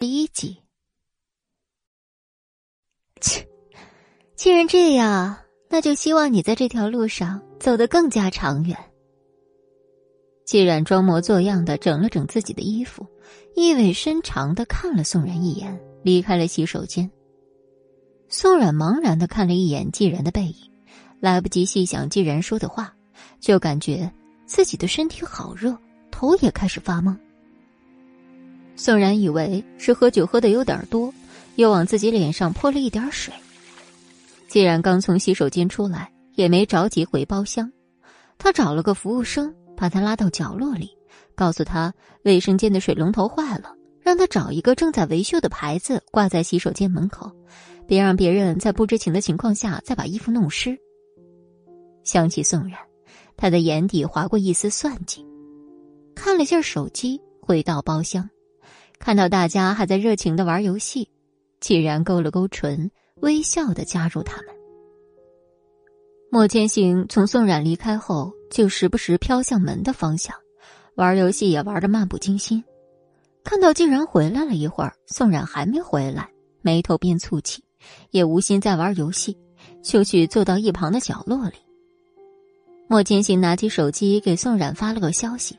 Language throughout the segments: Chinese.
第一集。切，既然这样，那就希望你在这条路上走得更加长远。季然装模作样的整了整自己的衣服，意味深长的看了宋然一眼，离开了洗手间。宋冉茫然的看了一眼季然的背影，来不及细想季然说的话，就感觉自己的身体好热，头也开始发懵。宋然以为是喝酒喝的有点多，又往自己脸上泼了一点水。既然刚从洗手间出来，也没着急回包厢，他找了个服务生，把他拉到角落里，告诉他卫生间的水龙头坏了，让他找一个正在维修的牌子挂在洗手间门口，别让别人在不知情的情况下再把衣服弄湿。想起宋然，他的眼底划过一丝算计，看了下手机，回到包厢。看到大家还在热情的玩游戏，既然勾了勾唇，微笑的加入他们。莫千行从宋冉离开后，就时不时飘向门的方向，玩游戏也玩的漫不经心。看到竟然回来了一会儿，宋冉还没回来，眉头便蹙起，也无心再玩游戏，就去坐到一旁的角落里。莫千行拿起手机给宋冉发了个消息，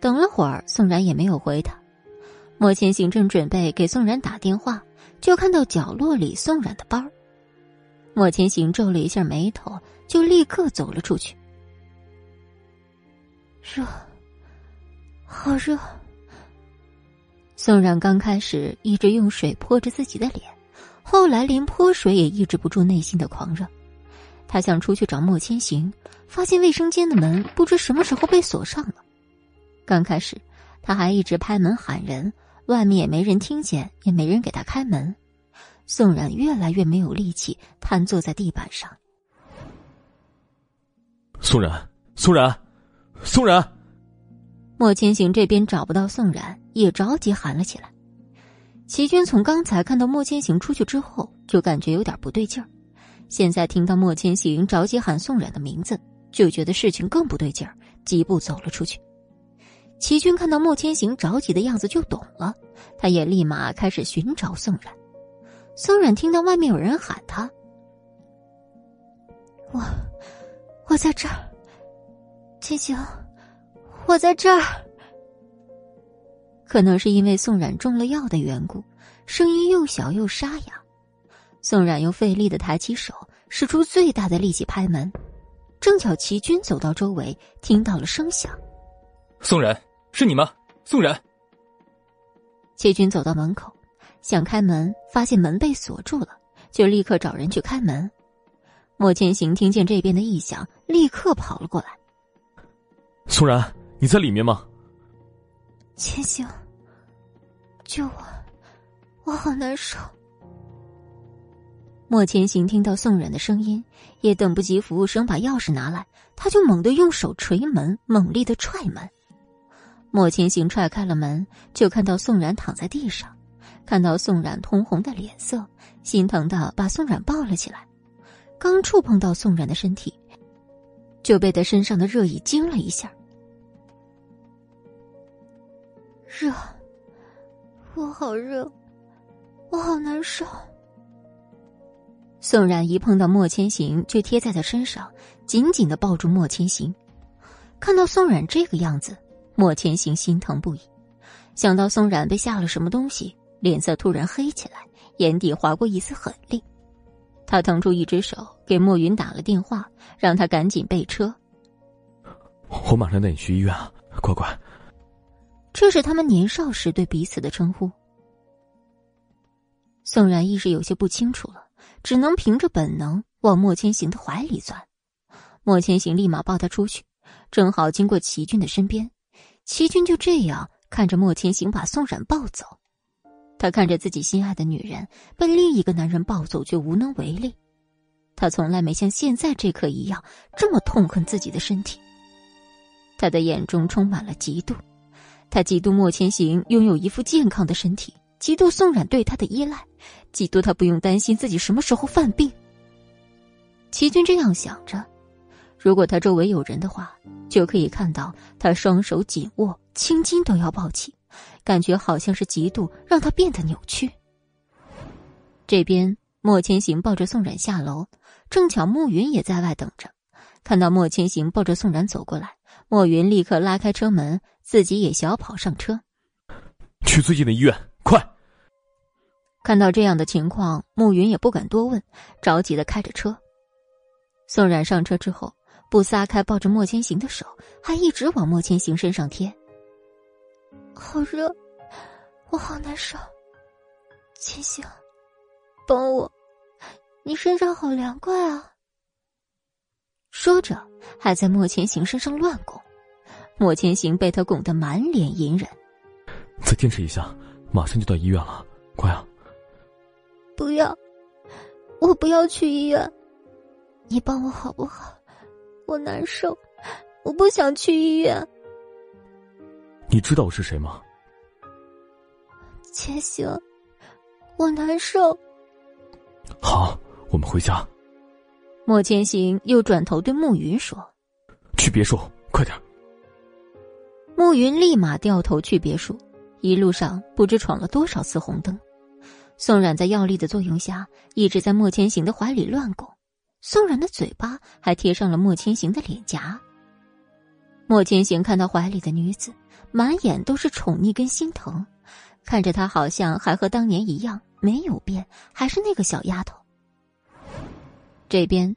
等了会儿，宋冉也没有回他。莫千行正准备给宋冉打电话，就看到角落里宋冉的包。莫千行皱了一下眉头，就立刻走了出去。热，好热。宋冉刚开始一直用水泼着自己的脸，后来连泼水也抑制不住内心的狂热。他想出去找莫千行，发现卫生间的门不知什么时候被锁上了。刚开始，他还一直拍门喊人。外面也没人听见，也没人给他开门。宋冉越来越没有力气，瘫坐在地板上。宋冉，宋冉，宋冉！莫千行这边找不到宋冉，也着急喊了起来。齐军从刚才看到莫千行出去之后，就感觉有点不对劲儿。现在听到莫千行着急喊宋冉的名字，就觉得事情更不对劲儿，几步走了出去。齐军看到莫千行着急的样子，就懂了，他也立马开始寻找宋冉。宋冉听到外面有人喊他：“我，我在这儿。”千行，我在这儿。可能是因为宋冉中了药的缘故，声音又小又沙哑。宋冉又费力的抬起手，使出最大的力气拍门，正巧齐军走到周围，听到了声响。宋冉。是你吗，宋冉？谢军走到门口，想开门，发现门被锁住了，就立刻找人去开门。莫千行听见这边的异响，立刻跑了过来。宋然，你在里面吗？千行，救我，我好难受。莫千行听到宋冉的声音，也等不及服务生把钥匙拿来，他就猛地用手捶门，猛力的踹门。莫千行踹开了门，就看到宋冉躺在地上，看到宋冉通红的脸色，心疼的把宋冉抱了起来。刚触碰到宋冉的身体，就被他身上的热意惊了一下。热，我好热，我好难受。宋冉一碰到莫千行，就贴在他身上，紧紧的抱住莫千行。看到宋冉这个样子。莫千行心疼不已，想到宋冉被下了什么东西，脸色突然黑起来，眼底划过一丝狠厉。他腾出一只手给莫云打了电话，让他赶紧备车。我马上带你去医院啊，乖乖。这是他们年少时对彼此的称呼。宋冉意识有些不清楚了，只能凭着本能往莫千行的怀里钻。莫千行立马抱他出去，正好经过齐俊的身边。齐军就这样看着莫千行把宋冉抱走，他看着自己心爱的女人被另一个男人抱走，却无能为力。他从来没像现在这刻一样这么痛恨自己的身体。他的眼中充满了嫉妒，他嫉妒莫千行拥有一副健康的身体，嫉妒宋冉对他的依赖，嫉妒他不用担心自己什么时候犯病。齐军这样想着。如果他周围有人的话，就可以看到他双手紧握，青筋都要暴起，感觉好像是嫉妒让他变得扭曲。这边莫千行抱着宋冉下楼，正巧慕云也在外等着。看到莫千行抱着宋冉走过来，莫云立刻拉开车门，自己也小跑上车，去最近的医院，快！看到这样的情况，慕云也不敢多问，着急的开着车。宋冉上车之后，不撒开抱着莫千行的手，还一直往莫千行身上贴。好热，我好难受。千行，帮我，你身上好凉快啊！说着，还在莫千行身上乱拱。莫千行被他拱得满脸隐忍。再坚持一下，马上就到医院了，快啊！不要，我不要去医院。你帮我好不好？我难受，我不想去医院。你知道我是谁吗？千行，我难受。好，我们回家。莫千行又转头对暮云说：“去别墅，快点。”暮云立马掉头去别墅，一路上不知闯了多少次红灯。宋冉在药力的作用下，一直在莫千行的怀里乱拱。宋冉的嘴巴还贴上了莫千行的脸颊。莫千行看到怀里的女子，满眼都是宠溺跟心疼，看着她好像还和当年一样没有变，还是那个小丫头。这边，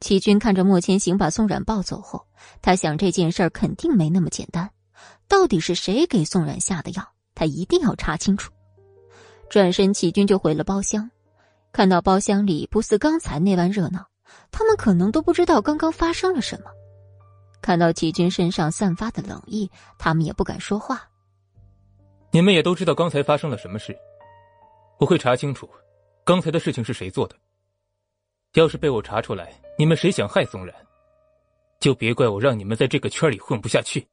齐军看着莫千行把宋冉抱走后，他想这件事儿肯定没那么简单，到底是谁给宋冉下的药？他一定要查清楚。转身，齐军就回了包厢。看到包厢里不似刚才那般热闹，他们可能都不知道刚刚发生了什么。看到齐军身上散发的冷意，他们也不敢说话。你们也都知道刚才发生了什么事，我会查清楚，刚才的事情是谁做的。要是被我查出来，你们谁想害宋然，就别怪我让你们在这个圈里混不下去。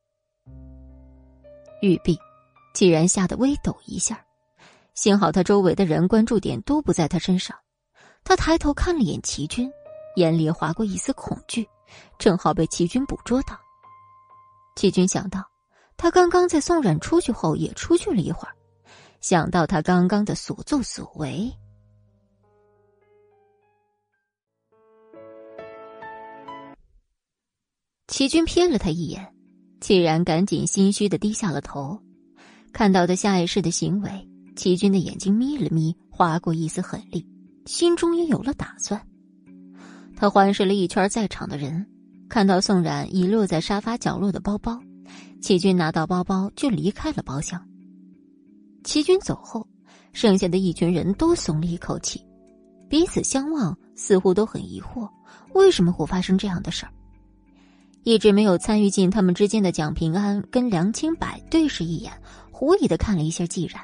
玉璧，既然吓得微抖一下。幸好他周围的人关注点都不在他身上，他抬头看了眼齐军，眼里划过一丝恐惧，正好被齐军捕捉到。齐军想到，他刚刚在宋冉出去后也出去了一会儿，想到他刚刚的所作所为，齐军瞥了他一眼，既然赶紧心虚的低下了头，看到他下意识的行为。齐军的眼睛眯了眯，划过一丝狠厉，心中也有了打算。他环视了一圈在场的人，看到宋冉遗落在沙发角落的包包，齐军拿到包包就离开了包厢。齐军走后，剩下的一群人都松了一口气，彼此相望，似乎都很疑惑，为什么会发生这样的事儿？一直没有参与进他们之间的蒋平安跟梁清柏对视一眼，狐疑的看了一下季然。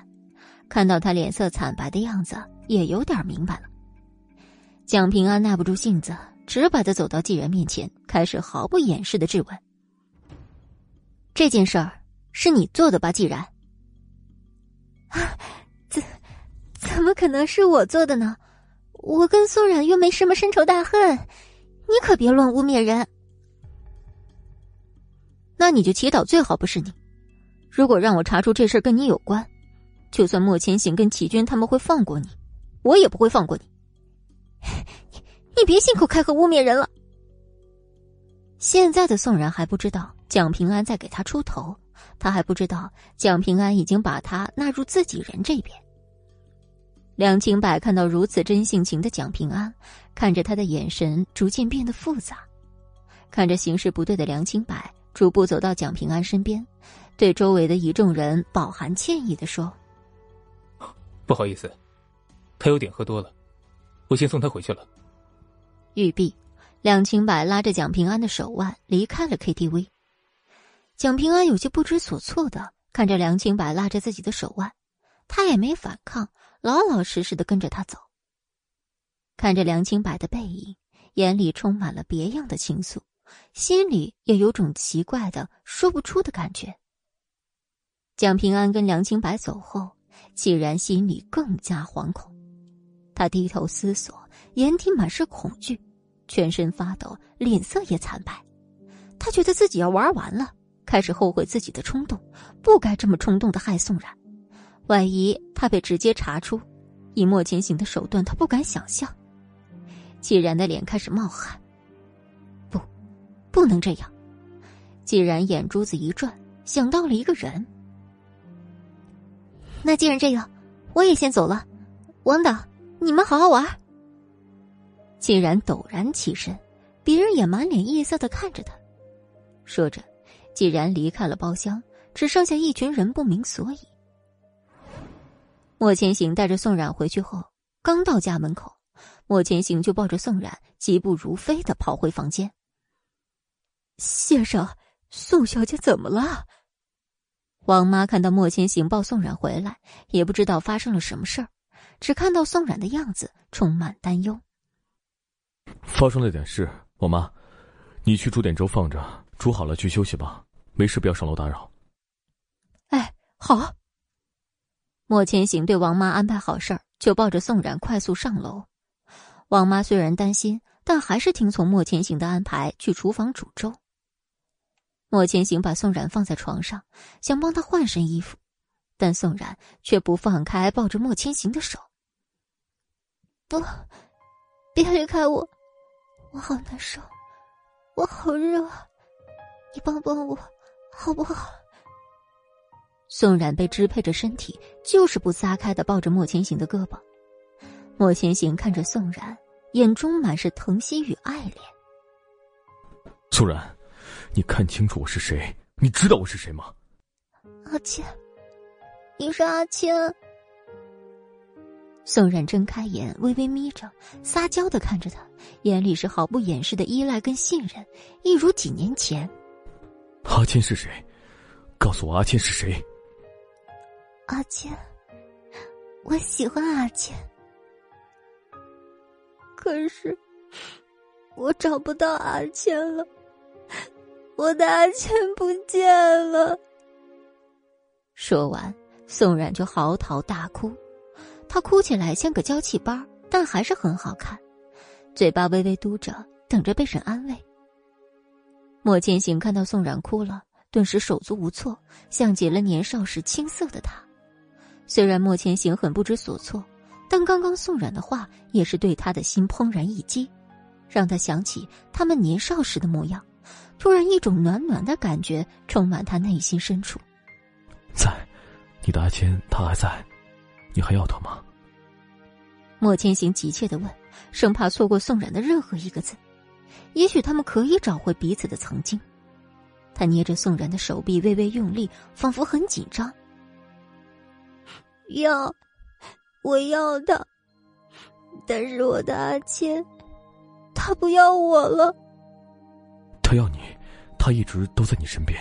看到他脸色惨白的样子，也有点明白了。蒋平安耐不住性子，直白的走到纪然面前，开始毫不掩饰的质问：“这件事儿是你做的吧，纪然？”“啊，怎怎么可能是我做的呢？我跟苏冉又没什么深仇大恨，你可别乱污蔑人。”“那你就祈祷最好不是你。如果让我查出这事跟你有关。”就算莫千行跟齐军他们会放过你，我也不会放过你。你别信口开河污蔑人了。现在的宋然还不知道蒋平安在给他出头，他还不知道蒋平安已经把他纳入自己人这边。梁清柏看到如此真性情的蒋平安，看着他的眼神逐渐变得复杂，看着形势不对的梁清柏逐步走到蒋平安身边，对周围的一众人饱含歉意的说。不好意思，他有点喝多了，我先送他回去了。玉璧，梁清白拉着蒋平安的手腕离开了 KTV。蒋平安有些不知所措的看着梁清白拉着自己的手腕，他也没反抗，老老实实的跟着他走。看着梁清白的背影，眼里充满了别样的情愫，心里也有种奇怪的说不出的感觉。蒋平安跟梁清白走后。既然心里更加惶恐，他低头思索，眼底满是恐惧，全身发抖，脸色也惨白。他觉得自己要玩完了，开始后悔自己的冲动，不该这么冲动的害宋然。万一他被直接查出，以莫千行的手段，他不敢想象。既然的脸开始冒汗，不，不能这样。既然眼珠子一转，想到了一个人。那既然这样，我也先走了。王导，你们好好玩。竟然陡然起身，别人也满脸异色的看着他。说着，既然离开了包厢，只剩下一群人不明所以。莫千行带着宋冉回去后，刚到家门口，莫千行就抱着宋冉疾步如飞的跑回房间。先生，宋小姐怎么了？王妈看到莫千行抱宋冉回来，也不知道发生了什么事儿，只看到宋冉的样子，充满担忧。发生了点事，王妈，你去煮点粥放着。煮好了，去休息吧。没事，不要上楼打扰。哎，好。莫千行对王妈安排好事儿，就抱着宋冉快速上楼。王妈虽然担心，但还是听从莫千行的安排，去厨房煮粥。莫千行把宋冉放在床上，想帮他换身衣服，但宋冉却不放开抱着莫千行的手。不，别离开我，我好难受，我好热。你帮帮我，好不好？宋冉被支配着身体，就是不撒开的抱着莫千行的胳膊。莫千行看着宋冉，眼中满是疼惜与爱怜。宋冉，你看清楚我是谁？你知道我是谁吗？阿谦，你是阿谦。宋冉睁开眼，微微眯着，撒娇的看着他，眼里是毫不掩饰的依赖跟信任，一如几年前。阿谦是谁？告诉我阿谦是谁？阿谦，我喜欢阿谦，可是我找不到阿谦了，我的阿谦不见了。说完，宋冉就嚎啕大哭，她哭起来像个娇气包，但还是很好看，嘴巴微微嘟着，等着被人安慰。莫千行看到宋冉哭了，顿时手足无措，像极了年少时青涩的他。虽然莫千行很不知所措，但刚刚宋冉的话也是对他的心怦然一击，让他想起他们年少时的模样。突然，一种暖暖的感觉充满他内心深处。在，你的阿谦他还在，你还要他吗？莫千行急切的问，生怕错过宋冉的任何一个字。也许他们可以找回彼此的曾经。他捏着宋然的手臂，微微用力，仿佛很紧张。要，我要他，但是我的阿谦，他不要我了。他要你，他一直都在你身边。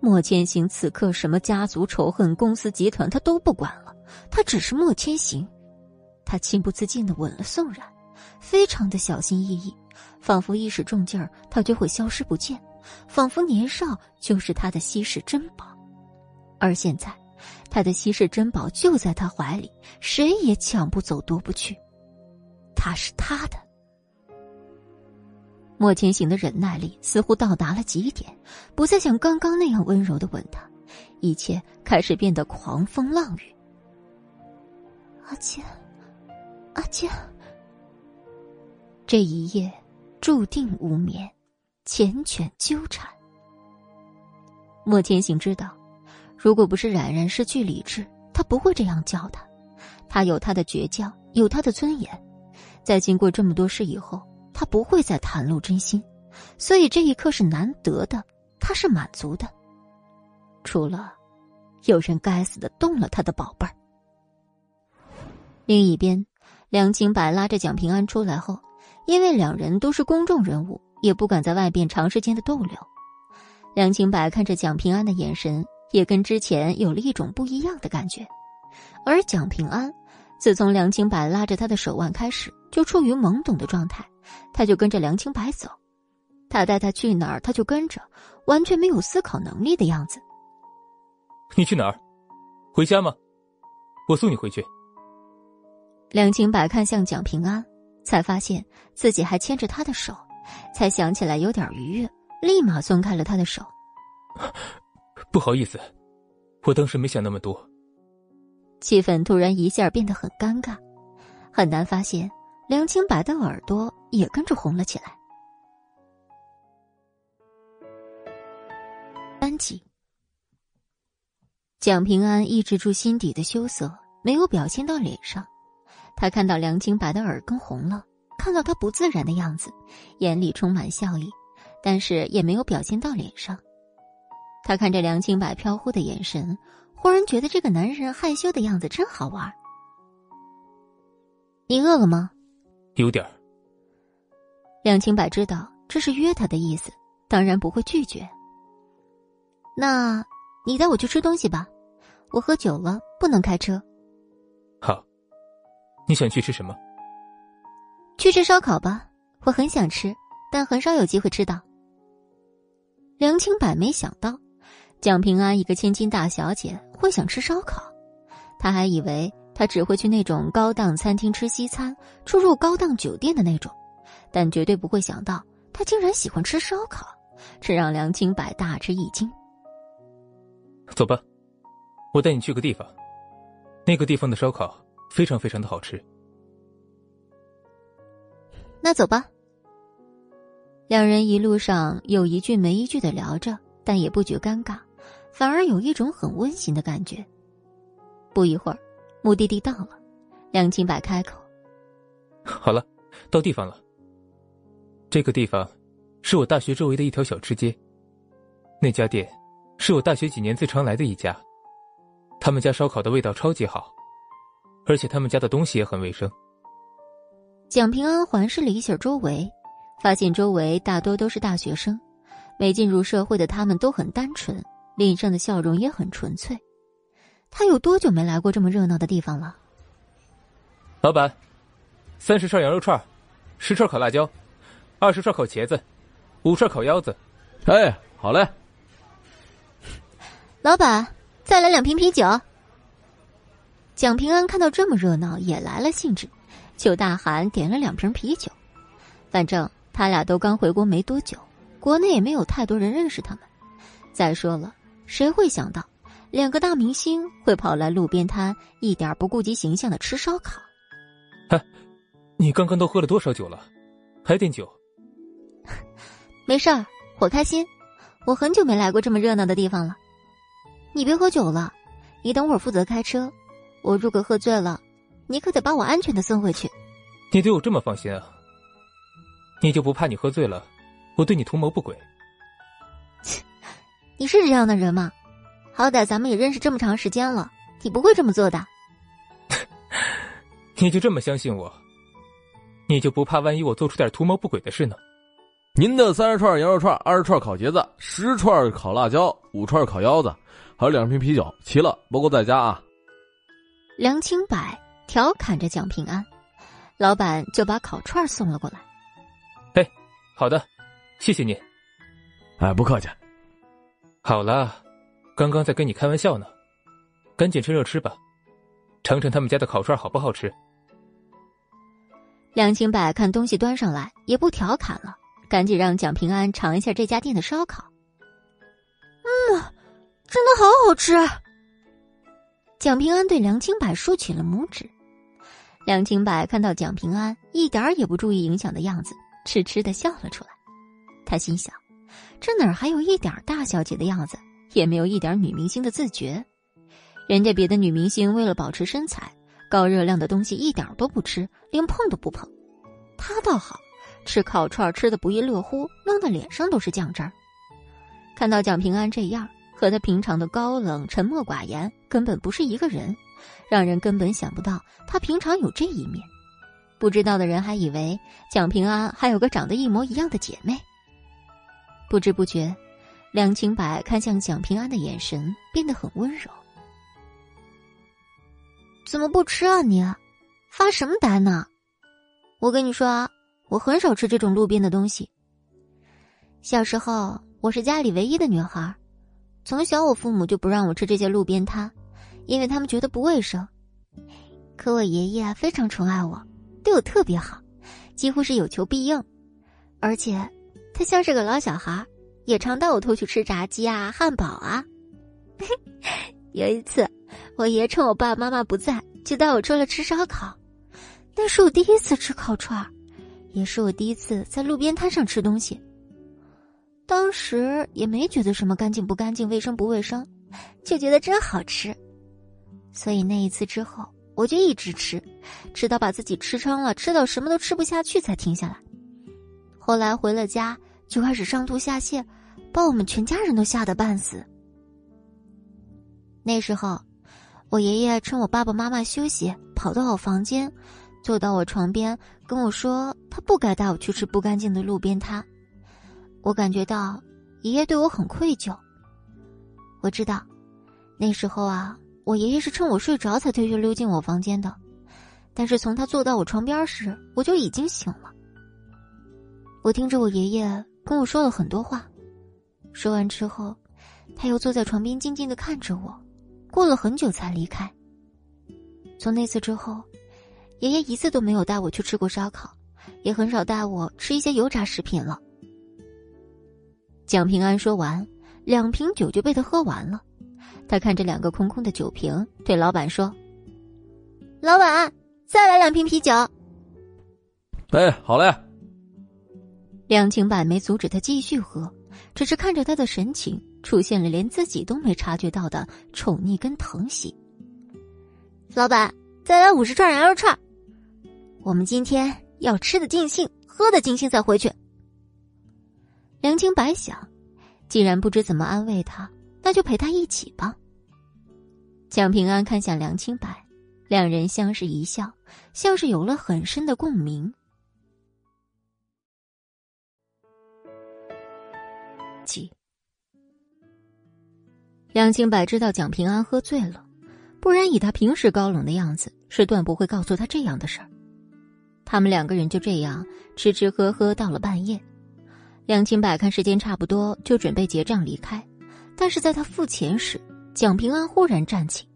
莫千行此刻什么家族仇恨、公司集团，他都不管了，他只是莫千行。他情不自禁的吻了宋冉，非常的小心翼翼。仿佛一使重劲儿，他就会消失不见；仿佛年少就是他的稀世珍宝，而现在，他的稀世珍宝就在他怀里，谁也抢不走、夺不去。他是他的。莫千行的忍耐力似乎到达了极点，不再像刚刚那样温柔的吻他，一切开始变得狂风浪雨。阿谦，阿谦，这一夜。注定无眠，缱绻纠缠。莫千行知道，如果不是冉冉失去理智，他不会这样叫他。他有他的倔强，有他的尊严。在经过这么多事以后，他不会再袒露真心，所以这一刻是难得的，他是满足的。除了，有人该死的动了他的宝贝儿。另一边，梁清白拉着蒋平安出来后。因为两人都是公众人物，也不敢在外边长时间的逗留。梁清白看着蒋平安的眼神，也跟之前有了一种不一样的感觉。而蒋平安，自从梁清白拉着他的手腕开始，就处于懵懂的状态，他就跟着梁清白走，他带他去哪儿，他就跟着，完全没有思考能力的样子。你去哪儿？回家吗？我送你回去。梁清白看向蒋平安。才发现自己还牵着他的手，才想起来有点愉悦，立马松开了他的手。不好意思，我当时没想那么多，气氛突然一下变得很尴尬，很难发现梁清白的耳朵也跟着红了起来。三级，蒋平安抑制住心底的羞涩，没有表现到脸上。他看到梁清白的耳根红了，看到他不自然的样子，眼里充满笑意，但是也没有表现到脸上。他看着梁清白飘忽的眼神，忽然觉得这个男人害羞的样子真好玩。你饿了吗？有点梁清白知道这是约他的意思，当然不会拒绝。那，你带我去吃东西吧，我喝酒了，不能开车。好，你想去吃什么？去吃烧烤吧，我很想吃，但很少有机会吃到。梁清柏没想到，蒋平安一个千金大小姐会想吃烧烤，他还以为他只会去那种高档餐厅吃西餐，出入高档酒店的那种，但绝对不会想到他竟然喜欢吃烧烤，这让梁清柏大吃一惊。走吧，我带你去个地方，那个地方的烧烤非常非常的好吃。那走吧。两人一路上有一句没一句的聊着，但也不觉尴尬，反而有一种很温馨的感觉。不一会儿，目的地到了，梁清白开口：“好了，到地方了。这个地方是我大学周围的一条小吃街，那家店。”是我大学几年最常来的一家，他们家烧烤的味道超级好，而且他们家的东西也很卫生。蒋平安环视了一下周围，发现周围大多都是大学生，没进入社会的他们都很单纯，脸上的笑容也很纯粹。他有多久没来过这么热闹的地方了？老板，三十串羊肉串，十串烤辣椒，二十串烤茄子，五串烤腰子。哎，好嘞。老板，再来两瓶啤酒。蒋平安看到这么热闹，也来了兴致，就大喊点了两瓶啤酒。反正他俩都刚回国没多久，国内也没有太多人认识他们。再说了，谁会想到两个大明星会跑来路边摊，一点不顾及形象的吃烧烤？哎，你刚刚都喝了多少酒了？还点酒？没事儿，我开心。我很久没来过这么热闹的地方了。你别喝酒了，你等会儿负责开车。我如果喝醉了，你可得把我安全的送回去。你对我这么放心啊？你就不怕你喝醉了，我对你图谋不轨？切，你是这样的人吗？好歹咱们也认识这么长时间了，你不会这么做的。你就这么相信我？你就不怕万一我做出点图谋不轨的事呢？您的三十串羊肉串，二十串烤茄子，十串烤辣椒，五串烤腰子。还有两瓶啤酒，齐了，不够再加啊！梁清柏调侃着蒋平安，老板就把烤串送了过来。哎，好的，谢谢你。哎，不客气。好了，刚刚在跟你开玩笑呢，赶紧趁热吃吧，尝尝他们家的烤串好不好吃。梁清柏看东西端上来，也不调侃了，赶紧让蒋平安尝一下这家店的烧烤。嗯。真的好好吃！蒋平安对梁清柏竖起了拇指。梁清柏看到蒋平安一点儿也不注意影响的样子，痴痴的笑了出来。他心想：这哪儿还有一点大小姐的样子，也没有一点女明星的自觉。人家别的女明星为了保持身材，高热量的东西一点都不吃，连碰都不碰。他倒好，吃烤串吃的不亦乐乎，弄得脸上都是酱汁儿。看到蒋平安这样。和他平常的高冷、沉默寡言根本不是一个人，让人根本想不到他平常有这一面。不知道的人还以为蒋平安还有个长得一模一样的姐妹。不知不觉，梁清白看向蒋平安的眼神变得很温柔。怎么不吃啊你？发什么呆呢？我跟你说啊，我很少吃这种路边的东西。小时候，我是家里唯一的女孩。从小，我父母就不让我吃这些路边摊，因为他们觉得不卫生。可我爷爷非常宠爱我，对我特别好，几乎是有求必应。而且，他像是个老小孩，也常带我偷去吃炸鸡啊、汉堡啊。有一次，我爷趁我爸爸妈妈不在，就带我出来吃烧烤。那是我第一次吃烤串也是我第一次在路边摊上吃东西。当时也没觉得什么干净不干净、卫生不卫生，就觉得真好吃。所以那一次之后，我就一直吃，吃到把自己吃撑了，吃到什么都吃不下去才停下来。后来回了家，就开始上吐下泻，把我们全家人都吓得半死。那时候，我爷爷趁我爸爸妈妈休息，跑到我房间，坐到我床边，跟我说他不该带我去吃不干净的路边摊。我感觉到爷爷对我很愧疚。我知道，那时候啊，我爷爷是趁我睡着才推着溜进我房间的，但是从他坐到我床边时，我就已经醒了。我听着我爷爷跟我说了很多话，说完之后，他又坐在床边静静的看着我。过了很久才离开。从那次之后，爷爷一次都没有带我去吃过烧烤，也很少带我吃一些油炸食品了。蒋平安说完，两瓶酒就被他喝完了。他看着两个空空的酒瓶，对老板说：“老板，再来两瓶啤酒。”哎，好嘞。梁清柏没阻止他继续喝，只是看着他的神情。出现了连自己都没察觉到的宠溺跟疼惜。老板，再来五十串羊肉串。我们今天要吃的尽兴，喝的尽兴，再回去。梁清白想，既然不知怎么安慰他，那就陪他一起吧。蒋平安看向梁清白，两人相视一笑，像是有了很深的共鸣。几。梁清白知道蒋平安喝醉了，不然以他平时高冷的样子，是断不会告诉他这样的事儿。他们两个人就这样吃吃喝喝到了半夜。梁清柏看时间差不多，就准备结账离开。但是在他付钱时，蒋平安忽然站起，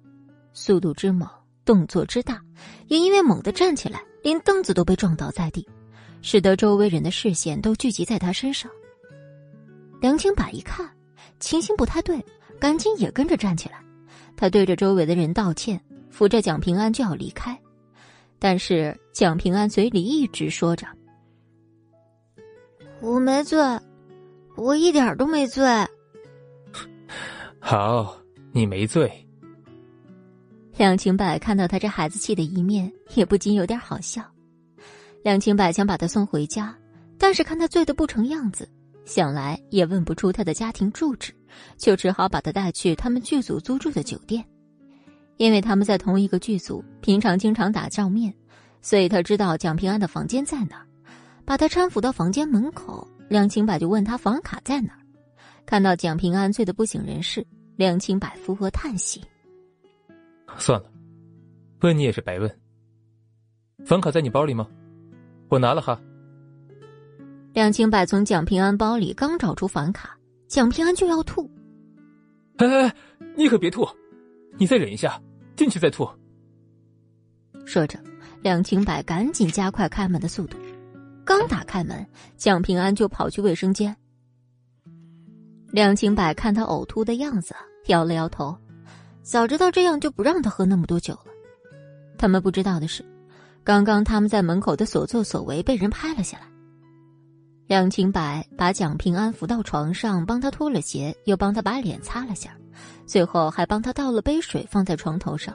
速度之猛，动作之大，也因为猛地站起来，连凳子都被撞倒在地，使得周围人的视线都聚集在他身上。梁清柏一看，情形不太对。赶紧也跟着站起来，他对着周围的人道歉，扶着蒋平安就要离开，但是蒋平安嘴里一直说着：“我没醉，我一点都没醉。”好，你没醉。梁清柏看到他这孩子气的一面，也不禁有点好笑。梁清柏想把他送回家，但是看他醉得不成样子。想来也问不出他的家庭住址，就只好把他带去他们剧组租住的酒店，因为他们在同一个剧组，平常经常打照面，所以他知道蒋平安的房间在哪儿。把他搀扶到房间门口，梁清柏就问他房卡在哪儿。看到蒋平安醉得不省人事，梁清柏附和叹息：“算了，问你也是白问。房卡在你包里吗？我拿了哈。”梁清柏从蒋平安包里刚找出房卡，蒋平安就要吐。哎哎，你可别吐，你再忍一下，进去再吐。说着，梁清柏赶紧加快开门的速度。刚打开门，蒋平安就跑去卫生间。梁清柏看他呕吐的样子，摇了摇头。早知道这样，就不让他喝那么多酒了。他们不知道的是，刚刚他们在门口的所作所为被人拍了下来。梁清柏把蒋平安扶到床上，帮他脱了鞋，又帮他把脸擦了下，最后还帮他倒了杯水放在床头上。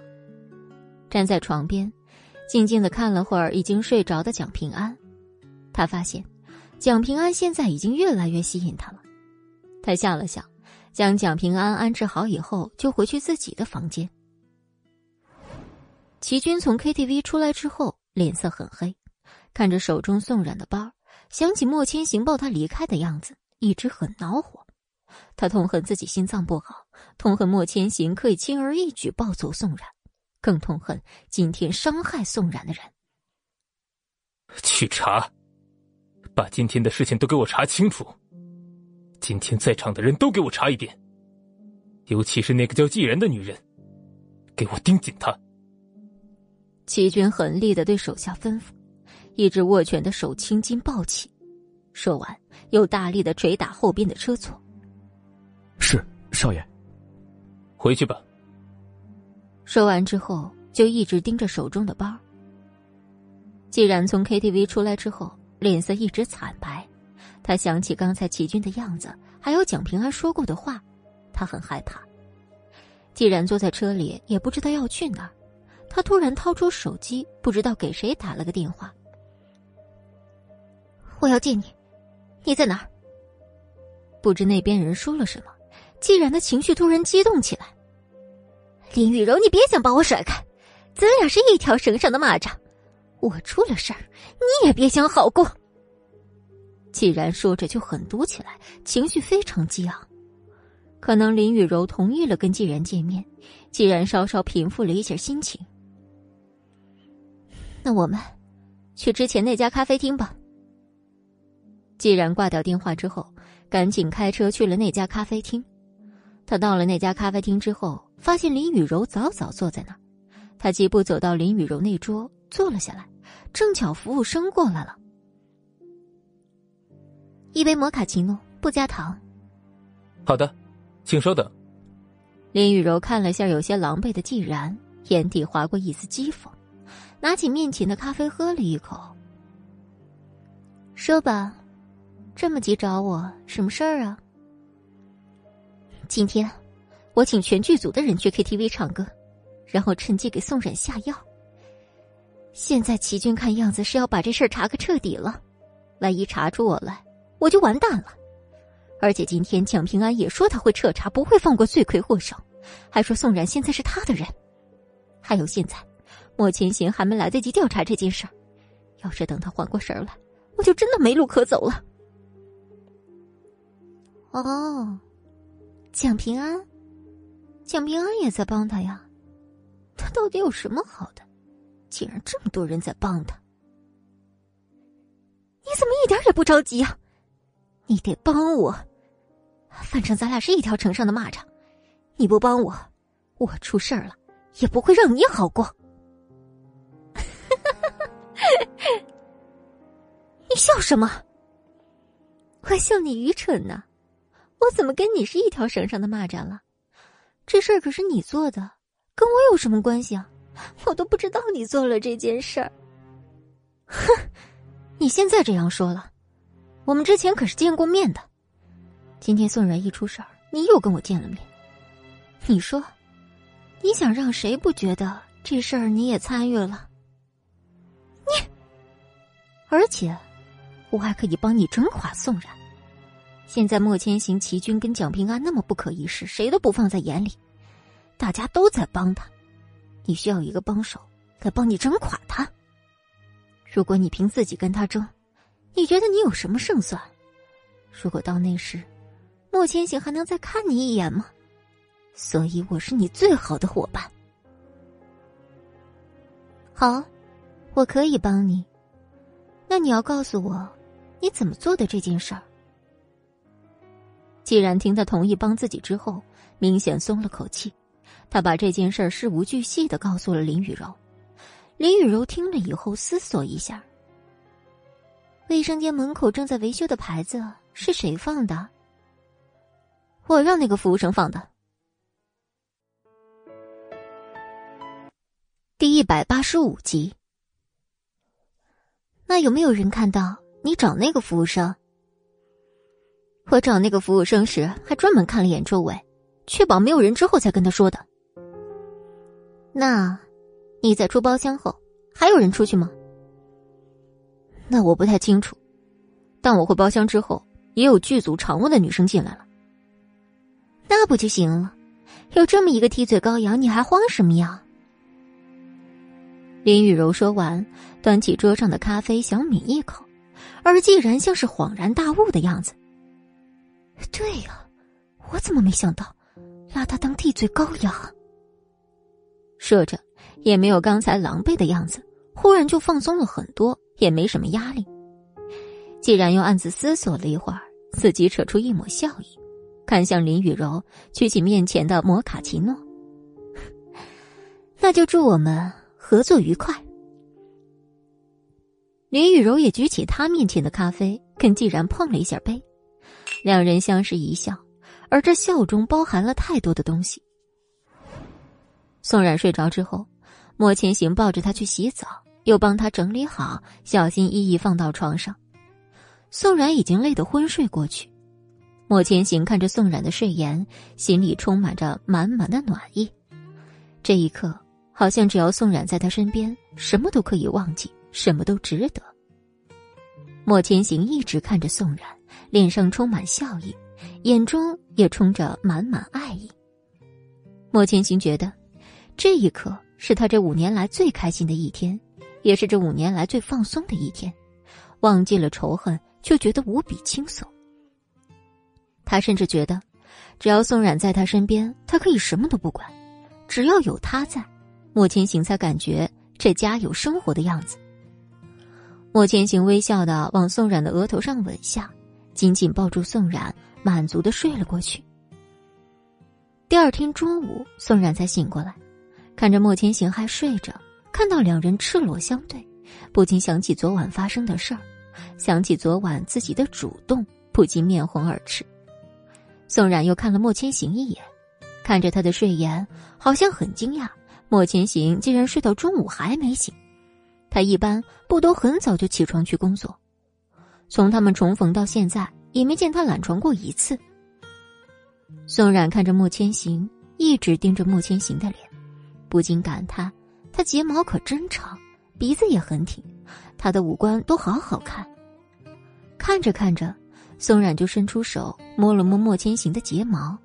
站在床边，静静的看了会儿已经睡着的蒋平安，他发现蒋平安现在已经越来越吸引他了。他笑了笑，将蒋平安安置好以后，就回去自己的房间。齐军从 KTV 出来之后，脸色很黑，看着手中送染的包。想起莫千行抱他离开的样子，一直很恼火。他痛恨自己心脏不好，痛恨莫千行可以轻而易举抱走宋冉，更痛恨今天伤害宋冉的人。去查，把今天的事情都给我查清楚。今天在场的人都给我查一遍，尤其是那个叫季然的女人，给我盯紧她。齐军狠厉的对手下吩咐。一只握拳的手青筋暴起，说完又大力的捶打后边的车座。是少爷，回去吧。说完之后，就一直盯着手中的包。既然从 KTV 出来之后，脸色一直惨白，他想起刚才齐军的样子，还有蒋平安说过的话，他很害怕。既然坐在车里，也不知道要去哪儿，他突然掏出手机，不知道给谁打了个电话。我要见你，你在哪儿？不知那边人说了什么，既然的情绪突然激动起来。林雨柔，你别想把我甩开，咱俩是一条绳上的蚂蚱，我出了事儿，你也别想好过。既然说着就狠毒起来，情绪非常激昂。可能林雨柔同意了跟既然见面，既然稍稍平复了一下心情。那我们去之前那家咖啡厅吧。既然挂掉电话之后，赶紧开车去了那家咖啡厅。他到了那家咖啡厅之后，发现林雨柔早早坐在那儿。他疾步走到林雨柔那桌坐了下来，正巧服务生过来了，一杯摩卡奇诺，不加糖。好的。请稍等。林雨柔看了下有些狼狈的季然，眼底划过一丝讥讽，拿起面前的咖啡喝了一口。说吧，这么急找我，什么事儿啊？今天我请全剧组的人去 KTV 唱歌，然后趁机给宋冉下药。现在齐军看样子是要把这事儿查个彻底了，万一查出我来，我就完蛋了。而且今天蒋平安也说他会彻查，不会放过罪魁祸首，还说宋冉现在是他的人。还有现在，莫千行还没来得及调查这件事儿，要是等他缓过神来，我就真的没路可走了。哦，蒋平安，蒋平安也在帮他呀？他到底有什么好的？竟然这么多人在帮他？你怎么一点也不着急呀？你得帮我！反正咱俩是一条城上的蚂蚱，你不帮我，我出事儿了也不会让你好过。你笑什么？我笑你愚蠢呢！我怎么跟你是一条绳上的蚂蚱了？这事儿可是你做的，跟我有什么关系啊？我都不知道你做了这件事儿。哼，你现在这样说了，我们之前可是见过面的。今天宋然一出事儿，你又跟我见了面。你说，你想让谁不觉得这事儿你也参与了？你，而且，我还可以帮你整垮宋然。现在莫千行、齐军跟蒋平安那么不可一世，谁都不放在眼里，大家都在帮他。你需要一个帮手来帮你整垮他。如果你凭自己跟他争，你觉得你有什么胜算？如果到那时，莫千行还能再看你一眼吗？所以我是你最好的伙伴。好，我可以帮你。那你要告诉我，你怎么做的这件事儿？既然听他同意帮自己之后，明显松了口气。他把这件事事无巨细的告诉了林雨柔。林雨柔听了以后思索一下：卫生间门口正在维修的牌子是谁放的？我让那个服务生放的。第一百八十五集。那有没有人看到你找那个服务生？我找那个服务生时，还专门看了眼周围，确保没有人之后才跟他说的。那，你在出包厢后，还有人出去吗？那我不太清楚，但我回包厢之后，也有剧组常问的女生进来了。那不就行了？有这么一个替罪羔羊，你还慌什么呀？林雨柔说完，端起桌上的咖啡想抿一口，而既然像是恍然大悟的样子。对呀，我怎么没想到拉他当替罪羔羊？说着，也没有刚才狼狈的样子，忽然就放松了很多，也没什么压力。既然又暗自思索了一会儿，自己扯出一抹笑意。看向林雨柔，举起面前的摩卡奇诺。那就祝我们合作愉快。林雨柔也举起他面前的咖啡，跟既然碰了一下杯，两人相视一笑，而这笑中包含了太多的东西。宋冉睡着之后，莫千行抱着他去洗澡，又帮他整理好，小心翼翼放到床上。宋冉已经累得昏睡过去，莫千行看着宋冉的睡颜，心里充满着满满的暖意。这一刻，好像只要宋冉在他身边，什么都可以忘记，什么都值得。莫千行一直看着宋冉，脸上充满笑意，眼中也充着满满爱意。莫千行觉得，这一刻是他这五年来最开心的一天，也是这五年来最放松的一天，忘记了仇恨，就觉得无比轻松。他甚至觉得，只要宋冉在他身边，他可以什么都不管。只要有他在，莫千行才感觉这家有生活的样子。莫千行微笑的往宋冉的额头上吻下，紧紧抱住宋冉，满足的睡了过去。第二天中午，宋冉才醒过来，看着莫千行还睡着，看到两人赤裸相对，不禁想起昨晚发生的事儿，想起昨晚自己的主动，不禁面红耳赤。宋冉又看了莫千行一眼。看着他的睡颜，好像很惊讶。莫千行竟然睡到中午还没醒。他一般不都很早就起床去工作？从他们重逢到现在，也没见他懒床过一次。宋冉看着莫千行，一直盯着莫千行的脸，不禁感叹：他睫毛可真长，鼻子也很挺，他的五官都好好看。看着看着，宋冉就伸出手摸了摸莫千行的睫毛。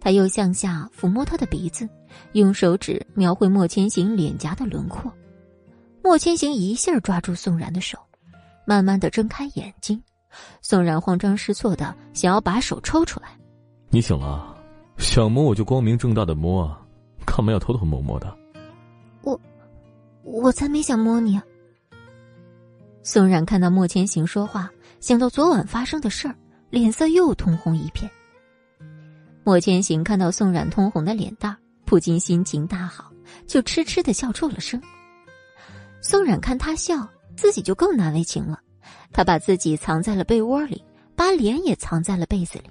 他又向下抚摸他的鼻子，用手指描绘莫千行脸颊的轮廓。莫千行一下抓住宋冉的手，慢慢的睁开眼睛。宋冉慌张失措的想要把手抽出来。你醒了，想摸我就光明正大的摸啊，干嘛要偷偷摸摸的？我，我才没想摸你。宋冉看到莫千行说话，想到昨晚发生的事儿，脸色又通红一片。莫千行看到宋冉通红的脸蛋，不禁心情大好，就痴痴的笑出了声。宋冉看他笑，自己就更难为情了。他把自己藏在了被窝里，把脸也藏在了被子里。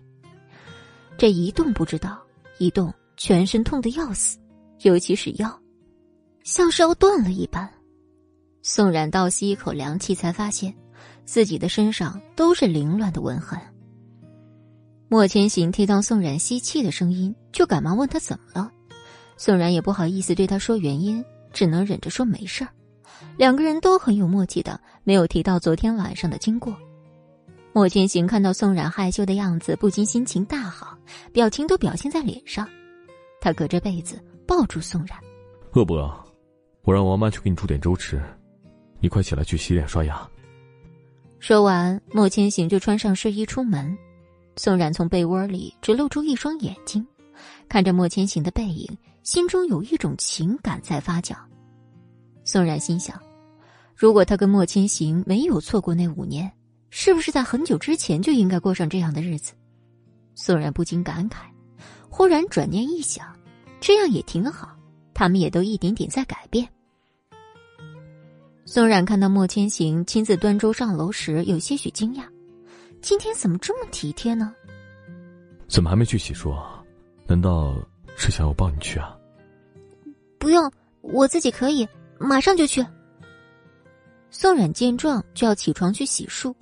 这一动不知道，一动全身痛的要死，尤其是腰，像是要断了一般。宋冉倒吸一口凉气，才发现自己的身上都是凌乱的吻痕。莫千行听到宋冉吸气的声音，就赶忙问他怎么了。宋冉也不好意思对他说原因，只能忍着说没事儿。两个人都很有默契的，没有提到昨天晚上的经过。莫千行看到宋冉害羞的样子，不禁心情大好，表情都表现在脸上。他隔着被子抱住宋冉：“饿不饿？我让王妈去给你煮点粥吃。你快起来去洗脸刷牙。”说完，莫千行就穿上睡衣出门。宋冉从被窝里只露出一双眼睛，看着莫千行的背影，心中有一种情感在发酵。宋冉心想，如果他跟莫千行没有错过那五年，是不是在很久之前就应该过上这样的日子？宋冉不禁感慨，忽然转念一想，这样也挺好，他们也都一点点在改变。宋冉看到莫千行亲自端粥上楼时，有些许惊讶。今天怎么这么体贴呢？怎么还没去洗漱啊？难道是想我抱你去啊？不用，我自己可以，马上就去。宋冉见状就要起床去洗漱，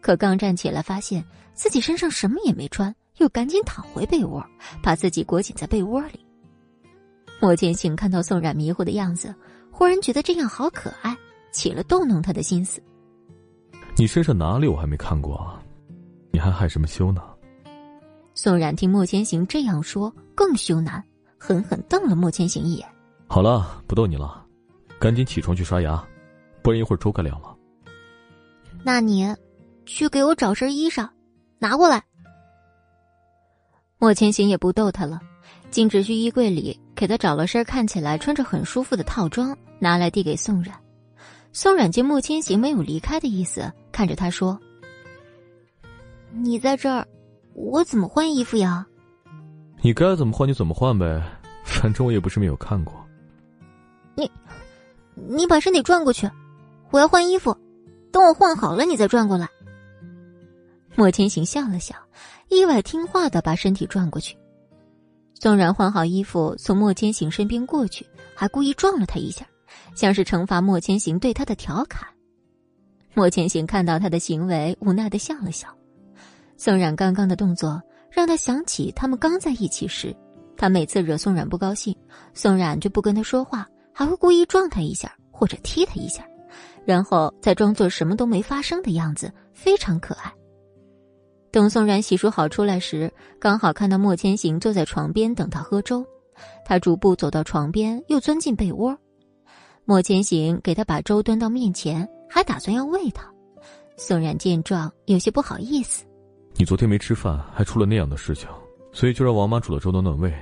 可刚站起来，发现自己身上什么也没穿，又赶紧躺回被窝，把自己裹紧在被窝里。莫千行看到宋冉迷糊的样子，忽然觉得这样好可爱，起了逗弄他的心思。你身上哪里我还没看过啊？你还害什么羞呢？宋冉听莫千行这样说，更羞难，狠狠瞪了莫千行一眼。好了，不逗你了，赶紧起床去刷牙，不然一会儿粥该凉了。那你去给我找身衣裳，拿过来。莫千行也不逗他了，径直去衣柜里给他找了身看起来穿着很舒服的套装，拿来递给宋冉。宋冉见莫千行没有离开的意思，看着他说。你在这儿，我怎么换衣服呀？你该怎么换就怎么换呗，反正我也不是没有看过。你，你把身体转过去，我要换衣服，等我换好了你再转过来。莫千行笑了笑，意外听话的把身体转过去。宋冉换好衣服，从莫千行身边过去，还故意撞了他一下，像是惩罚莫千行对他的调侃。莫千行看到他的行为，无奈的笑了笑。宋冉刚刚的动作让他想起他们刚在一起时，他每次惹宋冉不高兴，宋冉就不跟他说话，还会故意撞他一下或者踢他一下，然后再装作什么都没发生的样子，非常可爱。等宋然洗漱好出来时，刚好看到莫千行坐在床边等他喝粥。他逐步走到床边，又钻进被窝。莫千行给他把粥端到面前，还打算要喂他。宋冉见状，有些不好意思：“你昨天没吃饭，还出了那样的事情，所以就让王妈煮了粥暖暖胃。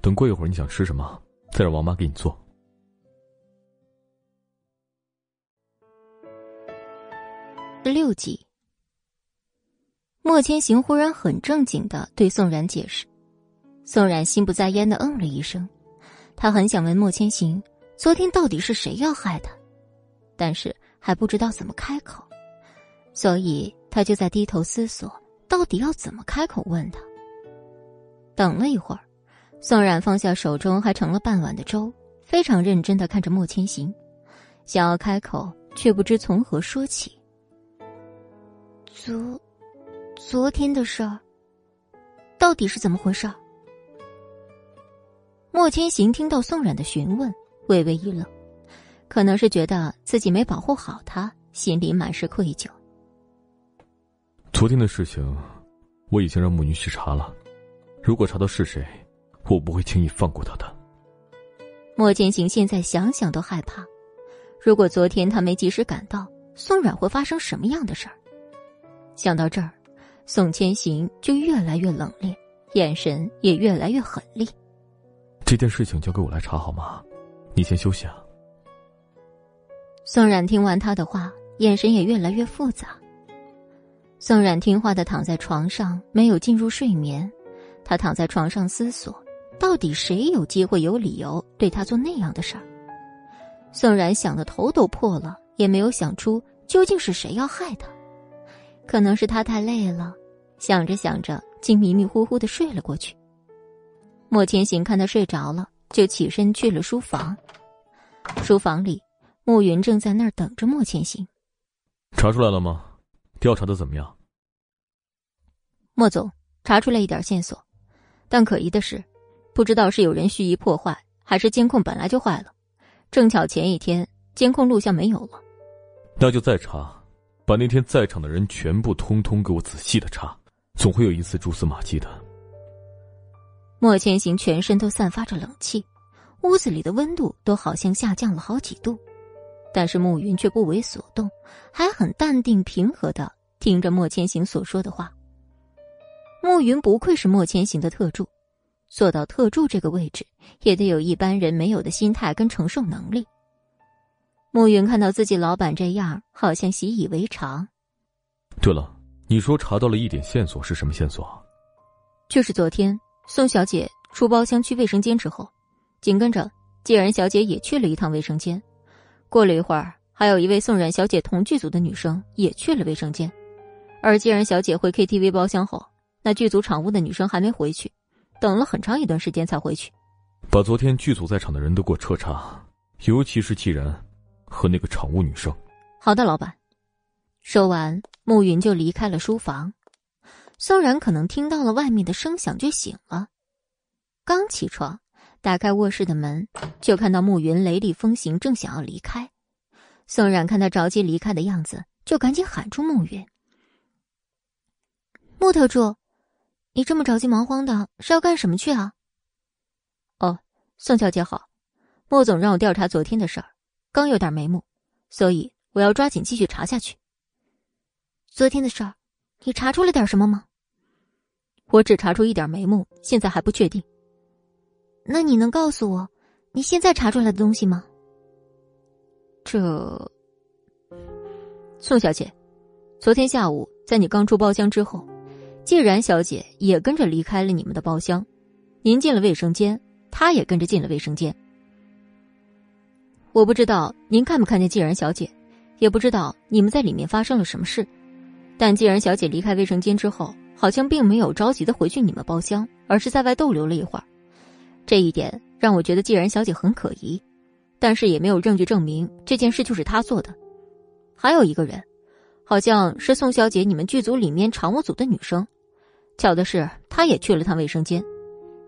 等过一会儿你想吃什么，再让王妈给你做。”六集。莫千行忽然很正经的对宋冉解释，宋冉心不在焉的嗯了一声，他很想问莫千行，昨天到底是谁要害他，但是还不知道怎么开口，所以他就在低头思索，到底要怎么开口问他。等了一会儿，宋冉放下手中还盛了半碗的粥，非常认真的看着莫千行，想要开口，却不知从何说起。昨。昨天的事儿，到底是怎么回事？莫千行听到宋冉的询问，微微一愣，可能是觉得自己没保护好他，心里满是愧疚。昨天的事情，我已经让慕云去查了，如果查到是谁，我不会轻易放过他的。莫千行现在想想都害怕，如果昨天他没及时赶到，宋冉会发生什么样的事儿？想到这儿。宋千行就越来越冷冽，眼神也越来越狠厉。这件事情交给我来查好吗？你先休息啊。宋冉听完他的话，眼神也越来越复杂。宋冉听话的躺在床上，没有进入睡眠。他躺在床上思索，到底谁有机会、有理由对他做那样的事儿？宋冉想的头都破了，也没有想出究竟是谁要害他。可能是他太累了，想着想着，竟迷迷糊糊的睡了过去。莫千行看他睡着了，就起身去了书房。书房里，慕云正在那儿等着莫千行。查出来了吗？调查的怎么样？莫总，查出来一点线索，但可疑的是，不知道是有人蓄意破坏，还是监控本来就坏了。正巧前一天监控录像没有了，那就再查。把那天在场的人全部通通给我仔细的查，总会有一丝蛛丝马迹的。莫千行全身都散发着冷气，屋子里的温度都好像下降了好几度，但是暮云却不为所动，还很淡定平和的听着莫千行所说的话。暮云不愧是莫千行的特助，做到特助这个位置，也得有一般人没有的心态跟承受能力。暮云看到自己老板这样，好像习以为常。对了，你说查到了一点线索，是什么线索？就是昨天宋小姐出包厢去卫生间之后，紧跟着季然小姐也去了一趟卫生间。过了一会儿，还有一位宋冉小姐同剧组的女生也去了卫生间。而既然小姐回 KTV 包厢后，那剧组场务的女生还没回去，等了很长一段时间才回去。把昨天剧组在场的人都给我彻查，尤其是季然。和那个场务女生。好的，老板。说完，暮云就离开了书房。宋然可能听到了外面的声响，就醒了。刚起床，打开卧室的门，就看到暮云雷厉风行，正想要离开。宋冉看他着急离开的样子，就赶紧喊住暮云：“穆特助，你这么着急忙慌的，是要干什么去啊？”“哦，宋小姐好，莫总让我调查昨天的事儿。”刚有点眉目，所以我要抓紧继续查下去。昨天的事儿，你查出了点什么吗？我只查出一点眉目，现在还不确定。那你能告诉我，你现在查出来的东西吗？这，宋小姐，昨天下午在你刚出包厢之后，既然小姐也跟着离开了你们的包厢，您进了卫生间，她也跟着进了卫生间。我不知道您看不看见季然小姐，也不知道你们在里面发生了什么事，但季然小姐离开卫生间之后，好像并没有着急的回去你们包厢，而是在外逗留了一会儿，这一点让我觉得既然小姐很可疑，但是也没有证据证明这件事就是她做的。还有一个人，好像是宋小姐你们剧组里面常务组的女生，巧的是她也去了趟卫生间。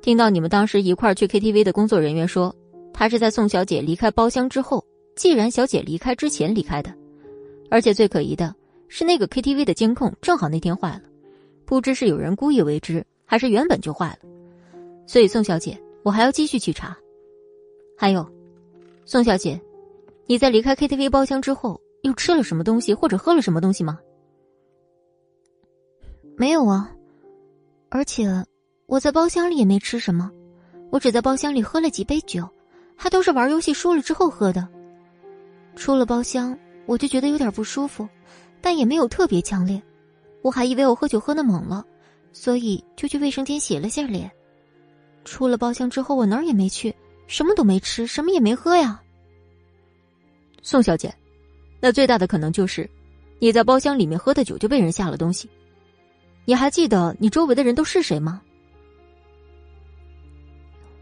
听到你们当时一块去 KTV 的工作人员说，他是在宋小姐离开包厢之后，既然小姐离开之前离开的。而且最可疑的是，那个 KTV 的监控正好那天坏了，不知是有人故意为之，还是原本就坏了。所以宋小姐，我还要继续去查。还有，宋小姐，你在离开 KTV 包厢之后，又吃了什么东西或者喝了什么东西吗？没有啊，而且我在包厢里也没吃什么，我只在包厢里喝了几杯酒，还都是玩游戏输了之后喝的。出了包厢。我就觉得有点不舒服，但也没有特别强烈。我还以为我喝酒喝的猛了，所以就去卫生间洗了下脸。出了包厢之后，我哪儿也没去，什么都没吃，什么也没喝呀。宋小姐，那最大的可能就是你在包厢里面喝的酒就被人下了东西。你还记得你周围的人都是谁吗？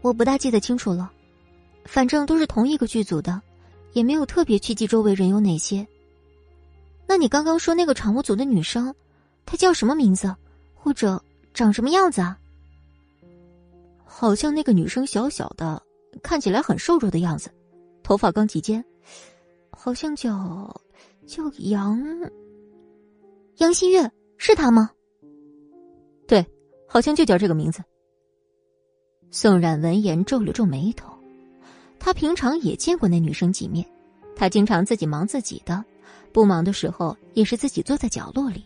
我不大记得清楚了，反正都是同一个剧组的。也没有特别去记周围人有哪些。那你刚刚说那个场务组的女生，她叫什么名字，或者长什么样子啊？好像那个女生小小的，看起来很瘦弱的样子，头发刚及肩，好像叫叫杨杨新月，是她吗？对，好像就叫这个名字。宋冉闻言皱了皱眉头。他平常也见过那女生几面，他经常自己忙自己的，不忙的时候也是自己坐在角落里。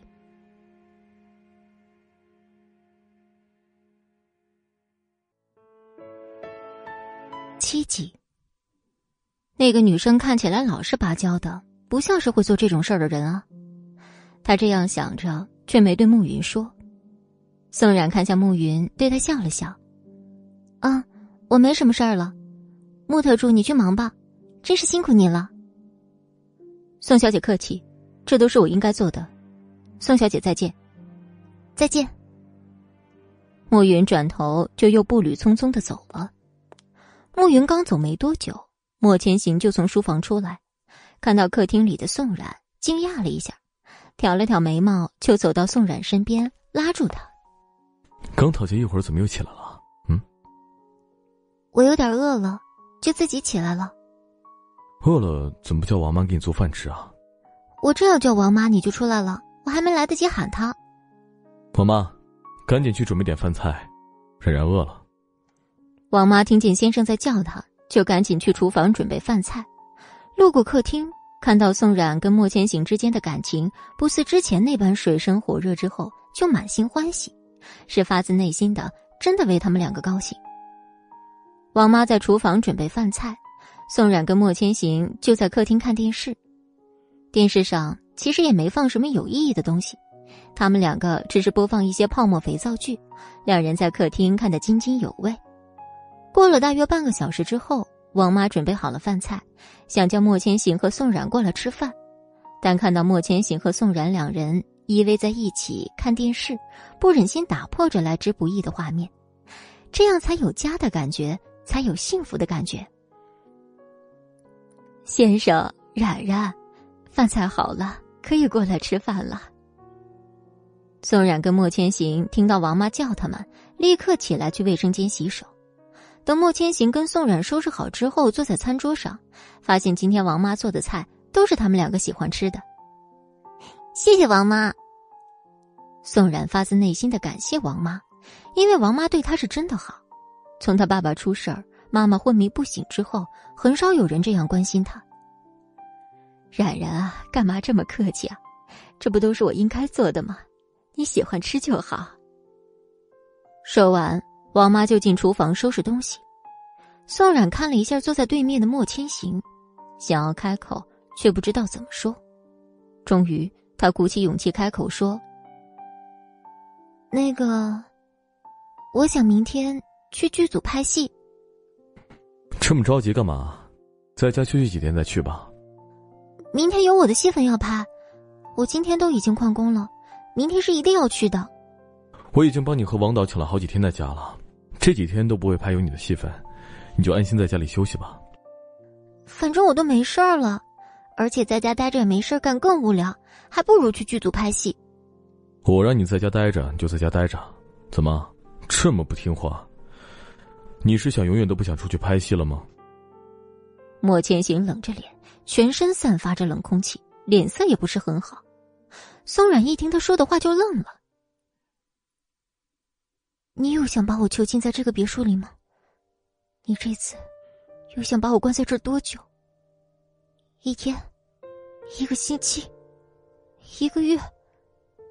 七集，那个女生看起来老实巴交的，不像是会做这种事儿的人啊。他这样想着，却没对暮云说。宋冉看向暮云，对他笑了笑：“啊，我没什么事儿了。”木特助，你去忙吧，真是辛苦你了。宋小姐客气，这都是我应该做的。宋小姐再见，再见。暮云转头就又步履匆匆的走了。暮云刚走没多久，莫千行就从书房出来，看到客厅里的宋冉，惊讶了一下，挑了挑眉毛，就走到宋冉身边，拉住他。刚讨结一会儿，怎么又起来了？嗯，我有点饿了。就自己起来了。饿了怎么不叫王妈给你做饭吃啊？我正要叫王妈，你就出来了，我还没来得及喊她。王妈，赶紧去准备点饭菜，冉冉饿了。王妈听见先生在叫她，就赶紧去厨房准备饭菜。路过客厅，看到宋冉跟莫千行之间的感情不似之前那般水深火热，之后就满心欢喜，是发自内心的，真的为他们两个高兴。王妈在厨房准备饭菜，宋冉跟莫千行就在客厅看电视。电视上其实也没放什么有意义的东西，他们两个只是播放一些泡沫肥皂剧，两人在客厅看得津津有味。过了大约半个小时之后，王妈准备好了饭菜，想叫莫千行和宋冉过来吃饭，但看到莫千行和宋冉两人依偎在一起看电视，不忍心打破这来之不易的画面，这样才有家的感觉。才有幸福的感觉。先生，冉冉，饭菜好了，可以过来吃饭了。宋冉跟莫千行听到王妈叫他们，立刻起来去卫生间洗手。等莫千行跟宋冉收拾好之后，坐在餐桌上，发现今天王妈做的菜都是他们两个喜欢吃的。谢谢王妈。宋冉发自内心的感谢王妈，因为王妈对他是真的好。从他爸爸出事儿、妈妈昏迷不醒之后，很少有人这样关心他。冉冉啊，干嘛这么客气啊？这不都是我应该做的吗？你喜欢吃就好。说完，王妈就进厨房收拾东西。宋冉看了一下坐在对面的莫千行，想要开口，却不知道怎么说。终于，他鼓起勇气开口说：“那个，我想明天。”去剧组拍戏，这么着急干嘛？在家休息几天再去吧。明天有我的戏份要拍，我今天都已经旷工了，明天是一定要去的。我已经帮你和王导请了好几天的假了，这几天都不会拍有你的戏份，你就安心在家里休息吧。反正我都没事儿了，而且在家待着也没事干，更无聊，还不如去剧组拍戏。我让你在家待着，你就在家待着，怎么这么不听话？你是想永远都不想出去拍戏了吗？莫千行冷着脸，全身散发着冷空气，脸色也不是很好。宋软一听他说的话就愣了：“你又想把我囚禁在这个别墅里吗？你这次又想把我关在这儿多久？一天，一个星期，一个月，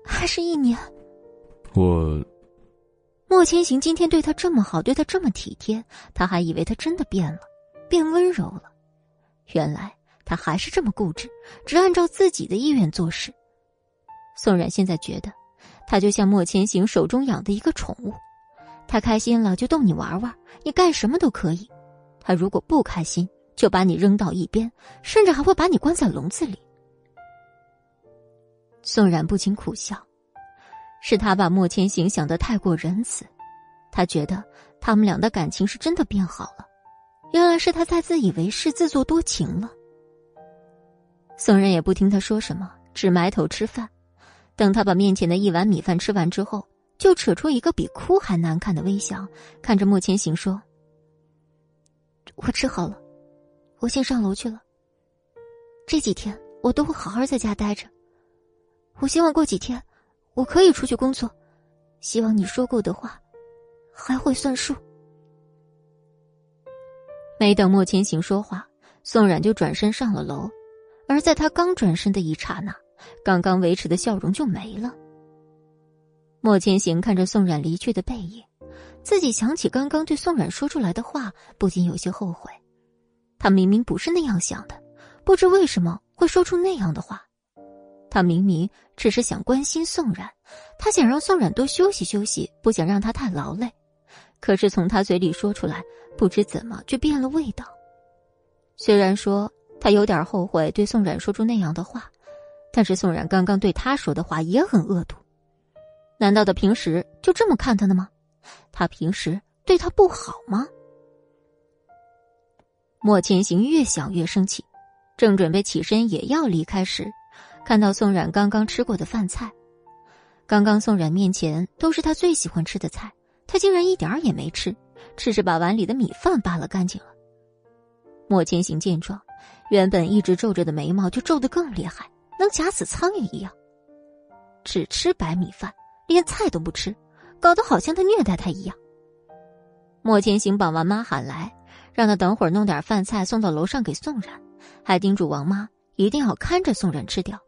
还是一年？”我。莫千行今天对他这么好，对他这么体贴，他还以为他真的变了，变温柔了。原来他还是这么固执，只按照自己的意愿做事。宋冉现在觉得，他就像莫千行手中养的一个宠物，他开心了就逗你玩玩，你干什么都可以；他如果不开心，就把你扔到一边，甚至还会把你关在笼子里。宋冉不禁苦笑。是他把莫千行想得太过仁慈，他觉得他们俩的感情是真的变好了，原来是他在自以为是、自作多情了。宋人也不听他说什么，只埋头吃饭。等他把面前的一碗米饭吃完之后，就扯出一个比哭还难看的微笑，看着莫千行说：“我吃好了，我先上楼去了。这几天我都会好好在家待着，我希望过几天。”我可以出去工作，希望你说过的话还会算数。没等莫千行说话，宋冉就转身上了楼。而在他刚转身的一刹那，刚刚维持的笑容就没了。莫千行看着宋冉离去的背影，自己想起刚刚对宋冉说出来的话，不禁有些后悔。他明明不是那样想的，不知为什么会说出那样的话。他明明只是想关心宋冉，他想让宋冉多休息休息，不想让他太劳累。可是从他嘴里说出来，不知怎么就变了味道。虽然说他有点后悔对宋冉说出那样的话，但是宋冉刚刚对他说的话也很恶毒。难道他平时就这么看他的吗？他平时对他不好吗？莫千行越想越生气，正准备起身也要离开时。看到宋冉刚刚吃过的饭菜，刚刚宋冉面前都是他最喜欢吃的菜，他竟然一点儿也没吃，只是把碗里的米饭扒了干净了。莫千行见状，原本一直皱着的眉毛就皱得更厉害，能夹死苍蝇一样。只吃白米饭，连菜都不吃，搞得好像他虐待他一样。莫千行把王妈喊来，让他等会儿弄点饭菜送到楼上给宋冉，还叮嘱王妈一定要看着宋冉吃掉。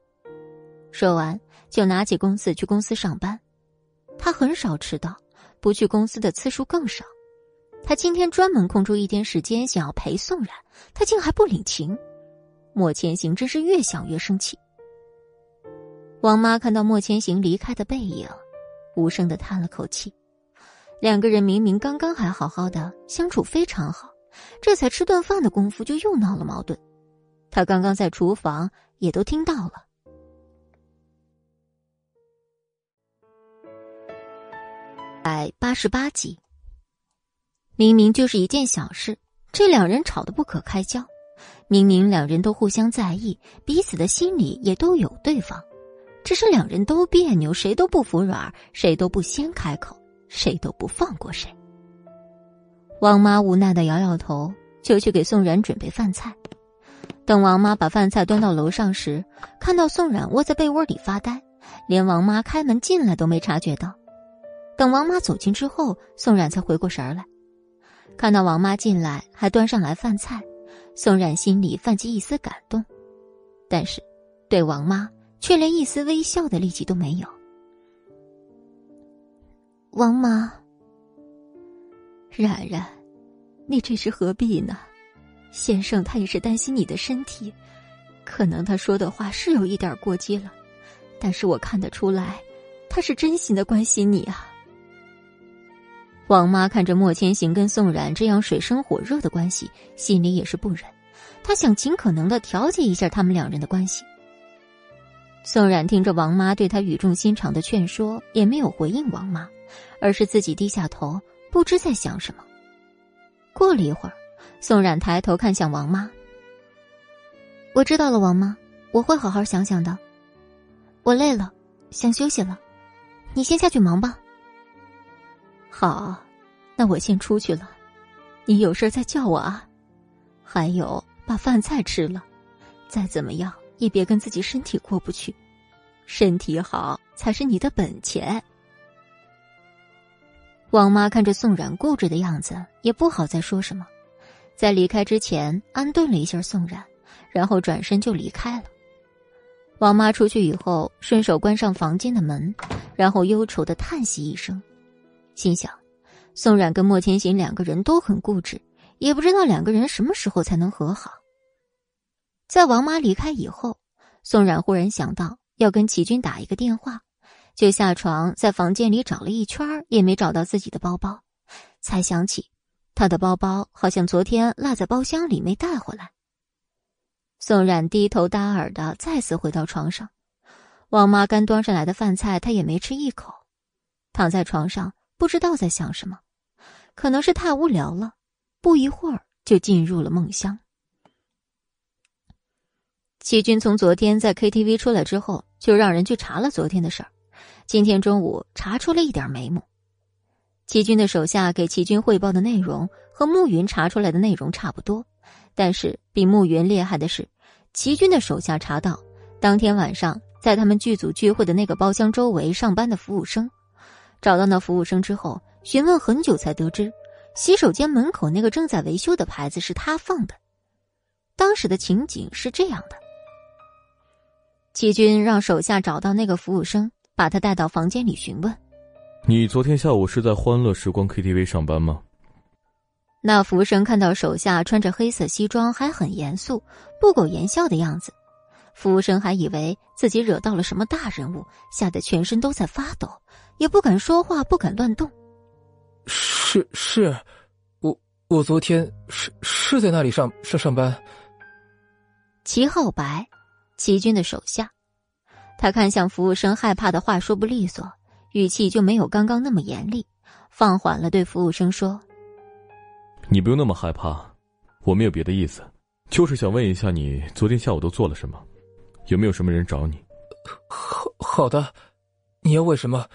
说完，就拿起公司去公司上班。他很少迟到，不去公司的次数更少。他今天专门空出一天时间，想要陪宋冉，他竟还不领情。莫千行真是越想越生气。王妈看到莫千行离开的背影，无声的叹了口气。两个人明明刚刚还好好的相处非常好，这才吃顿饭的功夫就又闹了矛盾。他刚刚在厨房也都听到了。百八十八集，明明就是一件小事，这两人吵得不可开交。明明两人都互相在意，彼此的心里也都有对方，只是两人都别扭，谁都不服软，谁都不先开口，谁都不放过谁。王妈无奈的摇摇头，就去给宋冉准备饭菜。等王妈把饭菜端到楼上时，看到宋冉窝在被窝里发呆，连王妈开门进来都没察觉到。等王妈走近之后，宋冉才回过神儿来，看到王妈进来，还端上来饭菜，宋冉心里泛起一丝感动，但是对王妈却连一丝微笑的力气都没有。王妈，冉冉，你这是何必呢？先生他也是担心你的身体，可能他说的话是有一点过激了，但是我看得出来，他是真心的关心你啊。王妈看着莫千行跟宋冉这样水深火热的关系，心里也是不忍。她想尽可能的调节一下他们两人的关系。宋冉听着王妈对他语重心长的劝说，也没有回应王妈，而是自己低下头，不知在想什么。过了一会儿，宋冉抬头看向王妈：“我知道了，王妈，我会好好想想的。我累了，想休息了，你先下去忙吧。”好，那我先出去了，你有事再叫我啊。还有，把饭菜吃了，再怎么样也别跟自己身体过不去，身体好才是你的本钱。王妈看着宋冉固执的样子，也不好再说什么，在离开之前安顿了一下宋冉，然后转身就离开了。王妈出去以后，顺手关上房间的门，然后忧愁的叹息一声。心想，宋冉跟莫千行两个人都很固执，也不知道两个人什么时候才能和好。在王妈离开以后，宋冉忽然想到要跟齐军打一个电话，就下床在房间里找了一圈，也没找到自己的包包，才想起他的包包好像昨天落在包厢里没带回来。宋冉低头耷耳的再次回到床上，王妈刚端上来的饭菜他也没吃一口，躺在床上。不知道在想什么，可能是太无聊了，不一会儿就进入了梦乡。齐军从昨天在 KTV 出来之后，就让人去查了昨天的事儿。今天中午查出了一点眉目。齐军的手下给齐军汇报的内容和暮云查出来的内容差不多，但是比暮云厉害的是，齐军的手下查到当天晚上在他们剧组聚会的那个包厢周围上班的服务生。找到那服务生之后，询问很久才得知，洗手间门口那个正在维修的牌子是他放的。当时的情景是这样的：齐军让手下找到那个服务生，把他带到房间里询问：“你昨天下午是在欢乐时光 KTV 上班吗？”那服务生看到手下穿着黑色西装，还很严肃、不苟言笑的样子，服务生还以为自己惹到了什么大人物，吓得全身都在发抖。也不敢说话，不敢乱动。是是，我我昨天是是在那里上上上班。齐浩白，齐军的手下，他看向服务生，害怕的话说不利索，语气就没有刚刚那么严厉，放缓了对服务生说：“你不用那么害怕，我没有别的意思，就是想问一下你昨天下午都做了什么，有没有什么人找你？”好好的，你要问什么？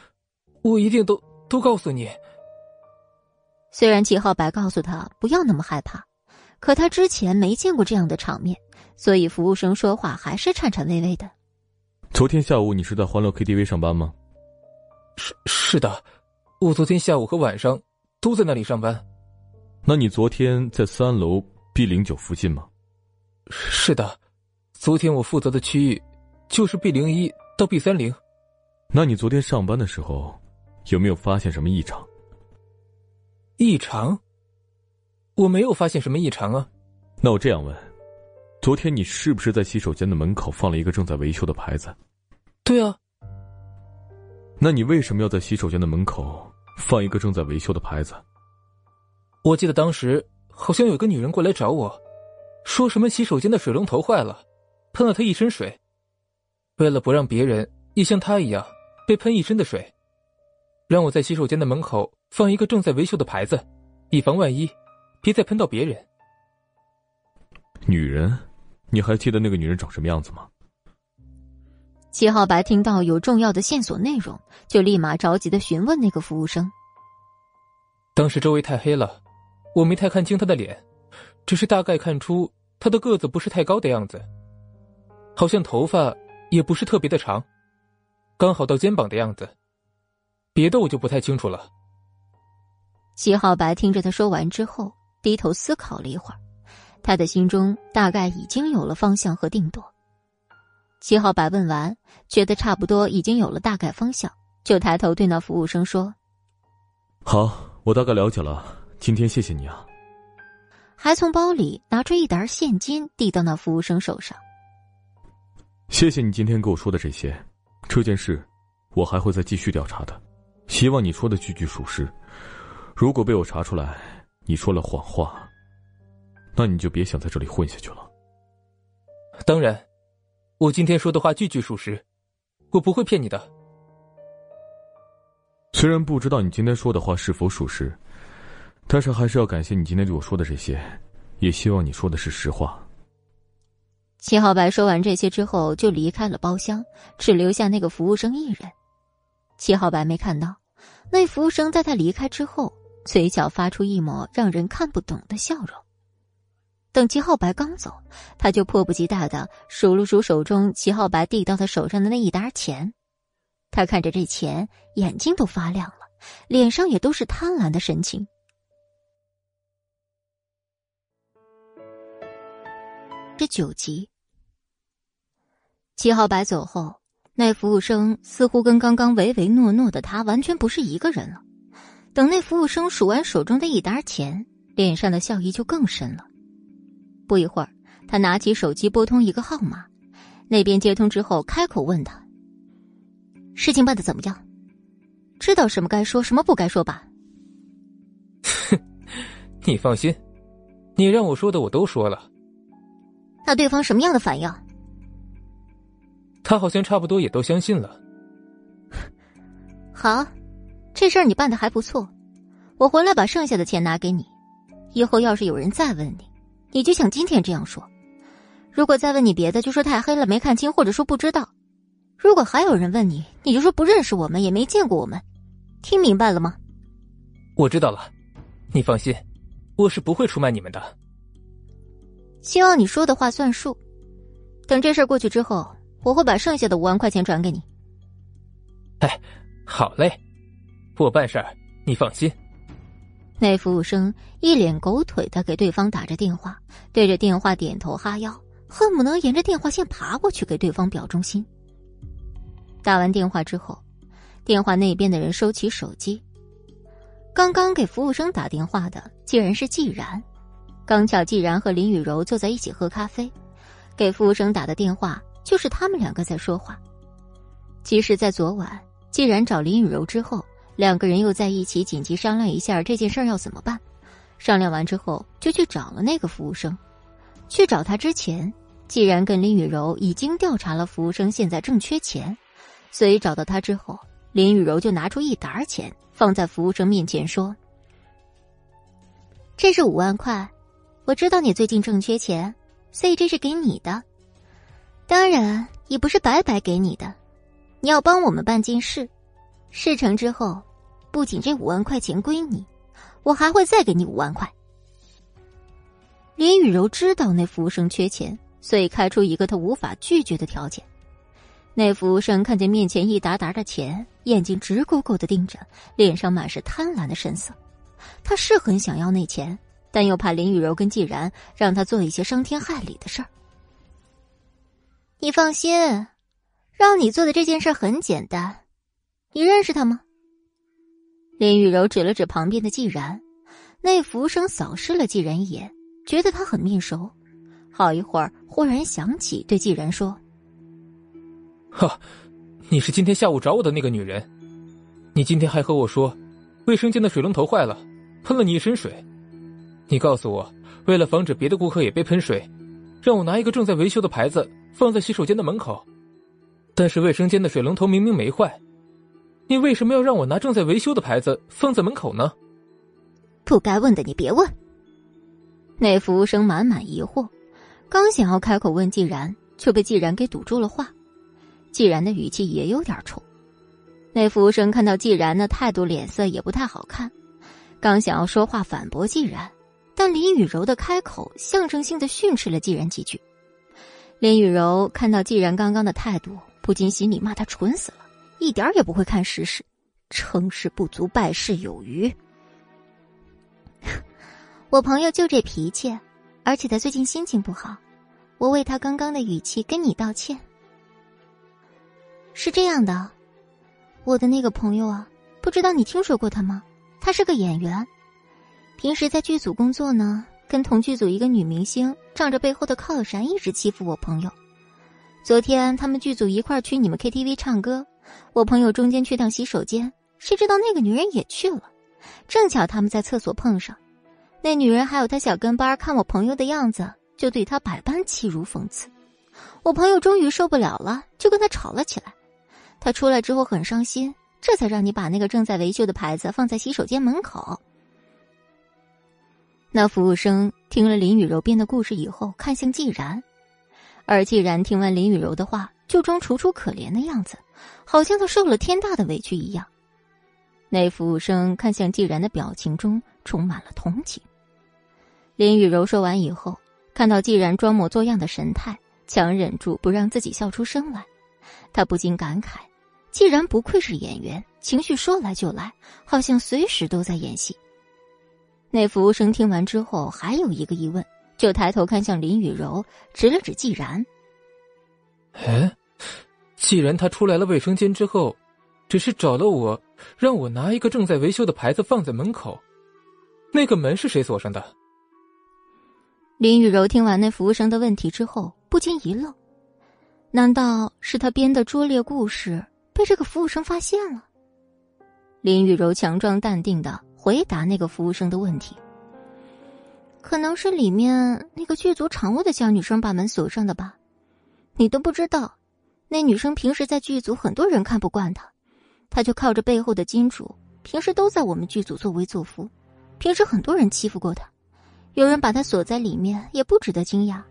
我一定都都告诉你。虽然齐浩白告诉他不要那么害怕，可他之前没见过这样的场面，所以服务生说话还是颤颤巍巍的。昨天下午你是在欢乐 KTV 上班吗？是是的，我昨天下午和晚上都在那里上班。那你昨天在三楼 B 零九附近吗？是的，昨天我负责的区域就是 B 零一到 B 三零。那你昨天上班的时候？有没有发现什么异常？异常？我没有发现什么异常啊。那我这样问：昨天你是不是在洗手间的门口放了一个正在维修的牌子？对啊。那你为什么要在洗手间的门口放一个正在维修的牌子？我记得当时好像有个女人过来找我，说什么洗手间的水龙头坏了，喷了她一身水。为了不让别人也像她一样被喷一身的水。让我在洗手间的门口放一个正在维修的牌子，以防万一，别再喷到别人。女人，你还记得那个女人长什么样子吗？齐浩白听到有重要的线索内容，就立马着急的询问那个服务生。当时周围太黑了，我没太看清她的脸，只是大概看出她的个子不是太高的样子，好像头发也不是特别的长，刚好到肩膀的样子。别的我就不太清楚了。齐浩白听着他说完之后，低头思考了一会儿，他的心中大概已经有了方向和定夺。齐浩白问完，觉得差不多已经有了大概方向，就抬头对那服务生说：“好，我大概了解了。今天谢谢你啊。”还从包里拿出一沓现金递到那服务生手上。谢谢你今天给我说的这些，这件事我还会再继续调查的。希望你说的句句属实。如果被我查出来你说了谎话，那你就别想在这里混下去了。当然，我今天说的话句句属实，我不会骗你的。虽然不知道你今天说的话是否属实，但是还是要感谢你今天对我说的这些，也希望你说的是实话。七号白说完这些之后，就离开了包厢，只留下那个服务生一人。齐浩白没看到，那服务生在他离开之后，嘴角发出一抹让人看不懂的笑容。等齐浩白刚走，他就迫不及待的数了数手中齐浩白递到他手上的那一沓钱。他看着这钱，眼睛都发亮了，脸上也都是贪婪的神情。这九集，齐浩白走后，那服务生似乎跟刚刚唯唯诺诺的他完全不是一个人了。等那服务生数完手中的一沓钱，脸上的笑意就更深了。不一会儿，他拿起手机拨通一个号码，那边接通之后，开口问他：“事情办的怎么样？知道什么该说，什么不该说吧？”哼，你放心，你让我说的我都说了。那对方什么样的反应？他好像差不多也都相信了。好，这事儿你办的还不错，我回来把剩下的钱拿给你。以后要是有人再问你，你就像今天这样说。如果再问你别的，就说太黑了没看清，或者说不知道。如果还有人问你，你就说不认识我们，也没见过我们。听明白了吗？我知道了，你放心，我是不会出卖你们的。希望你说的话算数。等这事儿过去之后，我会把剩下的五万块钱转给你。哎，好嘞，我办事儿，你放心。那服务生一脸狗腿的给对方打着电话，对着电话点头哈腰，恨不能沿着电话线爬过去给对方表忠心。打完电话之后，电话那边的人收起手机。刚刚给服务生打电话的竟然是季然。刚巧季然和林雨柔坐在一起喝咖啡，给服务生打的电话就是他们两个在说话。其实，在昨晚既然找林雨柔之后，两个人又在一起紧急商量一下这件事要怎么办。商量完之后，就去找了那个服务生。去找他之前，既然跟林雨柔已经调查了服务生现在正缺钱，所以找到他之后，林雨柔就拿出一沓钱放在服务生面前说：“这是五万块。”我知道你最近正缺钱，所以这是给你的。当然也不是白白给你的，你要帮我们办件事，事成之后，不仅这五万块钱归你，我还会再给你五万块。林雨柔知道那服务生缺钱，所以开出一个他无法拒绝的条件。那服务生看见面前一沓沓的钱，眼睛直勾勾的盯着，脸上满是贪婪的神色。他是很想要那钱。但又怕林雨柔跟季然让他做一些伤天害理的事儿。你放心，让你做的这件事很简单。你认识他吗？林雨柔指了指旁边的季然，那服务生扫视了季然一眼，觉得他很面熟。好一会儿，忽然想起对季然说：“哈，你是今天下午找我的那个女人。你今天还和我说，卫生间的水龙头坏了，喷了你一身水。”你告诉我，为了防止别的顾客也被喷水，让我拿一个正在维修的牌子放在洗手间的门口。但是卫生间的水龙头明明没坏，你为什么要让我拿正在维修的牌子放在门口呢？不该问的你别问。那服务生满满疑惑，刚想要开口问既然，却被既然给堵住了话。既然的语气也有点冲。那服务生看到既然的态度，脸色也不太好看，刚想要说话反驳既然。但林雨柔的开口象征性的训斥了既然几句，林雨柔看到季然刚刚的态度，不禁心里骂他蠢死了，一点也不会看时事，成事不足败事有余。我朋友就这脾气，而且他最近心情不好，我为他刚刚的语气跟你道歉。是这样的，我的那个朋友啊，不知道你听说过他吗？他是个演员。平时在剧组工作呢，跟同剧组一个女明星仗着背后的靠山，一直欺负我朋友。昨天他们剧组一块去你们 KTV 唱歌，我朋友中间去趟洗手间，谁知道那个女人也去了，正巧他们在厕所碰上。那女人还有她小跟班看我朋友的样子，就对他百般欺辱讽刺。我朋友终于受不了了，就跟他吵了起来。他出来之后很伤心，这才让你把那个正在维修的牌子放在洗手间门口。那服务生听了林雨柔编的故事以后，看向季然，而季然听完林雨柔的话，就装楚楚可怜的样子，好像他受了天大的委屈一样。那服务生看向季然的表情中充满了同情。林雨柔说完以后，看到季然装模作样的神态，强忍住不让自己笑出声来，他不禁感慨：既然不愧是演员，情绪说来就来，好像随时都在演戏。那服务生听完之后，还有一个疑问，就抬头看向林雨柔，指了指季然。哎，既然他出来了卫生间之后，只是找了我，让我拿一个正在维修的牌子放在门口，那个门是谁锁上的？林雨柔听完那服务生的问题之后，不禁一愣，难道是他编的拙劣故事被这个服务生发现了？林雨柔强装淡定的。回答那个服务生的问题，可能是里面那个剧组常务的小女生把门锁上的吧？你都不知道，那女生平时在剧组很多人看不惯她，她就靠着背后的金主，平时都在我们剧组作威作福，平时很多人欺负过她，有人把她锁在里面也不值得惊讶。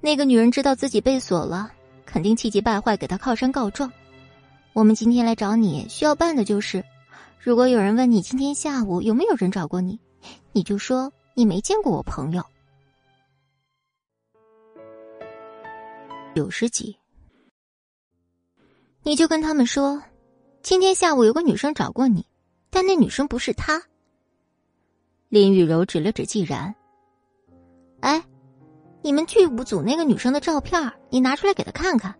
那个女人知道自己被锁了，肯定气急败坏给她靠山告状。我们今天来找你，需要办的就是。如果有人问你今天下午有没有人找过你，你就说你没见过我朋友。九十几，你就跟他们说，今天下午有个女生找过你，但那女生不是他。林雨柔指了指季然，哎，你们剧务组那个女生的照片，你拿出来给她看看。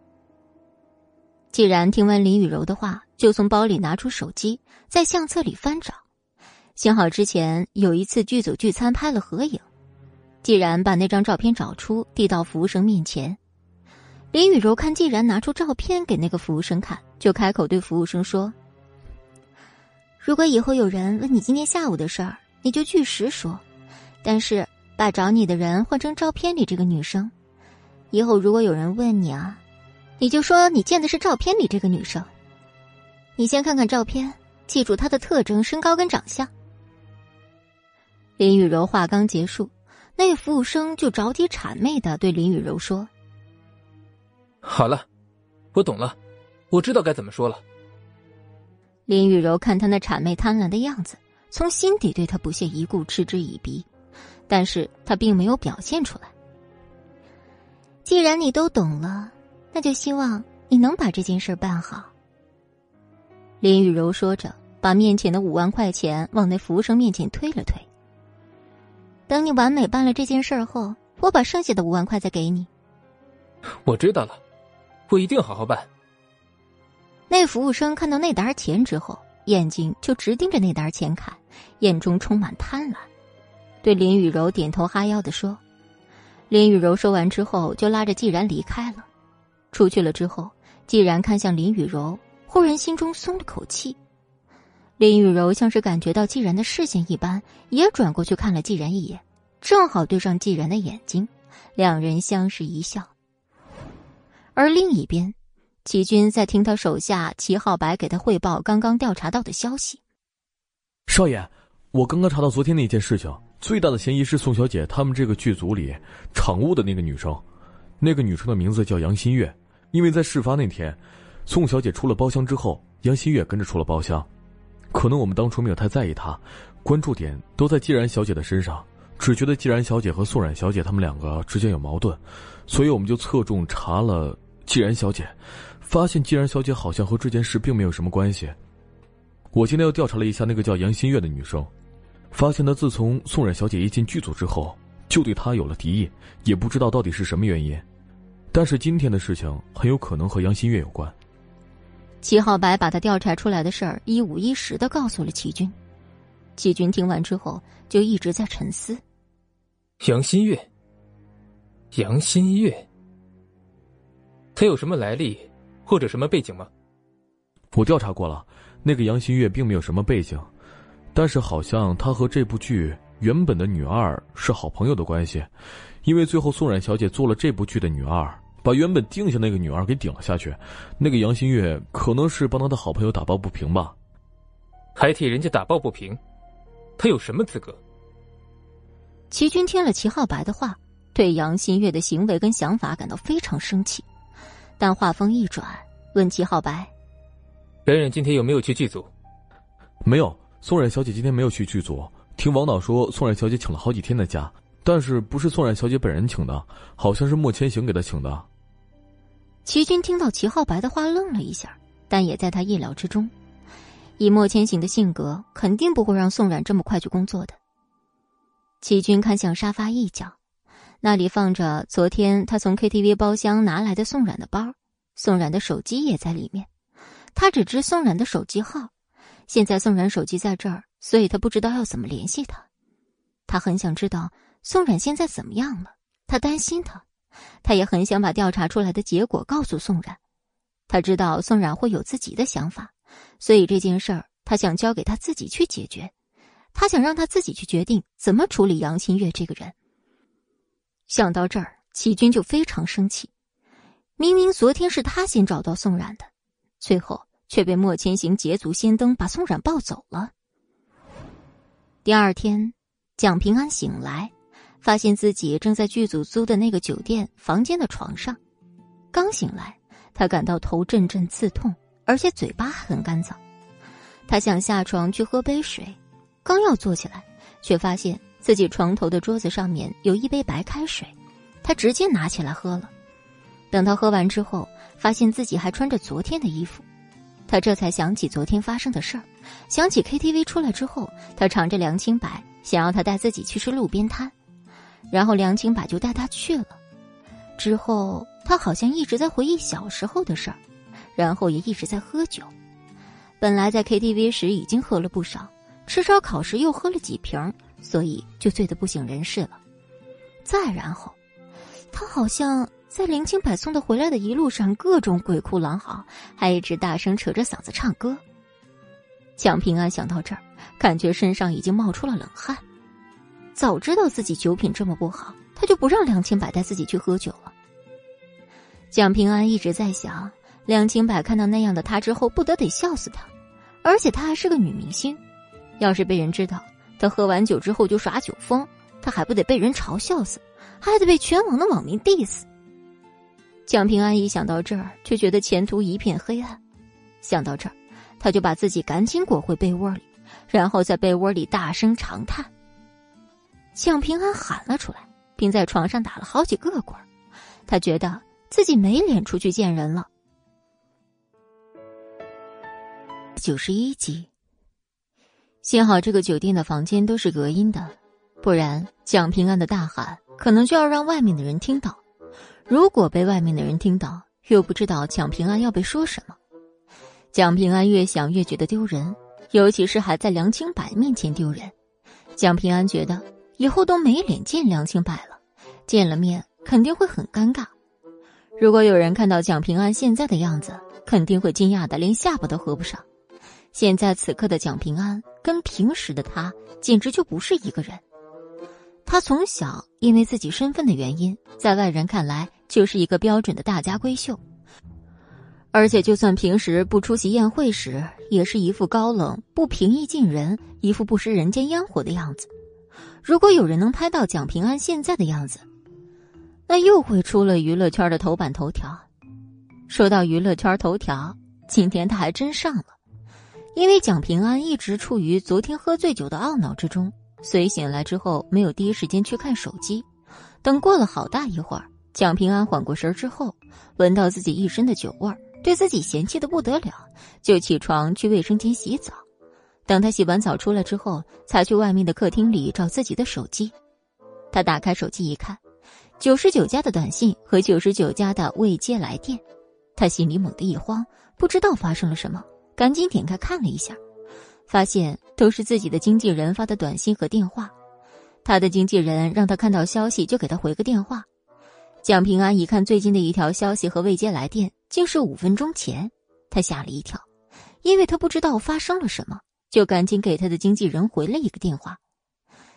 既然听完林雨柔的话，就从包里拿出手机，在相册里翻找，幸好之前有一次剧组聚餐拍了合影。既然把那张照片找出，递到服务生面前。林雨柔看既然拿出照片给那个服务生看，就开口对服务生说：“如果以后有人问你今天下午的事儿，你就据实说，但是把找你的人换成照片里这个女生。以后如果有人问你啊。”你就说你见的是照片里这个女生。你先看看照片，记住她的特征、身高跟长相。林雨柔话刚结束，那个服务生就着急谄媚的对林雨柔说：“好了，我懂了，我知道该怎么说了。”林雨柔看他那谄媚贪婪的样子，从心底对他不屑一顾，嗤之以鼻，但是他并没有表现出来。既然你都懂了。那就希望你能把这件事办好。”林雨柔说着，把面前的五万块钱往那服务生面前推了推。等你完美办了这件事后，我把剩下的五万块再给你。我知道了，我一定好好办。那服务生看到那沓钱之后，眼睛就直盯着那沓钱看，眼中充满贪婪，对林雨柔点头哈腰的说：“林雨柔说完之后，就拉着季然离开了。”出去了之后，既然看向林雨柔，忽然心中松了口气。林雨柔像是感觉到季然的视线一般，也转过去看了季然一眼，正好对上季然的眼睛，两人相视一笑。而另一边，齐军在听他手下齐浩白给他汇报刚刚调查到的消息。少爷，我刚刚查到昨天那件事情，最大的嫌疑是宋小姐他们这个剧组里场务的那个女生，那个女生的名字叫杨新月。因为在事发那天，宋小姐出了包厢之后，杨新月跟着出了包厢。可能我们当初没有太在意她，关注点都在既然小姐的身上，只觉得既然小姐和宋冉小姐他们两个之间有矛盾，所以我们就侧重查了既然小姐，发现既然小姐好像和这件事并没有什么关系。我今天又调查了一下那个叫杨新月的女生，发现她自从宋冉小姐一进剧组之后，就对她有了敌意，也不知道到底是什么原因。但是今天的事情很有可能和杨新月有关。齐浩白把他调查出来的事儿一五一十的告诉了齐军。齐军听完之后就一直在沉思。杨新月，杨新月，他有什么来历或者什么背景吗？我调查过了，那个杨新月并没有什么背景，但是好像他和这部剧原本的女二是好朋友的关系，因为最后宋冉小姐做了这部剧的女二。把原本定下那个女儿给顶了下去，那个杨新月可能是帮他的好朋友打抱不平吧，还替人家打抱不平，他有什么资格？齐军听了齐浩白的话，对杨新月的行为跟想法感到非常生气，但话锋一转，问齐浩白：“冉冉今天有没有去剧组？”“没有，宋冉小姐今天没有去剧组。听王导说，宋冉小姐请了好几天的假，但是不是宋冉小姐本人请的，好像是莫千行给她请的。”齐军听到齐浩白的话，愣了一下，但也在他意料之中。以莫千行的性格，肯定不会让宋冉这么快去工作的。齐军看向沙发一角，那里放着昨天他从 KTV 包厢拿来的宋冉的包，宋冉的手机也在里面。他只知宋冉的手机号，现在宋冉手机在这儿，所以他不知道要怎么联系他。他很想知道宋冉现在怎么样了，他担心他。他也很想把调查出来的结果告诉宋冉，他知道宋冉会有自己的想法，所以这件事儿他想交给他自己去解决，他想让他自己去决定怎么处理杨新月这个人。想到这儿，齐军就非常生气，明明昨天是他先找到宋冉的，最后却被莫千行捷足先登把宋冉抱走了。第二天，蒋平安醒来。发现自己正在剧组租的那个酒店房间的床上，刚醒来，他感到头阵阵刺痛，而且嘴巴很干燥。他想下床去喝杯水，刚要坐起来，却发现自己床头的桌子上面有一杯白开水，他直接拿起来喝了。等他喝完之后，发现自己还穿着昨天的衣服，他这才想起昨天发生的事儿，想起 KTV 出来之后，他尝着凉青白，想要他带自己去吃路边摊。然后梁清柏就带他去了，之后他好像一直在回忆小时候的事儿，然后也一直在喝酒。本来在 KTV 时已经喝了不少，吃烧烤时又喝了几瓶，所以就醉得不省人事了。再然后，他好像在林清柏送他回来的一路上各种鬼哭狼嚎，还一直大声扯着嗓子唱歌。蒋平安想到这儿，感觉身上已经冒出了冷汗。早知道自己酒品这么不好，他就不让梁清柏带自己去喝酒了。蒋平安一直在想，梁清柏看到那样的他之后，不得得笑死他。而且她还是个女明星，要是被人知道她喝完酒之后就耍酒疯，他还不得被人嘲笑死，还得被全网的网民 diss。蒋平安一想到这儿，就觉得前途一片黑暗。想到这儿，他就把自己赶紧裹回被窝里，然后在被窝里大声长叹。蒋平安喊了出来，并在床上打了好几个滚他觉得自己没脸出去见人了。九十一集，幸好这个酒店的房间都是隔音的，不然蒋平安的大喊可能就要让外面的人听到。如果被外面的人听到，又不知道蒋平安要被说什么。蒋平安越想越觉得丢人，尤其是还在梁清白面前丢人。蒋平安觉得。以后都没脸见梁清柏了，见了面肯定会很尴尬。如果有人看到蒋平安现在的样子，肯定会惊讶的连下巴都合不上。现在此刻的蒋平安跟平时的他简直就不是一个人。他从小因为自己身份的原因，在外人看来就是一个标准的大家闺秀，而且就算平时不出席宴会时，也是一副高冷、不平易近人、一副不食人间烟火的样子。如果有人能拍到蒋平安现在的样子，那又会出了娱乐圈的头版头条。说到娱乐圈头条，今天他还真上了，因为蒋平安一直处于昨天喝醉酒的懊恼之中，所以醒来之后没有第一时间去看手机。等过了好大一会儿，蒋平安缓过神之后，闻到自己一身的酒味儿，对自己嫌弃的不得了，就起床去卫生间洗澡。等他洗完澡出来之后，才去外面的客厅里找自己的手机。他打开手机一看，九十九加的短信和九十九加的未接来电，他心里猛地一慌，不知道发生了什么，赶紧点开看了一下，发现都是自己的经纪人发的短信和电话。他的经纪人让他看到消息就给他回个电话。蒋平安一看最近的一条消息和未接来电，竟是五分钟前，他吓了一跳，因为他不知道发生了什么。就赶紧给他的经纪人回了一个电话，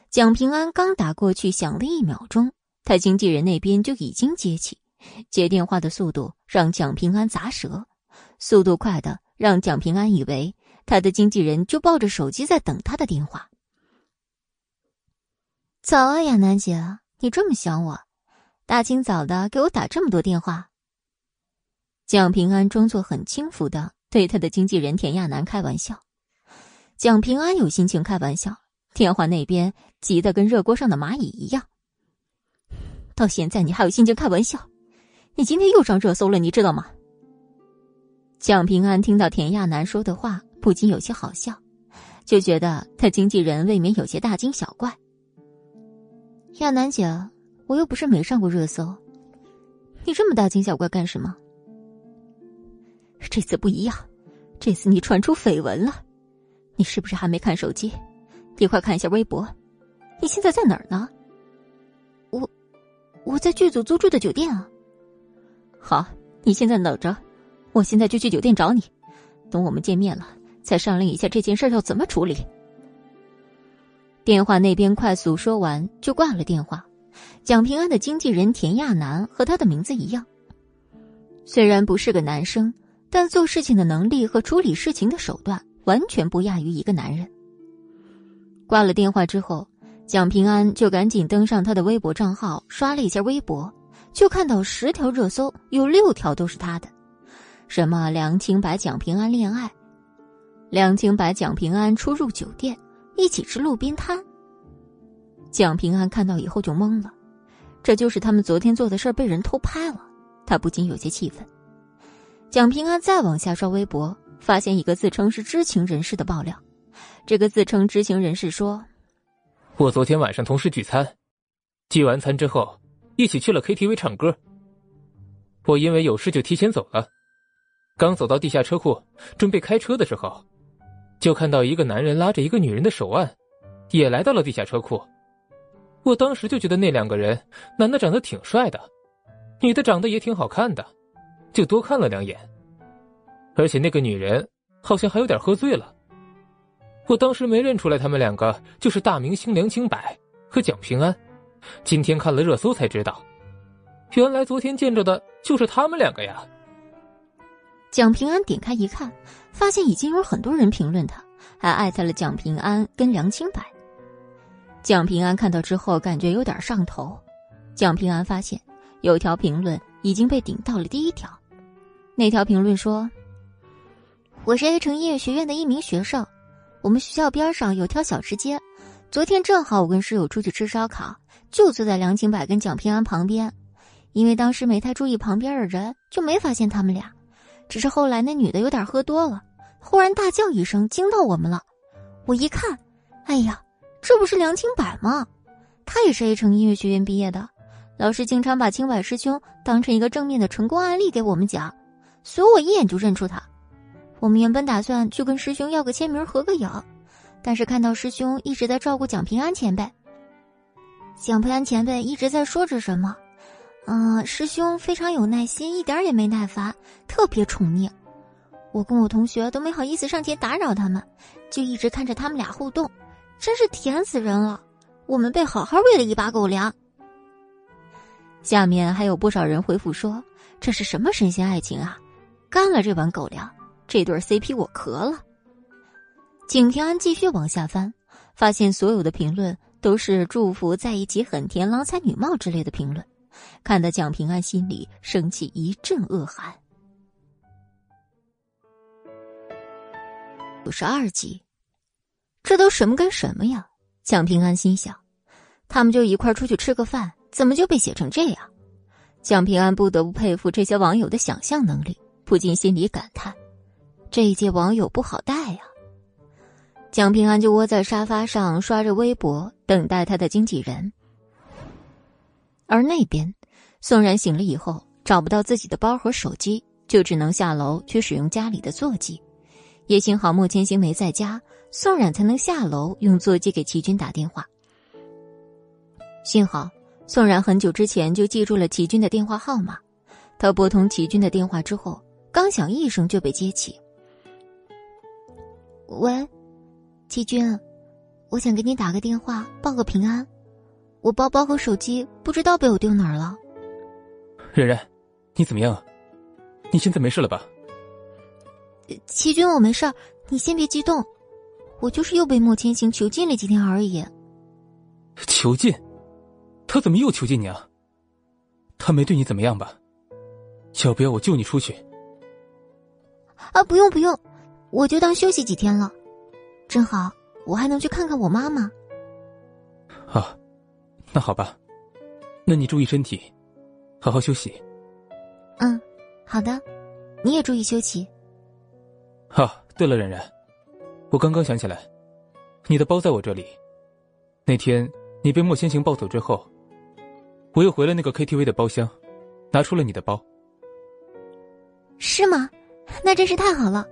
蒋平安刚打过去，响了一秒钟，他经纪人那边就已经接起，接电话的速度让蒋平安砸舌，速度快的让蒋平安以为他的经纪人就抱着手机在等他的电话。早啊，亚楠姐，你这么想我，大清早的给我打这么多电话。蒋平安装作很轻浮的对他的经纪人田亚楠开玩笑。蒋平安有心情开玩笑，电话那边急得跟热锅上的蚂蚁一样。到现在你还有心情开玩笑？你今天又上热搜了，你知道吗？蒋平安听到田亚楠说的话，不禁有些好笑，就觉得他经纪人未免有些大惊小怪。亚楠姐，我又不是没上过热搜，你这么大惊小怪干什么？这次不一样，这次你传出绯闻了，你是不是还没看手机？你快看一下微博，你现在在哪儿呢？我，我在剧组租住的酒店啊。好，你现在等着，我现在就去酒店找你。等我们见面了，再商量一下这件事要怎么处理。电话那边快速说完就挂了电话。蒋平安的经纪人田亚楠和他的名字一样，虽然不是个男生，但做事情的能力和处理事情的手段完全不亚于一个男人。挂了电话之后，蒋平安就赶紧登上他的微博账号，刷了一下微博，就看到十条热搜有六条都是他的，什么梁清白、蒋平安恋爱，梁清白、蒋平安出入酒店。一起吃路边摊。蒋平安看到以后就懵了，这就是他们昨天做的事被人偷拍了，他不禁有些气愤。蒋平安再往下刷微博，发现一个自称是知情人士的爆料。这个自称知情人士说：“我昨天晚上同事聚餐，聚完餐之后一起去了 KTV 唱歌。我因为有事就提前走了，刚走到地下车库准备开车的时候。”就看到一个男人拉着一个女人的手腕，也来到了地下车库。我当时就觉得那两个人，男的长得挺帅的，女的长得也挺好看的，就多看了两眼。而且那个女人好像还有点喝醉了。我当时没认出来他们两个就是大明星梁清柏和蒋平安，今天看了热搜才知道，原来昨天见着的就是他们两个呀。蒋平安点开一看，发现已经有很多人评论他，还艾特了蒋平安跟梁清白。蒋平安看到之后，感觉有点上头。蒋平安发现有条评论已经被顶到了第一条，那条评论说：“我是 A 城音乐学院的一名学生，我们学校边上有条小吃街，昨天正好我跟室友出去吃烧烤，就坐在梁清柏跟蒋平安旁边，因为当时没太注意旁边的人，就没发现他们俩。”只是后来那女的有点喝多了，忽然大叫一声，惊到我们了。我一看，哎呀，这不是梁清柏吗？他也是 A 城音乐学院毕业的，老师经常把清柏师兄当成一个正面的成功案例给我们讲，所以我一眼就认出他。我们原本打算去跟师兄要个签名、合个影，但是看到师兄一直在照顾蒋平安前辈，蒋平安前辈一直在说着什么。嗯，师兄非常有耐心，一点也没耐烦，特别宠溺。我跟我同学都没好意思上前打扰他们，就一直看着他们俩互动，真是甜死人了。我们被好好喂了一把狗粮。下面还有不少人回复说：“这是什么神仙爱情啊？干了这碗狗粮，这对 CP 我磕了。”景平安继续往下翻，发现所有的评论都是祝福在一起很甜、郎才女貌之类的评论。看得蒋平安心里升起一阵恶寒。五十二集，这都什么跟什么呀？蒋平安心想，他们就一块出去吃个饭，怎么就被写成这样？蒋平安不得不佩服这些网友的想象能力，不禁心里感叹：这一届网友不好带呀。蒋平安就窝在沙发上刷着微博，等待他的经纪人。而那边，宋然醒了以后找不到自己的包和手机，就只能下楼去使用家里的座机。也幸好莫千行没在家，宋冉才能下楼用座机给齐军打电话。幸好宋冉很久之前就记住了齐军的电话号码，他拨通齐军的电话之后，刚响一声就被接起。喂，齐军，我想给你打个电话报个平安。我包包和手机不知道被我丢哪儿了。冉冉，你怎么样？你现在没事了吧？齐军，我没事儿，你先别激动，我就是又被莫千行囚禁了几天而已。囚禁？他怎么又囚禁你啊？他没对你怎么样吧？要不要我救你出去？啊，不用不用，我就当休息几天了，正好我还能去看看我妈妈。啊，那好吧，那你注意身体，好好休息。嗯，好的，你也注意休息。啊，对了，冉冉，我刚刚想起来，你的包在我这里。那天你被莫千行抱走之后，我又回了那个 KTV 的包厢，拿出了你的包。是吗？那真是太好了！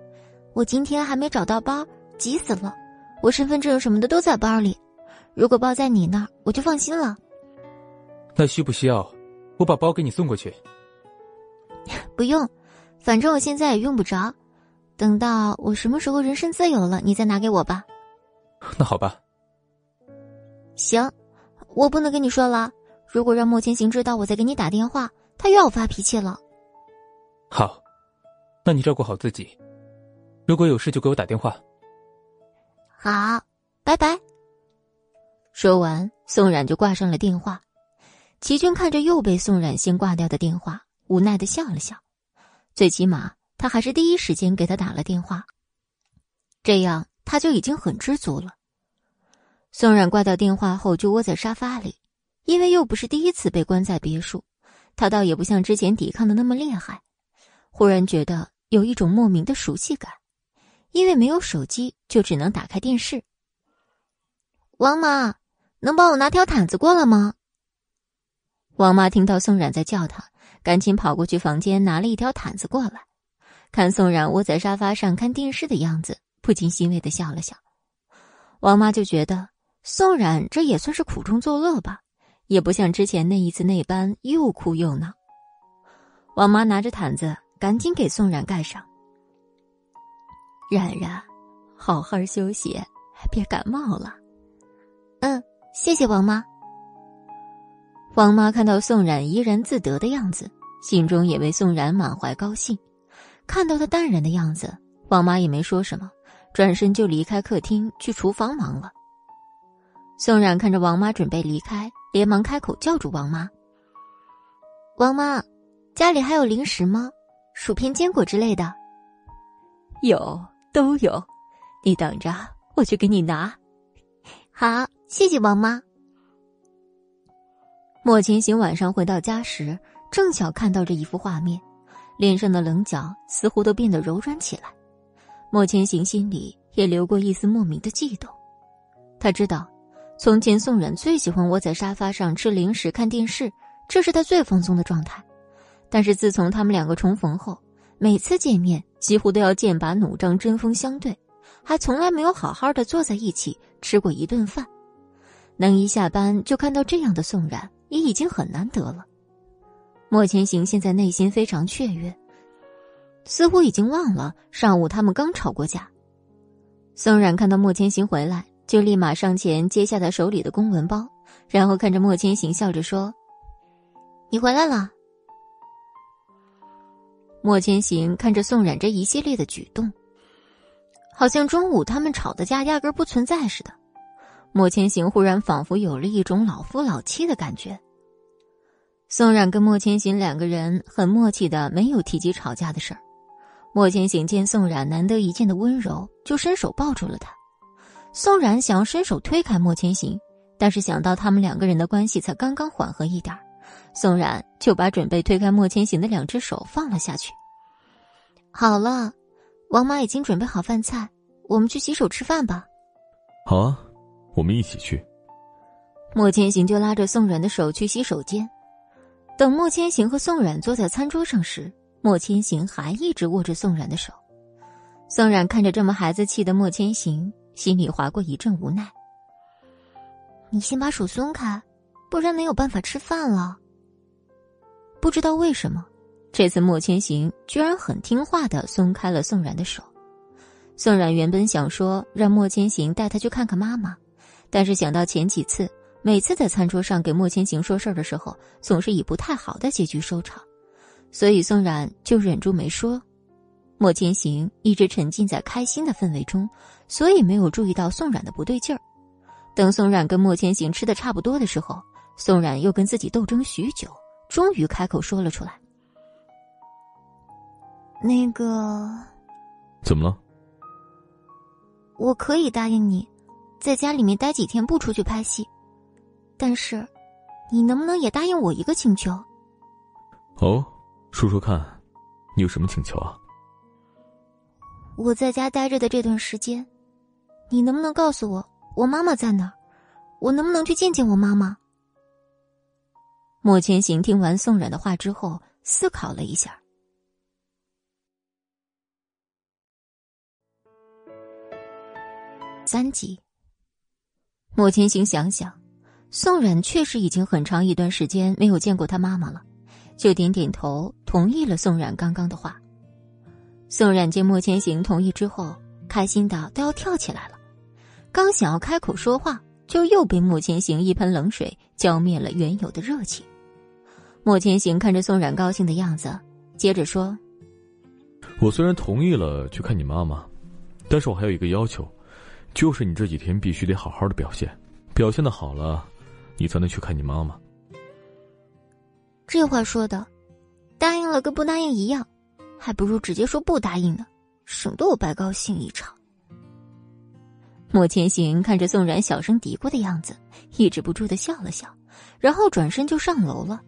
我今天还没找到包，急死了。我身份证什么的都在包里，如果包在你那儿，我就放心了。那需不需要我把包给你送过去？不用，反正我现在也用不着。等到我什么时候人身自由了，你再拿给我吧。那好吧。行，我不能跟你说了。如果让莫千行知道我在给你打电话，他又要发脾气了。好，那你照顾好自己。如果有事就给我打电话。好，拜拜。说完，宋冉就挂上了电话。齐军看着又被宋冉先挂掉的电话，无奈的笑了笑。最起码他还是第一时间给他打了电话，这样他就已经很知足了。宋冉挂掉电话后，就窝在沙发里，因为又不是第一次被关在别墅，他倒也不像之前抵抗的那么厉害。忽然觉得有一种莫名的熟悉感，因为没有手机，就只能打开电视。王妈，能帮我拿条毯子过来吗？王妈听到宋冉在叫她，赶紧跑过去房间拿了一条毯子过来。看宋冉窝在沙发上看电视的样子，不禁欣慰的笑了笑。王妈就觉得。宋冉这也算是苦中作乐吧，也不像之前那一次那般又哭又闹。王妈拿着毯子，赶紧给宋冉盖上。冉冉，好好休息，别感冒了。嗯，谢谢王妈。王妈看到宋冉怡然自得的样子，心中也为宋冉满怀高兴。看到他淡然的样子，王妈也没说什么，转身就离开客厅去厨房忙了。宋冉看着王妈准备离开，连忙开口叫住王妈：“王妈，家里还有零食吗？薯片、坚果之类的？”“有，都有。你等着，我去给你拿。”“好，谢谢王妈。”莫千行晚上回到家时，正巧看到这一幅画面，脸上的棱角似乎都变得柔软起来。莫千行心里也流过一丝莫名的悸动，他知道。从前，宋冉最喜欢窝在沙发上吃零食、看电视，这是他最放松的状态。但是自从他们两个重逢后，每次见面几乎都要剑拔弩张、针锋相对，还从来没有好好的坐在一起吃过一顿饭。能一下班就看到这样的宋冉，也已经很难得了。莫千行现在内心非常雀跃，似乎已经忘了上午他们刚吵过架。宋冉看到莫千行回来。就立马上前接下他手里的公文包，然后看着莫千行笑着说：“你回来了。”莫千行看着宋冉这一系列的举动，好像中午他们吵的架压根不存在似的。莫千行忽然仿佛有了一种老夫老妻的感觉。宋冉跟莫千行两个人很默契的没有提及吵架的事儿。莫千行见宋冉难得一见的温柔，就伸手抱住了他。宋冉想要伸手推开莫千行，但是想到他们两个人的关系才刚刚缓和一点宋冉就把准备推开莫千行的两只手放了下去。好了，王妈已经准备好饭菜，我们去洗手吃饭吧。好啊，我们一起去。莫千行就拉着宋冉的手去洗手间。等莫千行和宋冉坐在餐桌上时，莫千行还一直握着宋冉的手。宋冉看着这么孩子气的莫千行。心里划过一阵无奈。你先把手松开，不然没有办法吃饭了。不知道为什么，这次莫千行居然很听话的松开了宋冉的手。宋冉原本想说让莫千行带他去看看妈妈，但是想到前几次每次在餐桌上给莫千行说事儿的时候，总是以不太好的结局收场，所以宋冉就忍住没说。莫千行一直沉浸在开心的氛围中，所以没有注意到宋冉的不对劲儿。等宋冉跟莫千行吃的差不多的时候，宋冉又跟自己斗争许久，终于开口说了出来：“那个，怎么了？我可以答应你，在家里面待几天不出去拍戏，但是，你能不能也答应我一个请求？”哦，说说看，你有什么请求啊？我在家待着的这段时间，你能不能告诉我我妈妈在哪儿？我能不能去见见我妈妈？莫千行听完宋冉的话之后，思考了一下。三集，莫千行想想，宋冉确实已经很长一段时间没有见过他妈妈了。就点点头，同意了宋冉刚刚的话。宋冉见莫千行同意之后，开心的都要跳起来了。刚想要开口说话，就又被莫千行一盆冷水浇灭了原有的热情。莫千行看着宋冉高兴的样子，接着说：“我虽然同意了去看你妈妈，但是我还有一个要求，就是你这几天必须得好好的表现，表现的好了，你才能去看你妈妈。”这话说的，答应了跟不答应一样，还不如直接说不答应呢，省得我白高兴一场。莫千行看着宋冉小声嘀咕的样子，抑制不住的笑了笑，然后转身就上楼了。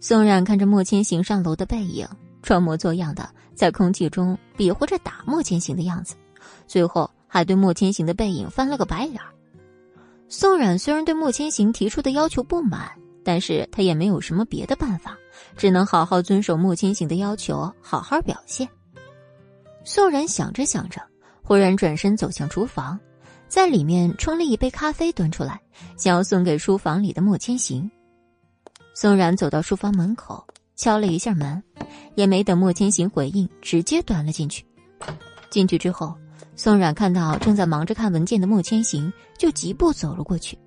宋冉看着莫千行上楼的背影，装模作样的在空气中比划着打莫千行的样子，最后还对莫千行的背影翻了个白眼。宋冉虽然对莫千行提出的要求不满。但是他也没有什么别的办法，只能好好遵守莫千行的要求，好好表现。宋冉想着想着，忽然转身走向厨房，在里面冲了一杯咖啡端出来，想要送给书房里的莫千行。宋冉走到书房门口，敲了一下门，也没等莫千行回应，直接端了进去。进去之后，宋冉看到正在忙着看文件的莫千行，就疾步走了过去。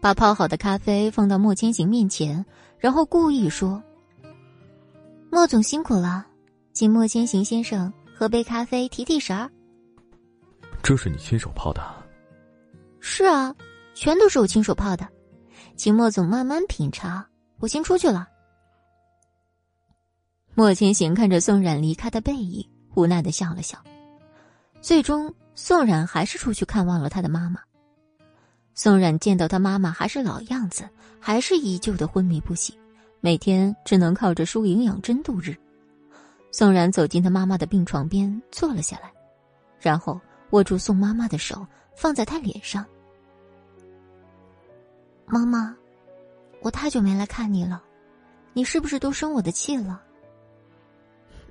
把泡好的咖啡放到莫千行面前，然后故意说：“莫总辛苦了，请莫千行先生喝杯咖啡提提神儿。”这是你亲手泡的？是啊，全都是我亲手泡的，请莫总慢慢品尝。我先出去了。莫千行看着宋冉离开的背影，无奈的笑了笑。最终，宋冉还是出去看望了他的妈妈。宋冉见到他妈妈还是老样子，还是依旧的昏迷不醒，每天只能靠着输营养针度日。宋冉走进他妈妈的病床边坐了下来，然后握住宋妈妈的手放在她脸上。妈妈，我太久没来看你了，你是不是都生我的气了？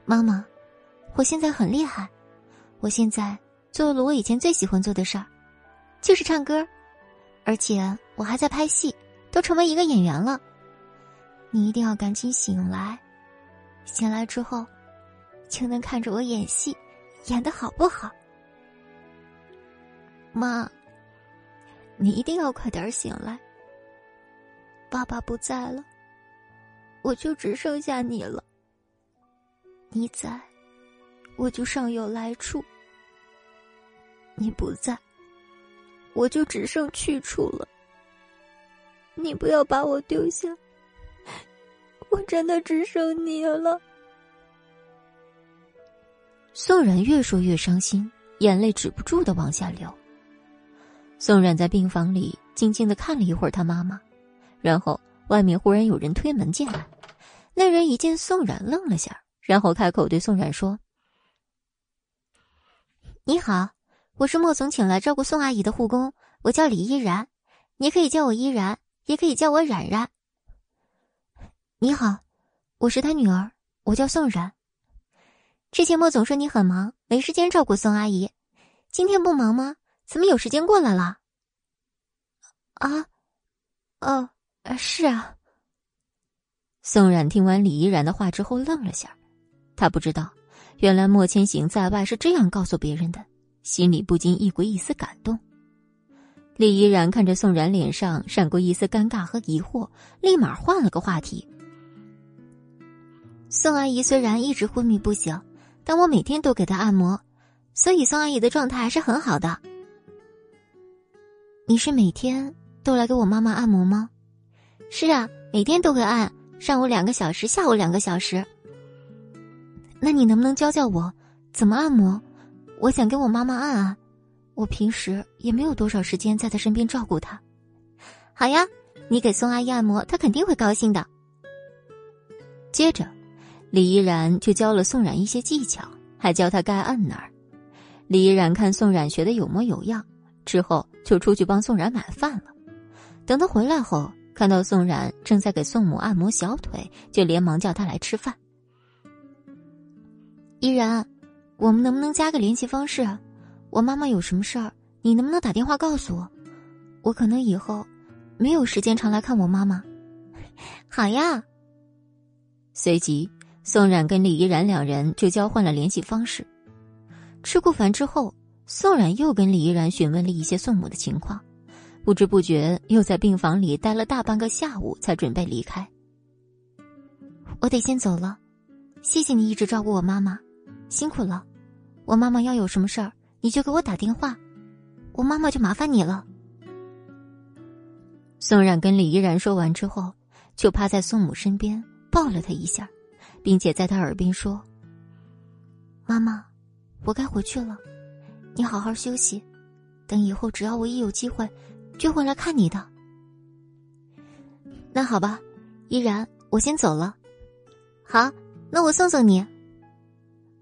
妈妈，我现在很厉害，我现在做了我以前最喜欢做的事儿，就是唱歌。而且我还在拍戏，都成为一个演员了。你一定要赶紧醒来，醒来之后，就能看着我演戏，演的好不好？妈，你一定要快点醒来。爸爸不在了，我就只剩下你了。你在，我就尚有来处；你不在。我就只剩去处了。你不要把我丢下，我真的只剩你了。宋冉越说越伤心，眼泪止不住的往下流。宋冉在病房里静静的看了一会儿他妈妈，然后外面忽然有人推门进来，那人一见宋冉愣了下，然后开口对宋冉说：“你好。”我是莫总请来照顾宋阿姨的护工，我叫李依然，你可以叫我依然，也可以叫我冉冉。你好，我是他女儿，我叫宋冉。之前莫总说你很忙，没时间照顾宋阿姨，今天不忙吗？怎么有时间过来了？啊，哦，啊是啊。宋冉听完李依然的话之后愣了下，他不知道，原来莫千行在外是这样告诉别人的。心里不禁一股一丝感动。李依然看着宋冉脸上闪过一丝尴尬和疑惑，立马换了个话题：“宋阿姨虽然一直昏迷不醒，但我每天都给她按摩，所以宋阿姨的状态还是很好的。”你是每天都来给我妈妈按摩吗？是啊，每天都会按，上午两个小时，下午两个小时。那你能不能教教我怎么按摩？我想给我妈妈按按，我平时也没有多少时间在她身边照顾她。好呀，你给宋阿姨按摩，她肯定会高兴的。接着，李依然就教了宋冉一些技巧，还教她该按哪儿。李依然看宋冉学的有模有样，之后就出去帮宋冉买饭了。等他回来后，看到宋冉正在给宋母按摩小腿，就连忙叫他来吃饭。依然，我们能不能加个联系方式？我妈妈有什么事儿，你能不能打电话告诉我？我可能以后没有时间常来看我妈妈。好呀。随即，宋冉跟李依然两人就交换了联系方式。吃过饭之后，宋冉又跟李依然询问了一些宋母的情况，不知不觉又在病房里待了大半个下午，才准备离开。我得先走了，谢谢你一直照顾我妈妈。辛苦了，我妈妈要有什么事儿，你就给我打电话，我妈妈就麻烦你了。宋冉跟李依然说完之后，就趴在宋母身边抱了她一下，并且在她耳边说：“妈妈，我该回去了，你好好休息，等以后只要我一有机会，就会来看你的。”那好吧，依然，我先走了。好，那我送送你。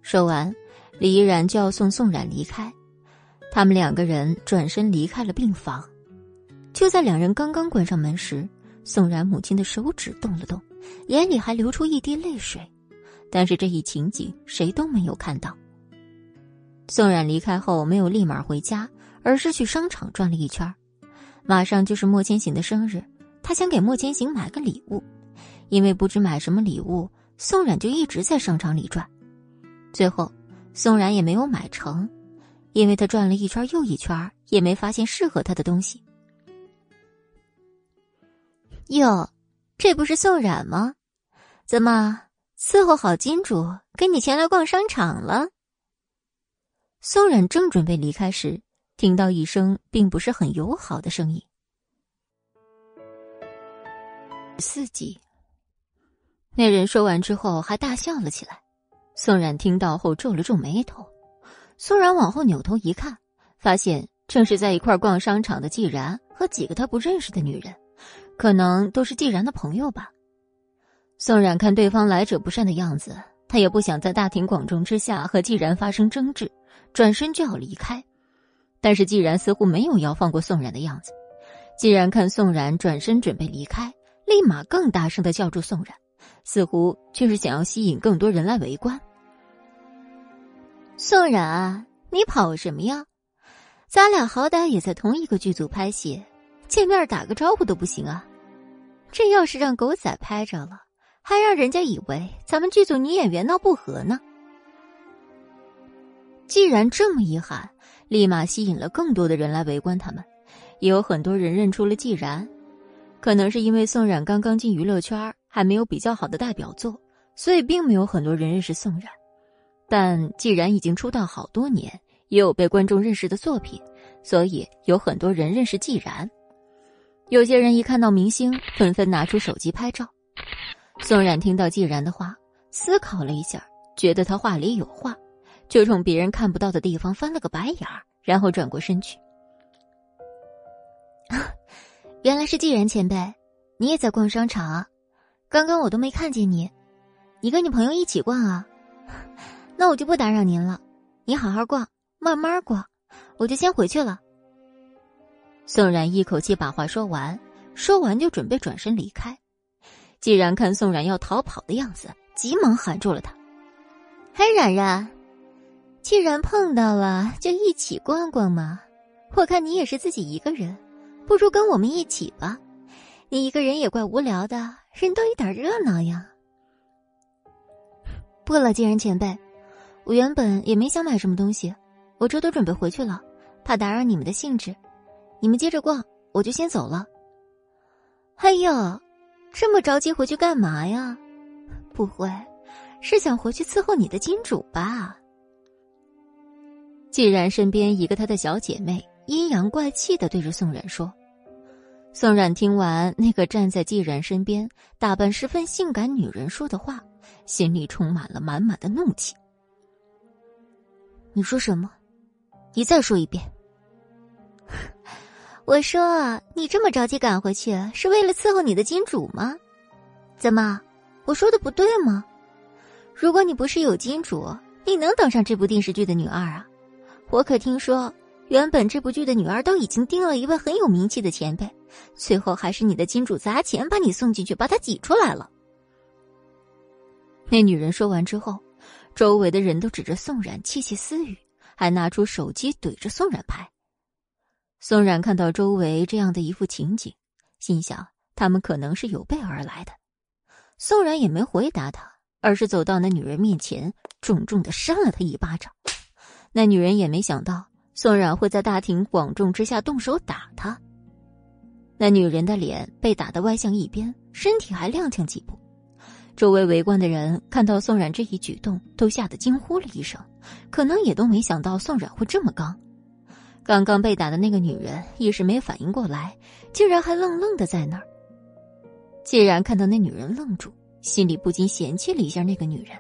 说完，李依然就要送宋冉离开，他们两个人转身离开了病房。就在两人刚刚关上门时，宋冉母亲的手指动了动，眼里还流出一滴泪水，但是这一情景谁都没有看到。宋冉离开后没有立马回家，而是去商场转了一圈。马上就是莫千行的生日，他想给莫千行买个礼物，因为不知买什么礼物，宋冉就一直在商场里转。最后，宋冉也没有买成，因为他转了一圈又一圈，也没发现适合他的东西。哟，这不是宋冉吗？怎么伺候好金主，跟你前来逛商场了？宋冉正准备离开时，听到一声并不是很友好的声音。四集，那人说完之后还大笑了起来。宋冉听到后皱了皱眉头，宋冉往后扭头一看，发现正是在一块逛商场的季然和几个他不认识的女人，可能都是季然的朋友吧。宋冉看对方来者不善的样子，他也不想在大庭广众之下和季然发生争执，转身就要离开。但是既然似乎没有要放过宋冉的样子，既然看宋冉转身准备离开，立马更大声的叫住宋冉。似乎却是想要吸引更多人来围观。宋冉，你跑什么呀？咱俩好歹也在同一个剧组拍戏，见面打个招呼都不行啊！这要是让狗仔拍着了，还让人家以为咱们剧组女演员闹不和呢。既然这么一喊，立马吸引了更多的人来围观他们，也有很多人认出了季然，可能是因为宋冉刚刚进娱乐圈。还没有比较好的代表作，所以并没有很多人认识宋冉。但既然已经出道好多年，也有被观众认识的作品，所以有很多人认识季然。有些人一看到明星，纷纷拿出手机拍照。宋冉听到季然的话，思考了一下，觉得他话里有话，就冲别人看不到的地方翻了个白眼儿，然后转过身去。原来是季然前辈，你也在逛商场啊？刚刚我都没看见你，你跟你朋友一起逛啊？那我就不打扰您了，你好好逛，慢慢逛，我就先回去了。宋冉一口气把话说完，说完就准备转身离开。既然看宋冉要逃跑的样子，急忙喊住了他：“嘿，冉冉，既然碰到了，就一起逛逛嘛。我看你也是自己一个人，不如跟我们一起吧。你一个人也怪无聊的。”人多一点热闹呀！不了，既然前辈，我原本也没想买什么东西，我这都准备回去了，怕打扰你们的兴致，你们接着逛，我就先走了。哎呦，这么着急回去干嘛呀？不会是想回去伺候你的金主吧？既然身边一个他的小姐妹阴阳怪气的对着宋冉说。宋冉听完那个站在季然身边、打扮十分性感女人说的话，心里充满了满满的怒气。你说什么？你再说一遍。我说，你这么着急赶回去，是为了伺候你的金主吗？怎么，我说的不对吗？如果你不是有金主，你能当上这部电视剧的女二啊？我可听说，原本这部剧的女二都已经盯了一位很有名气的前辈，最后还是你的金主砸钱把你送进去，把她挤出来了。那女人说完之后。周围的人都指着宋冉窃窃私语，还拿出手机怼着宋冉拍。宋冉看到周围这样的一副情景，心想他们可能是有备而来的。宋冉也没回答他，而是走到那女人面前，重重的扇了她一巴掌。那女人也没想到宋冉会在大庭广众之下动手打她。那女人的脸被打得歪向一边，身体还踉跄几步。周围围观的人看到宋冉这一举动，都吓得惊呼了一声，可能也都没想到宋冉会这么刚。刚刚被打的那个女人一时没反应过来，竟然还愣愣的在那儿。既然看到那女人愣住，心里不禁嫌弃了一下那个女人，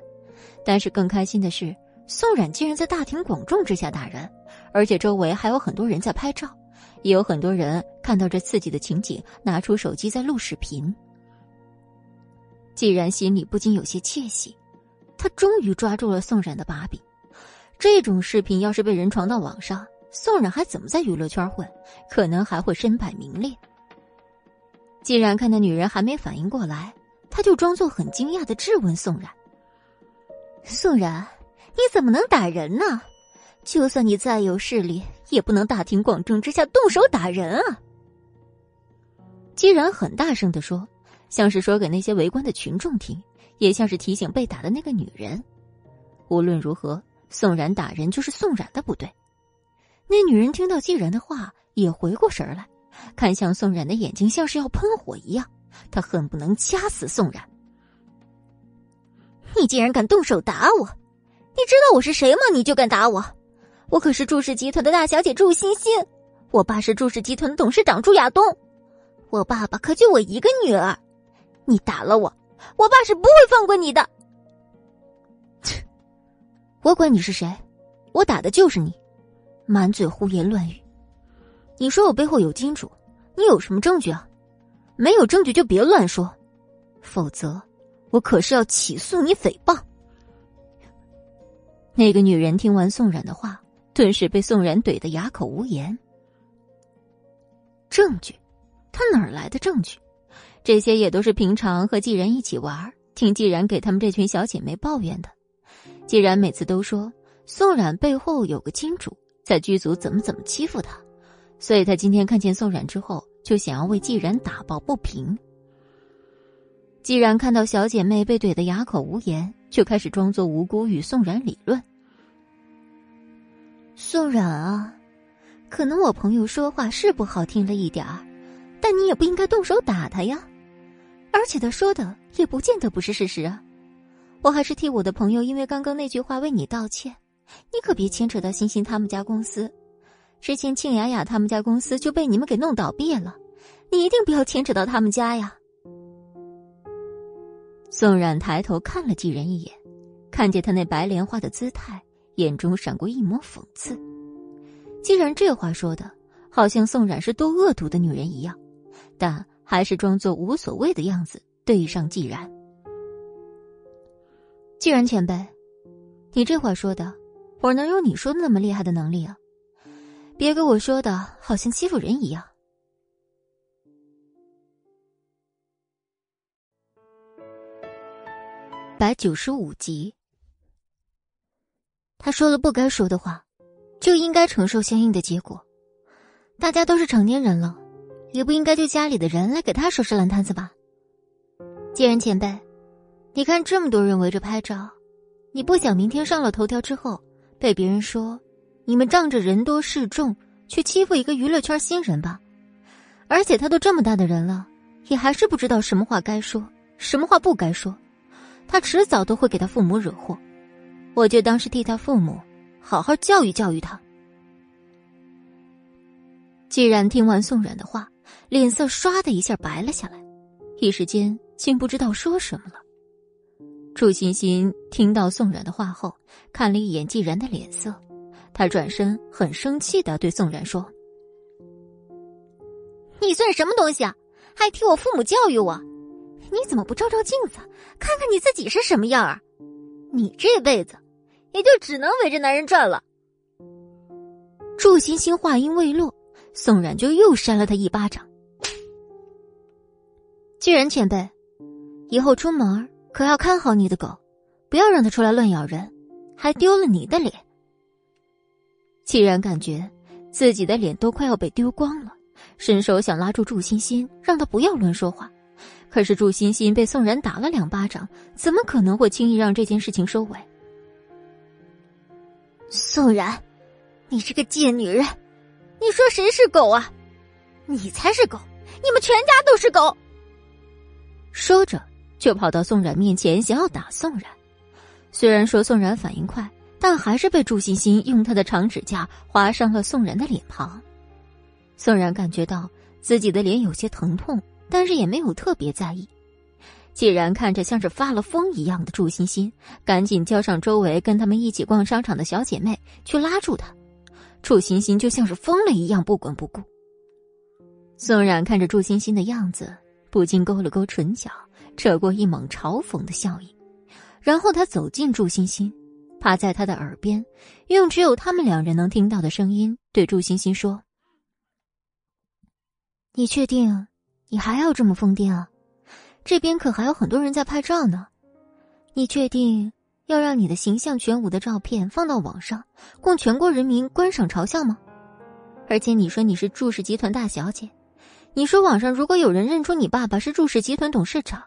但是更开心的是，宋冉竟然在大庭广众之下打人，而且周围还有很多人在拍照，也有很多人看到这刺激的情景，拿出手机在录视频。既然心里不禁有些窃喜，他终于抓住了宋冉的把柄。这种视频要是被人传到网上，宋冉还怎么在娱乐圈混？可能还会身败名裂。既然看那女人还没反应过来，他就装作很惊讶的质问宋冉：“宋冉，你怎么能打人呢？就算你再有势力，也不能大庭广众之下动手打人啊！”既然很大声的说。像是说给那些围观的群众听，也像是提醒被打的那个女人。无论如何，宋冉打人就是宋冉的不对。那女人听到季然的话，也回过神来，看向宋冉的眼睛像是要喷火一样，她恨不能掐死宋冉。你竟然敢动手打我！你知道我是谁吗？你就敢打我！我可是祝氏集团的大小姐祝欣欣，我爸是祝氏集团的董事长祝亚东，我爸爸可就我一个女儿。你打了我，我爸是不会放过你的。切！我管你是谁，我打的就是你，满嘴胡言乱语。你说我背后有金主，你有什么证据啊？没有证据就别乱说，否则我可是要起诉你诽谤。那个女人听完宋冉的话，顿时被宋冉怼得哑口无言。证据？他哪儿来的证据？这些也都是平常和季然一起玩，听季然给他们这群小姐妹抱怨的。季然每次都说宋冉背后有个金主，在剧组怎么怎么欺负他，所以他今天看见宋冉之后，就想要为季然打抱不平。季然看到小姐妹被怼得哑口无言，就开始装作无辜与宋冉理论：“宋冉啊，可能我朋友说话是不好听了一点儿，但你也不应该动手打他呀。”而且他说的也不见得不是事实啊！我还是替我的朋友因为刚刚那句话为你道歉，你可别牵扯到欣欣他们家公司。之前庆雅雅他们家公司就被你们给弄倒闭了，你一定不要牵扯到他们家呀！宋冉抬头看了季然一眼，看见他那白莲花的姿态，眼中闪过一抹讽刺。既然这话说的，好像宋冉是多恶毒的女人一样，但。还是装作无所谓的样子，对上季然。季然前辈，你这话说的，我能有你说的那么厉害的能力啊？别给我说的好像欺负人一样。百九十五集，他说了不该说的话，就应该承受相应的结果。大家都是成年人了。也不应该就家里的人来给他收拾烂摊子吧。既然前辈，你看这么多人围着拍照，你不想明天上了头条之后被别人说你们仗着人多势众去欺负一个娱乐圈新人吧？而且他都这么大的人了，也还是不知道什么话该说，什么话不该说，他迟早都会给他父母惹祸。我就当是替他父母好好教育教育他。既然听完宋冉的话，脸色唰的一下白了下来，一时间竟不知道说什么了。祝欣欣听到宋冉的话后，看了一眼季然的脸色，他转身很生气的对宋冉说：“你算什么东西啊？还替我父母教育我？你怎么不照照镜子，看看你自己是什么样啊？你这辈子也就只能围着男人转了。”祝欣欣话音未落，宋冉就又扇了他一巴掌。既然前辈，以后出门可要看好你的狗，不要让它出来乱咬人，还丢了你的脸。既然感觉自己的脸都快要被丢光了，伸手想拉住祝欣欣，让她不要乱说话，可是祝欣欣被宋然打了两巴掌，怎么可能会轻易让这件事情收尾？宋然。你这个贱女人！你说谁是狗啊？你才是狗！你们全家都是狗！说着，就跑到宋冉面前，想要打宋冉。虽然说宋冉反应快，但还是被祝欣欣用她的长指甲划伤了宋冉的脸庞。宋冉感觉到自己的脸有些疼痛，但是也没有特别在意。既然看着像是发了疯一样的祝欣欣，赶紧叫上周围跟他们一起逛商场的小姐妹去拉住她。祝欣欣就像是疯了一样，不管不顾。宋冉看着祝欣欣的样子，不禁勾了勾唇角，扯过一抹嘲讽的笑意。然后他走近祝欣欣，趴在她的耳边，用只有他们两人能听到的声音对祝欣欣说：“你确定你还要这么疯癫啊？这边可还有很多人在拍照呢。你确定？”要让你的形象全无的照片放到网上，供全国人民观赏嘲笑吗？而且你说你是祝氏集团大小姐，你说网上如果有人认出你爸爸是祝氏集团董事长，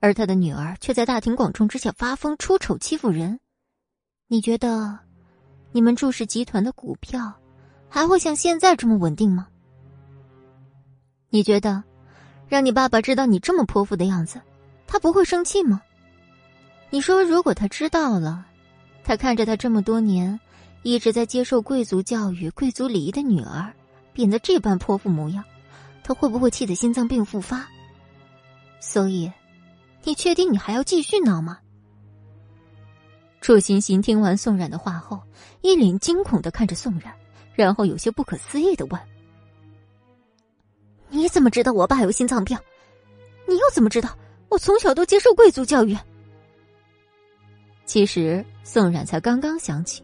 而他的女儿却在大庭广众之下发疯出丑欺负人，你觉得你们祝氏集团的股票还会像现在这么稳定吗？你觉得让你爸爸知道你这么泼妇的样子，他不会生气吗？你说，如果他知道了，他看着他这么多年一直在接受贵族教育、贵族礼仪的女儿，变得这般泼妇模样，他会不会气得心脏病复发？所以，你确定你还要继续闹吗？楚欣欣听完宋冉的话后，一脸惊恐的看着宋冉，然后有些不可思议的问：“你怎么知道我爸有心脏病？你又怎么知道我从小都接受贵族教育？”其实宋冉才刚刚想起，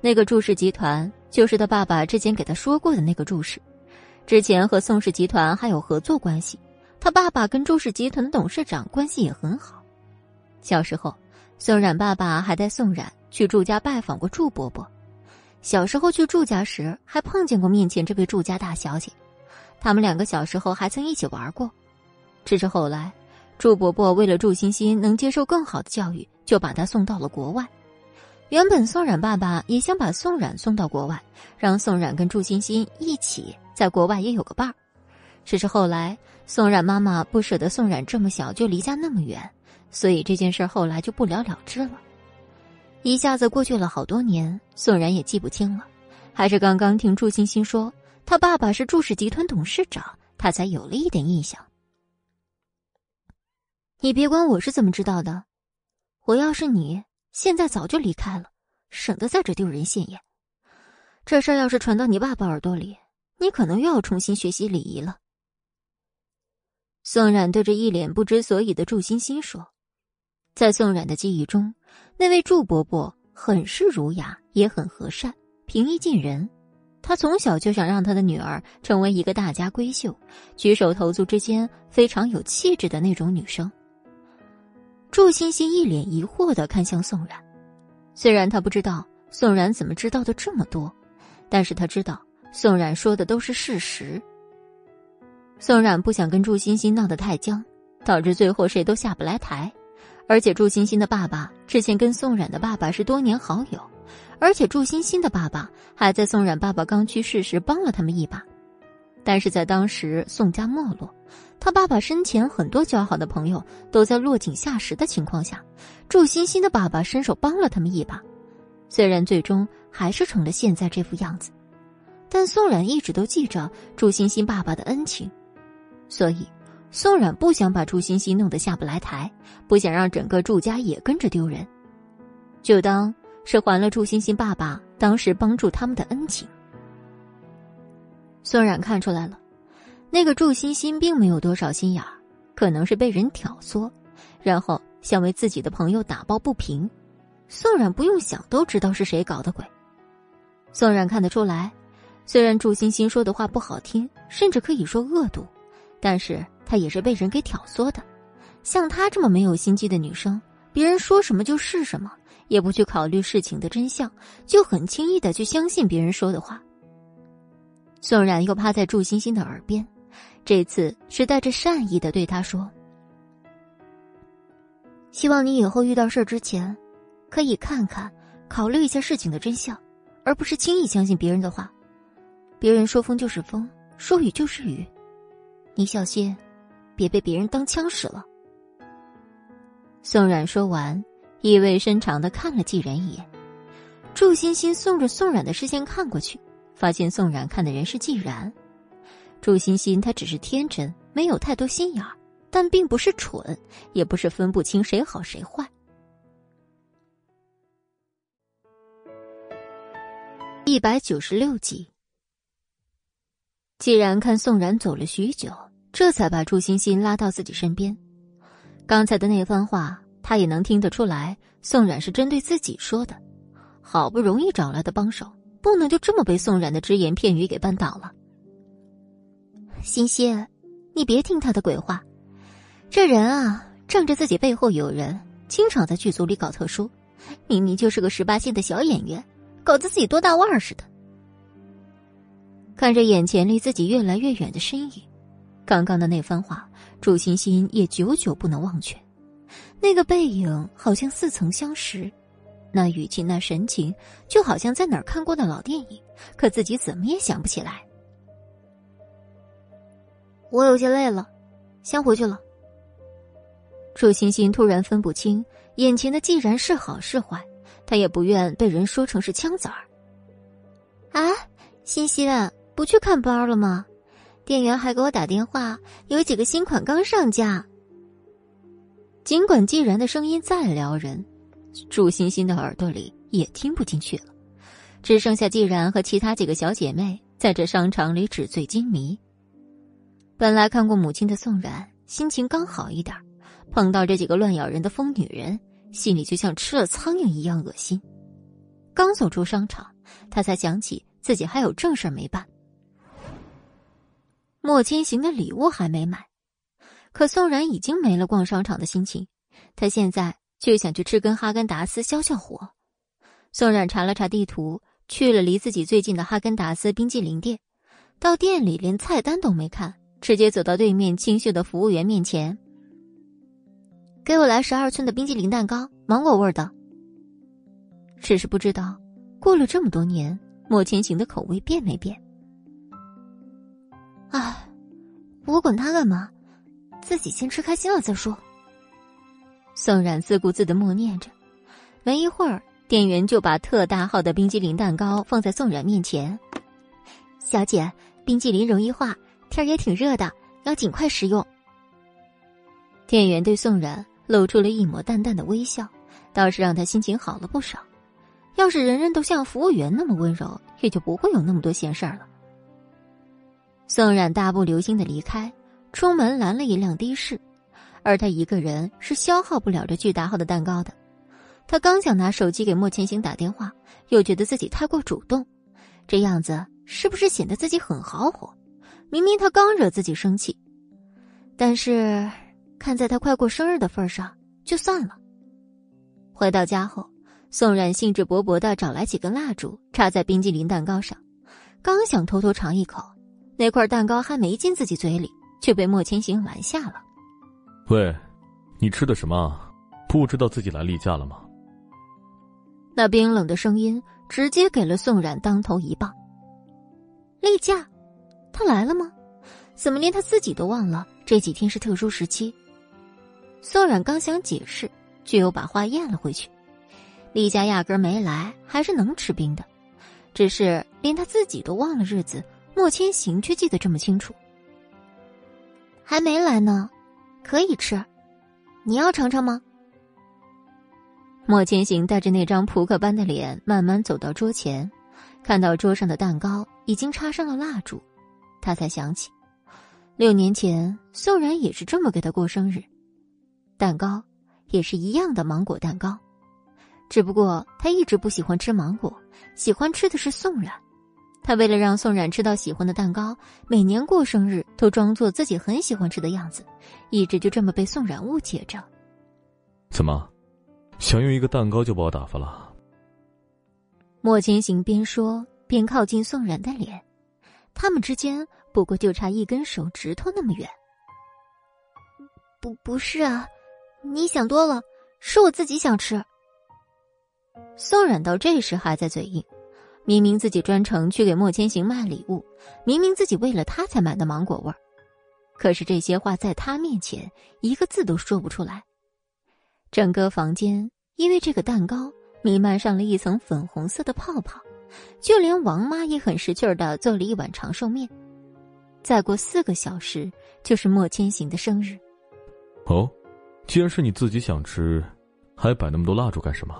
那个祝氏集团就是他爸爸之前给他说过的那个祝氏，之前和宋氏集团还有合作关系。他爸爸跟祝氏集团的董事长关系也很好。小时候，宋冉爸爸还带宋冉去祝家拜访过祝伯伯。小时候去祝家时，还碰见过面前这位祝家大小姐。他们两个小时候还曾一起玩过。只是后来，祝伯伯为了祝欣欣能接受更好的教育。就把他送到了国外。原本宋冉爸爸也想把宋冉送到国外，让宋冉跟祝欣欣一起在国外也有个伴儿。只是后来宋冉妈妈不舍得宋冉这么小就离家那么远，所以这件事后来就不了了之了。一下子过去了好多年，宋冉也记不清了，还是刚刚听祝欣欣说他爸爸是祝氏集团董事长，他才有了一点印象。你别管我是怎么知道的。我要是你，现在早就离开了，省得在这丢人现眼。这事儿要是传到你爸爸耳朵里，你可能又要重新学习礼仪了。宋冉对着一脸不知所以的祝欣欣说：“在宋冉的记忆中，那位祝伯伯很是儒雅，也很和善，平易近人。他从小就想让他的女儿成为一个大家闺秀，举手投足之间非常有气质的那种女生。”祝欣欣一脸疑惑的看向宋冉，虽然他不知道宋冉怎么知道的这么多，但是他知道宋冉说的都是事实。宋冉不想跟祝欣欣闹得太僵，导致最后谁都下不来台。而且祝欣欣的爸爸之前跟宋冉的爸爸是多年好友，而且祝欣欣的爸爸还在宋冉爸爸刚去世时帮了他们一把。但是在当时宋家没落。他爸爸生前很多交好的朋友都在落井下石的情况下，祝欣欣的爸爸伸手帮了他们一把，虽然最终还是成了现在这副样子，但宋冉一直都记着祝欣欣爸爸的恩情，所以宋冉不想把祝欣欣弄得下不来台，不想让整个祝家也跟着丢人，就当是还了祝欣欣爸爸当时帮助他们的恩情。宋冉看出来了，那个祝欣欣并没有多少心眼儿，可能是被人挑唆，然后想为自己的朋友打抱不平。宋冉不用想都知道是谁搞的鬼。宋冉看得出来。虽然祝欣欣说的话不好听，甚至可以说恶毒，但是她也是被人给挑唆的。像她这么没有心机的女生，别人说什么就是什么，也不去考虑事情的真相，就很轻易的去相信别人说的话。宋冉又趴在祝欣欣的耳边，这次是带着善意的对她说：“希望你以后遇到事儿之前，可以看看、考虑一下事情的真相，而不是轻易相信别人的话。”别人说风就是风，说雨就是雨，你小心，别被别人当枪使了。宋冉说完，意味深长的看了季然一眼。祝欣欣顺着宋冉的视线看过去，发现宋冉看的人是季然。祝欣欣她只是天真，没有太多心眼儿，但并不是蠢，也不是分不清谁好谁坏。一百九十六集。既然看宋冉走了许久，这才把祝欣欣拉到自己身边。刚才的那番话，他也能听得出来，宋冉是针对自己说的。好不容易找来的帮手，不能就这么被宋冉的只言片语给绊倒了。欣欣，你别听他的鬼话，这人啊，仗着自己背后有人，经常在剧组里搞特殊，明明就是个十八线的小演员，搞得自己多大腕似的。看着眼前离自己越来越远的身影，刚刚的那番话，祝欣欣也久久不能忘却。那个背影好像似曾相识，那语气、那神情，就好像在哪儿看过的老电影，可自己怎么也想不起来。我有些累了，先回去了。楚欣欣突然分不清眼前的既然是好是坏，她也不愿被人说成是枪子儿。啊，欣欣。不去看包了吗？店员还给我打电话，有几个新款刚上架。尽管季然的声音再撩人，祝欣欣的耳朵里也听不进去了，只剩下季然和其他几个小姐妹在这商场里纸醉金迷。本来看过母亲的宋冉心情刚好一点，碰到这几个乱咬人的疯女人，心里就像吃了苍蝇一样恶心。刚走出商场，他才想起自己还有正事没办。莫千行的礼物还没买，可宋然已经没了逛商场的心情，他现在就想去吃根哈根达斯消消火。宋冉查了查地图，去了离自己最近的哈根达斯冰激凌店，到店里连菜单都没看，直接走到对面清秀的服务员面前：“给我来十二寸的冰激凌蛋糕，芒果味的。”只是不知道，过了这么多年，莫千行的口味变没变。哎，我管他干嘛，自己先吃开心了再说。宋冉自顾自的默念着，没一会儿，店员就把特大号的冰激凌蛋糕放在宋冉面前。小姐，冰激凌容易化，天也挺热的，要尽快食用。店员对宋冉露出了一抹淡淡的微笑，倒是让他心情好了不少。要是人人都像服务员那么温柔，也就不会有那么多闲事儿了。宋冉大步流星的离开，出门拦了一辆的士，而他一个人是消耗不了这巨大号的蛋糕的。他刚想拿手机给莫千行打电话，又觉得自己太过主动，这样子是不是显得自己很豪火？明明他刚惹自己生气，但是看在他快过生日的份上，就算了。回到家后，宋冉兴致勃勃的找来几根蜡烛，插在冰激凌蛋糕上，刚想偷偷尝一口。那块蛋糕还没进自己嘴里，却被莫千行拦下了。喂，你吃的什么？不知道自己来例假了吗？那冰冷的声音直接给了宋冉当头一棒。例假，他来了吗？怎么连他自己都忘了这几天是特殊时期？宋冉刚想解释，却又把话咽了回去。例假压根没来，还是能吃冰的。只是连他自己都忘了日子，莫千行却记得这么清楚。还没来呢，可以吃，你要尝尝吗？莫千行带着那张扑克般的脸，慢慢走到桌前，看到桌上的蛋糕已经插上了蜡烛，他才想起，六年前宋然也是这么给他过生日，蛋糕也是一样的芒果蛋糕，只不过他一直不喜欢吃芒果，喜欢吃的是宋然。他为了让宋冉吃到喜欢的蛋糕，每年过生日都装作自己很喜欢吃的样子，一直就这么被宋冉误解着。怎么，想用一个蛋糕就把我打发了？莫千行边说边靠近宋冉的脸，他们之间不过就差一根手指头那么远。不，不是啊，你想多了，是我自己想吃。宋冉到这时还在嘴硬。明明自己专程去给莫千行买礼物，明明自己为了他才买的芒果味儿，可是这些话在他面前一个字都说不出来。整个房间因为这个蛋糕弥漫上了一层粉红色的泡泡，就连王妈也很识趣儿的做了一碗长寿面。再过四个小时就是莫千行的生日。哦，既然是你自己想吃，还摆那么多蜡烛干什么？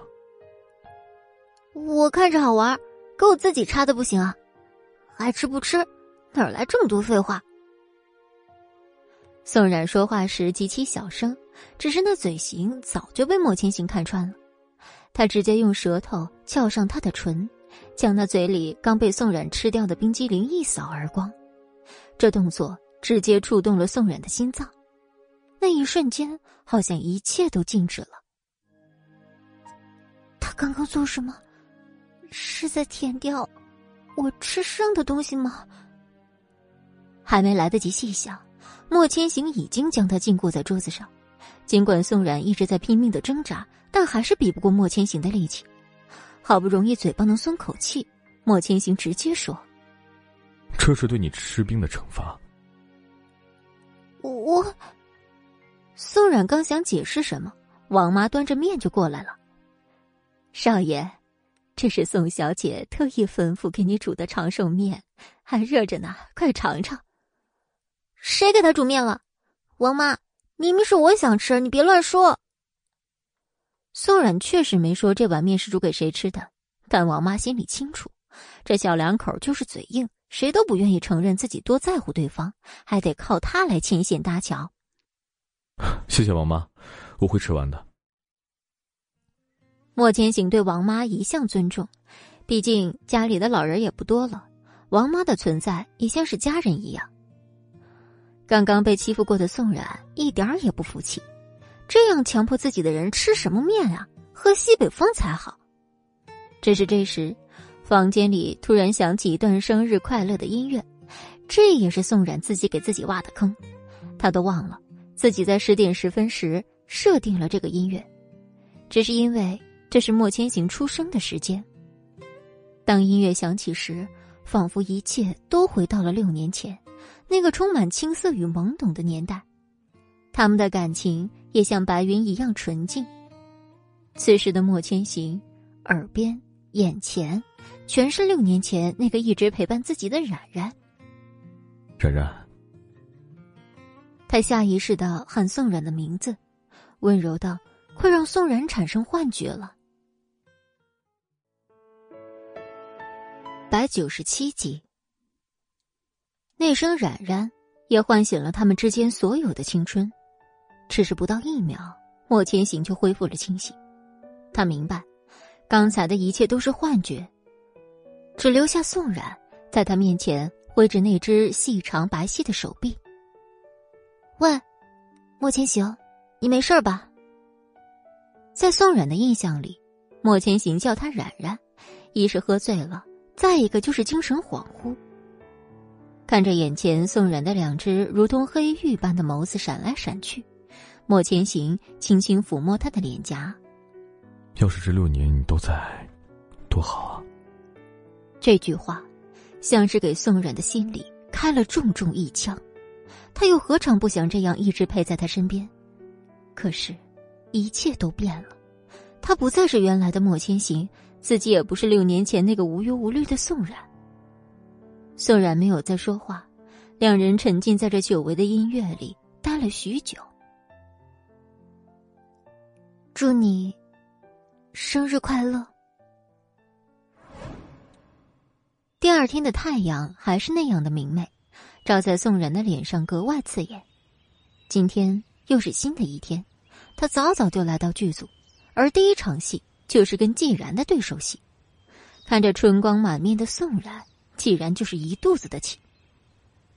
我看着好玩。给我自己插的不行啊！爱吃不吃，哪来这么多废话？宋冉说话时极其小声，只是那嘴型早就被莫千行看穿了。他直接用舌头翘上他的唇，将那嘴里刚被宋冉吃掉的冰激凌一扫而光。这动作直接触动了宋冉的心脏，那一瞬间好像一切都静止了。他刚刚做什么？是在舔掉我吃剩的东西吗？还没来得及细想，莫千行已经将他禁锢在桌子上。尽管宋冉一直在拼命的挣扎，但还是比不过莫千行的力气。好不容易嘴巴能松口气，莫千行直接说：“这是对你吃冰的惩罚。”我……宋冉刚想解释什么，王妈端着面就过来了，少爷。这是宋小姐特意吩咐给你煮的长寿面，还热着呢，快尝尝。谁给他煮面了？王妈，明明是我想吃，你别乱说。宋冉确实没说这碗面是煮给谁吃的，但王妈心里清楚，这小两口就是嘴硬，谁都不愿意承认自己多在乎对方，还得靠他来牵线搭桥。谢谢王妈，我会吃完的。莫千行对王妈一向尊重，毕竟家里的老人也不多了，王妈的存在也像是家人一样。刚刚被欺负过的宋冉一点也不服气，这样强迫自己的人吃什么面啊？喝西北风才好。只是这时，房间里突然响起一段生日快乐的音乐，这也是宋冉自己给自己挖的坑，他都忘了自己在十点十分时设定了这个音乐，只是因为。这是莫千行出生的时间。当音乐响起时，仿佛一切都回到了六年前，那个充满青涩与懵懂的年代。他们的感情也像白云一样纯净。此时的莫千行，耳边、眼前，全是六年前那个一直陪伴自己的冉冉。冉冉，他下意识的喊宋冉的名字，温柔到快让宋冉产生幻觉了。百九十七集，那声冉冉也唤醒了他们之间所有的青春。只是不到一秒，莫千行就恢复了清醒。他明白，刚才的一切都是幻觉，只留下宋冉在他面前挥着那只细长白皙的手臂。喂，莫千行，你没事吧？在宋冉的印象里，莫千行叫他冉冉，一是喝醉了。再一个就是精神恍惚，看着眼前宋冉的两只如同黑玉般的眸子闪来闪去，莫千行轻轻抚摸他的脸颊。要是这六年你都在，多好啊！这句话，像是给宋冉的心里开了重重一枪。他又何尝不想这样一直陪在他身边？可是，一切都变了，他不再是原来的莫千行。自己也不是六年前那个无忧无虑的宋冉。宋冉没有再说话，两人沉浸在这久违的音乐里，待了许久。祝你生日快乐。第二天的太阳还是那样的明媚，照在宋冉的脸上格外刺眼。今天又是新的一天，他早早就来到剧组，而第一场戏就是跟季然的对手戏。看着春光满面的宋然，季然就是一肚子的气。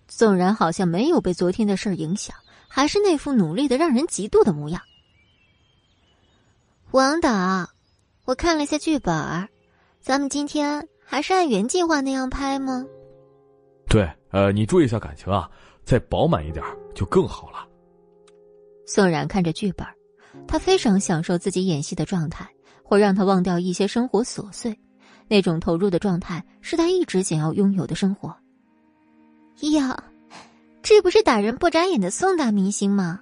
宋然好像没有被昨天的事儿影响，还是那副努力的让人嫉妒的模样。王导，我看了一下剧本，咱们今天还是按原计划那样拍吗？对，呃，你注意一下感情啊，再饱满一点就更好了。宋然看着剧本，他非常享受自己演戏的状态，会让他忘掉一些生活琐碎，那种投入的状态是他一直想要拥有的生活。呀，这不是打人不眨眼的宋大明星吗？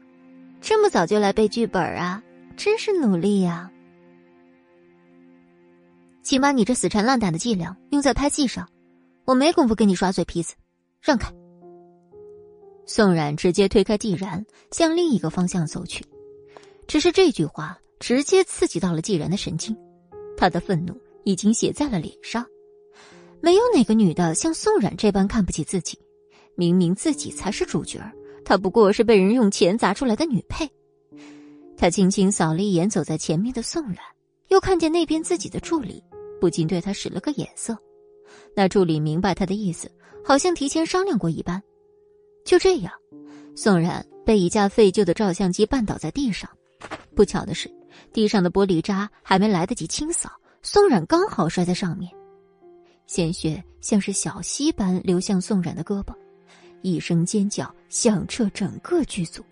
这么早就来背剧本啊！真是努力呀！请把你这死缠烂打的伎俩用在拍戏上，我没工夫跟你耍嘴皮子，让开。宋冉直接推开季然，向另一个方向走去。只是这句话直接刺激到了季然的神经，他的愤怒已经写在了脸上。没有哪个女的像宋冉这般看不起自己，明明自己才是主角，她不过是被人用钱砸出来的女配。他轻轻扫了一眼走在前面的宋冉，又看见那边自己的助理，不禁对他使了个眼色。那助理明白他的意思，好像提前商量过一般。就这样，宋冉被一架废旧的照相机绊倒在地上。不巧的是，地上的玻璃渣还没来得及清扫，宋冉刚好摔在上面，鲜血像是小溪般流向宋冉的胳膊，一声尖叫响彻整个剧组。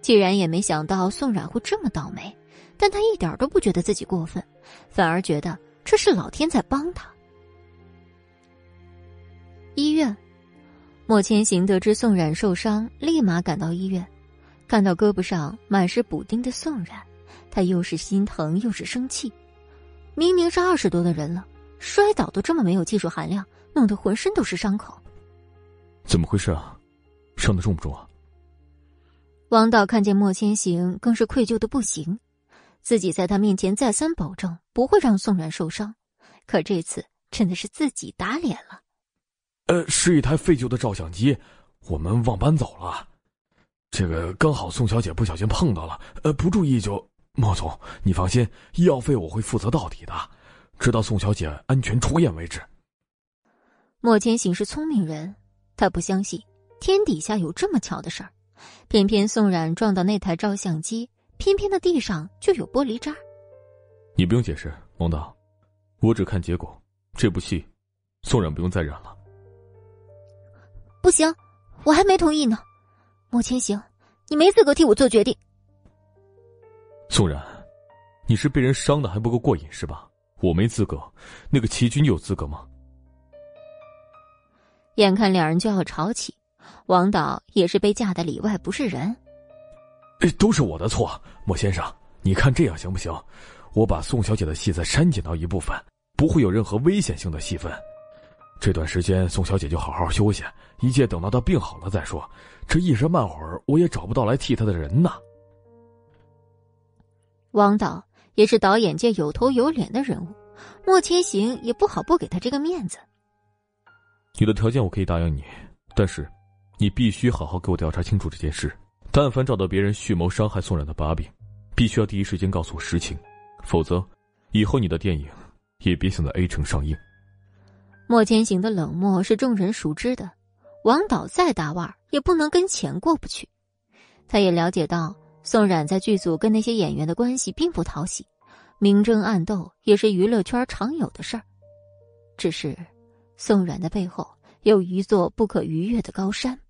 既然也没想到宋冉会这么倒霉，但他一点都不觉得自己过分，反而觉得这是老天在帮他。医院，莫千行得知宋冉受伤，立马赶到医院，看到胳膊上满是补丁的宋冉，他又是心疼又是生气。明明是二十多的人了，摔倒都这么没有技术含量，弄得浑身都是伤口。怎么回事啊？伤的重不重啊？王导看见莫千行，更是愧疚的不行。自己在他面前再三保证不会让宋冉受伤，可这次真的是自己打脸了。呃，是一台废旧的照相机，我们忘搬走了。这个刚好宋小姐不小心碰到了，呃，不注意就……莫总，你放心，医药费我会负责到底的，直到宋小姐安全出院为止。莫千行是聪明人，他不相信天底下有这么巧的事儿。偏偏宋冉撞到那台照相机，偏偏的地上就有玻璃渣。你不用解释，王导，我只看结果。这部戏，宋冉不用再演了。不行，我还没同意呢。莫千行，你没资格替我做决定。宋然，你是被人伤的还不够过瘾是吧？我没资格，那个齐军有资格吗？眼看两人就要吵起。王导也是被架得里外不是人，哎，都是我的错，莫先生，你看这样行不行？我把宋小姐的戏再删减到一部分，不会有任何危险性的戏份。这段时间宋小姐就好好休息，一切等到她病好了再说。这一时半会儿我也找不到来替她的人呐。王导也是导演界有头有脸的人物，莫千行也不好不给他这个面子。你的条件我可以答应你，但是。你必须好好给我调查清楚这件事。但凡找到别人蓄谋伤害宋冉的把柄，必须要第一时间告诉我实情，否则，以后你的电影也别想在 A 城上映。莫千行的冷漠是众人熟知的，王导再大腕也不能跟钱过不去。他也了解到宋冉在剧组跟那些演员的关系并不讨喜，明争暗斗也是娱乐圈常有的事儿。只是，宋冉的背后有一座不可逾越的高山。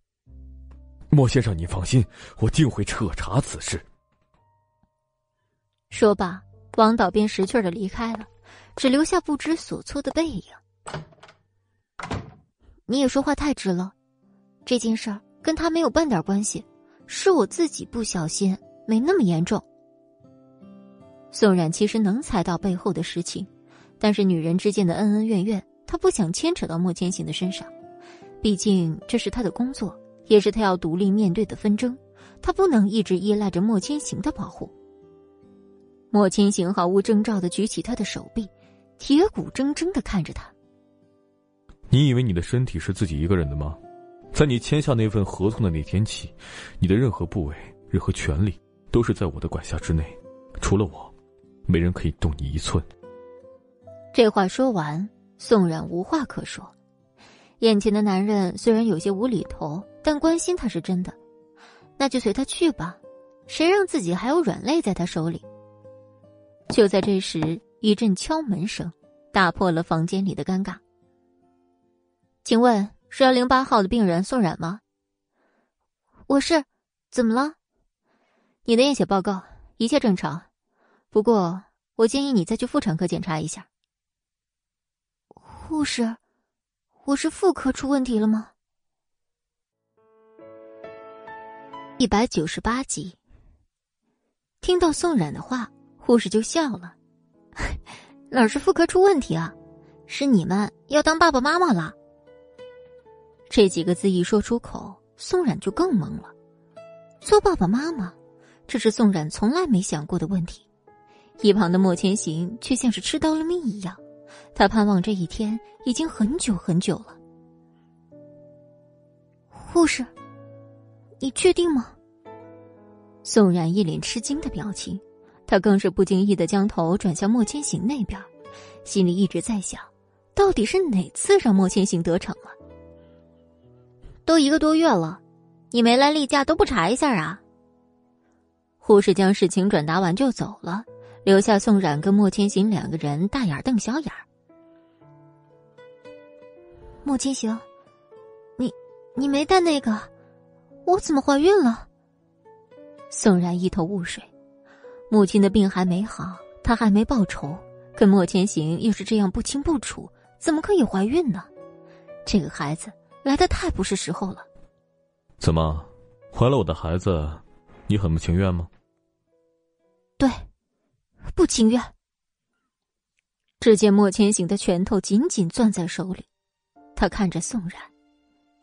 莫先生，你放心，我定会彻查此事。说罢，王导便识趣的离开了，只留下不知所措的背影。你也说话太直了，这件事儿跟他没有半点关系，是我自己不小心，没那么严重。宋冉其实能猜到背后的实情，但是女人之间的恩恩怨怨，她不想牵扯到莫千行的身上。毕竟这是他的工作，也是他要独立面对的纷争，他不能一直依赖着莫千行的保护。莫千行毫无征兆的举起他的手臂，铁骨铮铮的看着他。你以为你的身体是自己一个人的吗？在你签下那份合同的那天起，你的任何部位、任何权利都是在我的管辖之内，除了我，没人可以动你一寸。这话说完，宋冉无话可说。眼前的男人虽然有些无厘头，但关心他是真的，那就随他去吧。谁让自己还有软肋在他手里？就在这时，一阵敲门声打破了房间里的尴尬。请问是幺零八号的病人宋冉吗？我是，怎么了？你的验血报告一切正常，不过我建议你再去妇产科检查一下。护士。我是妇科出问题了吗？一百九十八集。听到宋冉的话，护士就笑了：“ 哪是妇科出问题啊？是你们要当爸爸妈妈了。”这几个字一说出口，宋冉就更懵了。做爸爸妈妈，这是宋冉从来没想过的问题。一旁的莫千行却像是吃到了蜜一样。他盼望这一天已经很久很久了。护士，你确定吗？宋冉一脸吃惊的表情，他更是不经意的将头转向莫千行那边，心里一直在想，到底是哪次让莫千行得逞了？都一个多月了，你没来例假都不查一下啊？护士将事情转达完就走了，留下宋冉跟莫千行两个人大眼瞪小眼儿。莫千行，你你没带那个，我怎么怀孕了？宋然一头雾水，母亲的病还没好，她还没报仇，跟莫千行又是这样不清不楚，怎么可以怀孕呢？这个孩子来的太不是时候了。怎么，怀了我的孩子，你很不情愿吗？对，不情愿。只见莫千行的拳头紧紧攥在手里。他看着宋冉，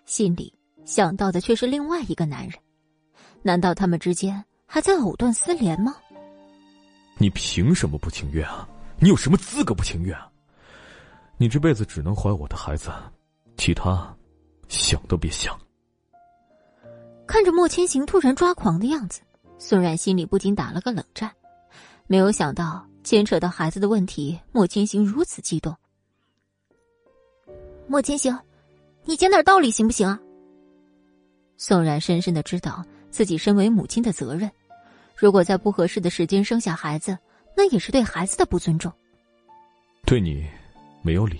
心里想到的却是另外一个男人。难道他们之间还在藕断丝连吗？你凭什么不情愿啊？你有什么资格不情愿啊？你这辈子只能怀我的孩子，其他想都别想。看着莫千行突然抓狂的样子，宋冉心里不禁打了个冷战。没有想到牵扯到孩子的问题，莫千行如此激动。莫千行，你讲点道理行不行啊？宋冉深深的知道自己身为母亲的责任，如果在不合适的时间生下孩子，那也是对孩子的不尊重。对你没有理。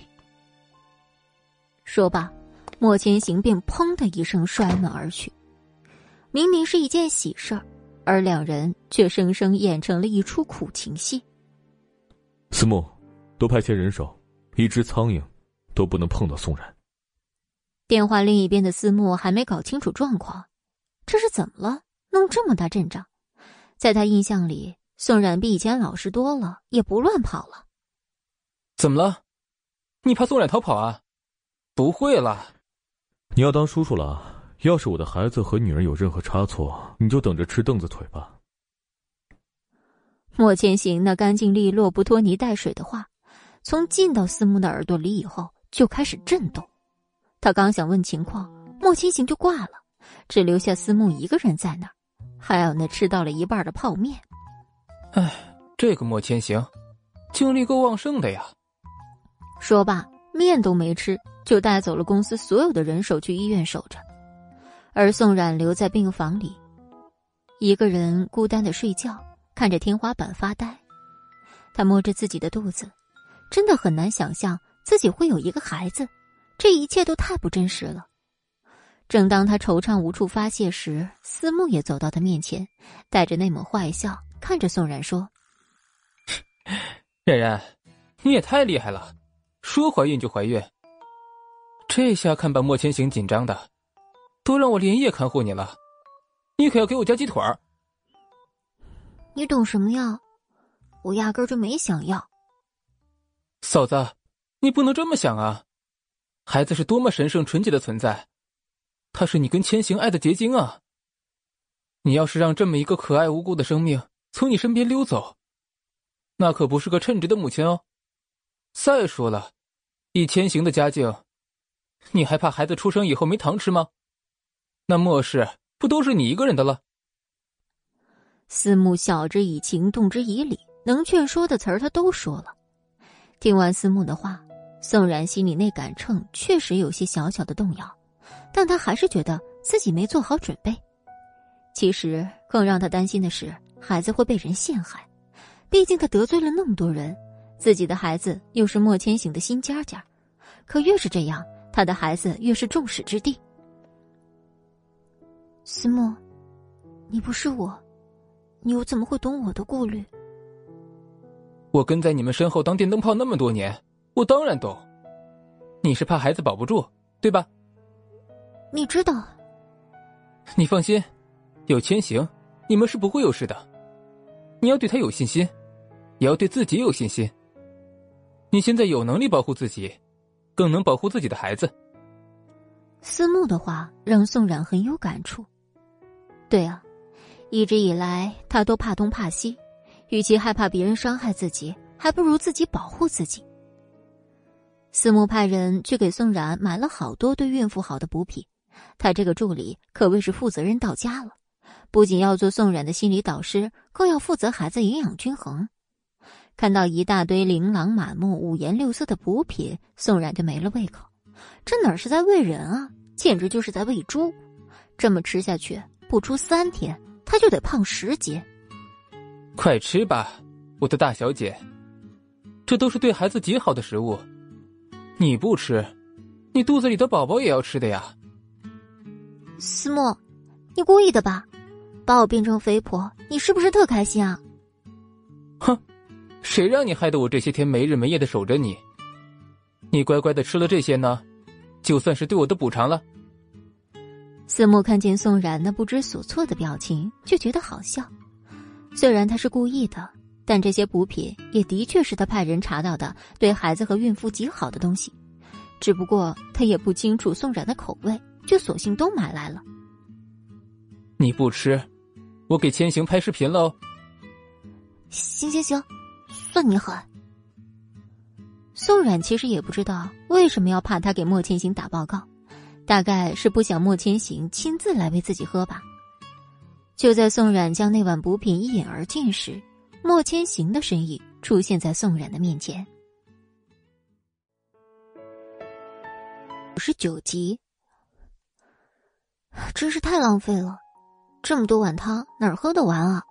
说罢，莫千行便砰的一声摔门而去。明明是一件喜事儿，而两人却生生演成了一出苦情戏。思慕，多派些人手，一只苍蝇。都不能碰到宋然。电话另一边的思慕还没搞清楚状况，这是怎么了？弄这么大阵仗？在他印象里，宋冉比以前老实多了，也不乱跑了。怎么了？你怕宋冉逃跑啊？不会了。你要当叔叔了。要是我的孩子和女人有任何差错，你就等着吃凳子腿吧。莫千行那干净利落、不拖泥带水的话，从进到思慕的耳朵里以后。就开始震动，他刚想问情况，莫千行就挂了，只留下思慕一个人在那儿，还有那吃到了一半的泡面。唉，这个莫千行，精力够旺盛的呀。说罢，面都没吃，就带走了公司所有的人手去医院守着，而宋冉留在病房里，一个人孤单的睡觉，看着天花板发呆。他摸着自己的肚子，真的很难想象。自己会有一个孩子，这一切都太不真实了。正当他惆怅无处发泄时，思慕也走到他面前，带着那抹坏笑，看着宋冉说：“冉冉，你也太厉害了，说怀孕就怀孕。这下看把莫千行紧张的，都让我连夜看护你了。你可要给我加鸡腿儿。你懂什么呀？我压根就没想要。”嫂子，你不能这么想啊！孩子是多么神圣纯洁的存在，他是你跟千行爱的结晶啊！你要是让这么一个可爱无辜的生命从你身边溜走，那可不是个称职的母亲哦。再说了，以千行的家境，你还怕孩子出生以后没糖吃吗？那末世不都是你一个人的了？思慕晓之以情，动之以理，能劝说的词儿他都说了。听完思慕的话，宋然心里那杆秤确实有些小小的动摇，但他还是觉得自己没做好准备。其实更让他担心的是，孩子会被人陷害，毕竟他得罪了那么多人，自己的孩子又是莫千行的新家家，可越是这样，他的孩子越是众矢之的。思慕，你不是我。你又怎么会懂我的顾虑？我跟在你们身后当电灯泡那么多年，我当然懂。你是怕孩子保不住，对吧？你知道。你放心，有千行，你们是不会有事的。你要对他有信心，也要对自己有信心。你现在有能力保护自己，更能保护自己的孩子。思慕的话让宋冉很有感触。对啊。一直以来，他都怕东怕西，与其害怕别人伤害自己，还不如自己保护自己。思慕派人去给宋冉买了好多对孕妇好的补品，他这个助理可谓是负责任到家了，不仅要做宋冉的心理导师，更要负责孩子营养均衡。看到一大堆琳琅满目、五颜六色的补品，宋冉就没了胃口。这哪是在喂人啊，简直就是在喂猪！这么吃下去，不出三天。他就得胖十斤。快吃吧，我的大小姐，这都是对孩子极好的食物。你不吃，你肚子里的宝宝也要吃的呀。思慕，你故意的吧？把我变成肥婆，你是不是特开心啊？哼，谁让你害得我这些天没日没夜的守着你？你乖乖的吃了这些呢，就算是对我的补偿了。思慕看见宋冉那不知所措的表情，就觉得好笑。虽然他是故意的，但这些补品也的确是他派人查到的对孩子和孕妇极好的东西。只不过他也不清楚宋冉的口味，就索性都买来了。你不吃，我给千行拍视频喽。行行行，算你狠。宋冉其实也不知道为什么要怕他给莫千行打报告。大概是不想莫千行亲自来喂自己喝吧。就在宋冉将那碗补品一饮而尽时，莫千行的身影出现在宋冉的面前。五十九集，真是太浪费了，这么多碗汤哪儿喝得完啊？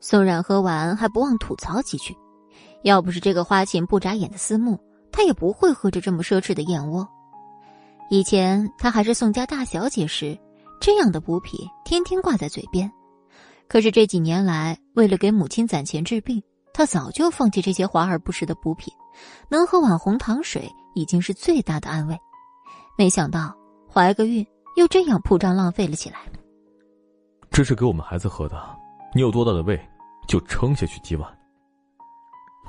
宋冉喝完还不忘吐槽几句，要不是这个花钱不眨眼的思慕，他也不会喝着这么奢侈的燕窝。以前她还是宋家大小姐时，这样的补品天天挂在嘴边。可是这几年来，为了给母亲攒钱治病，她早就放弃这些华而不实的补品，能喝碗红糖水已经是最大的安慰。没想到怀个孕又这样铺张浪费了起来。这是给我们孩子喝的，你有多大的胃，就撑下去几碗。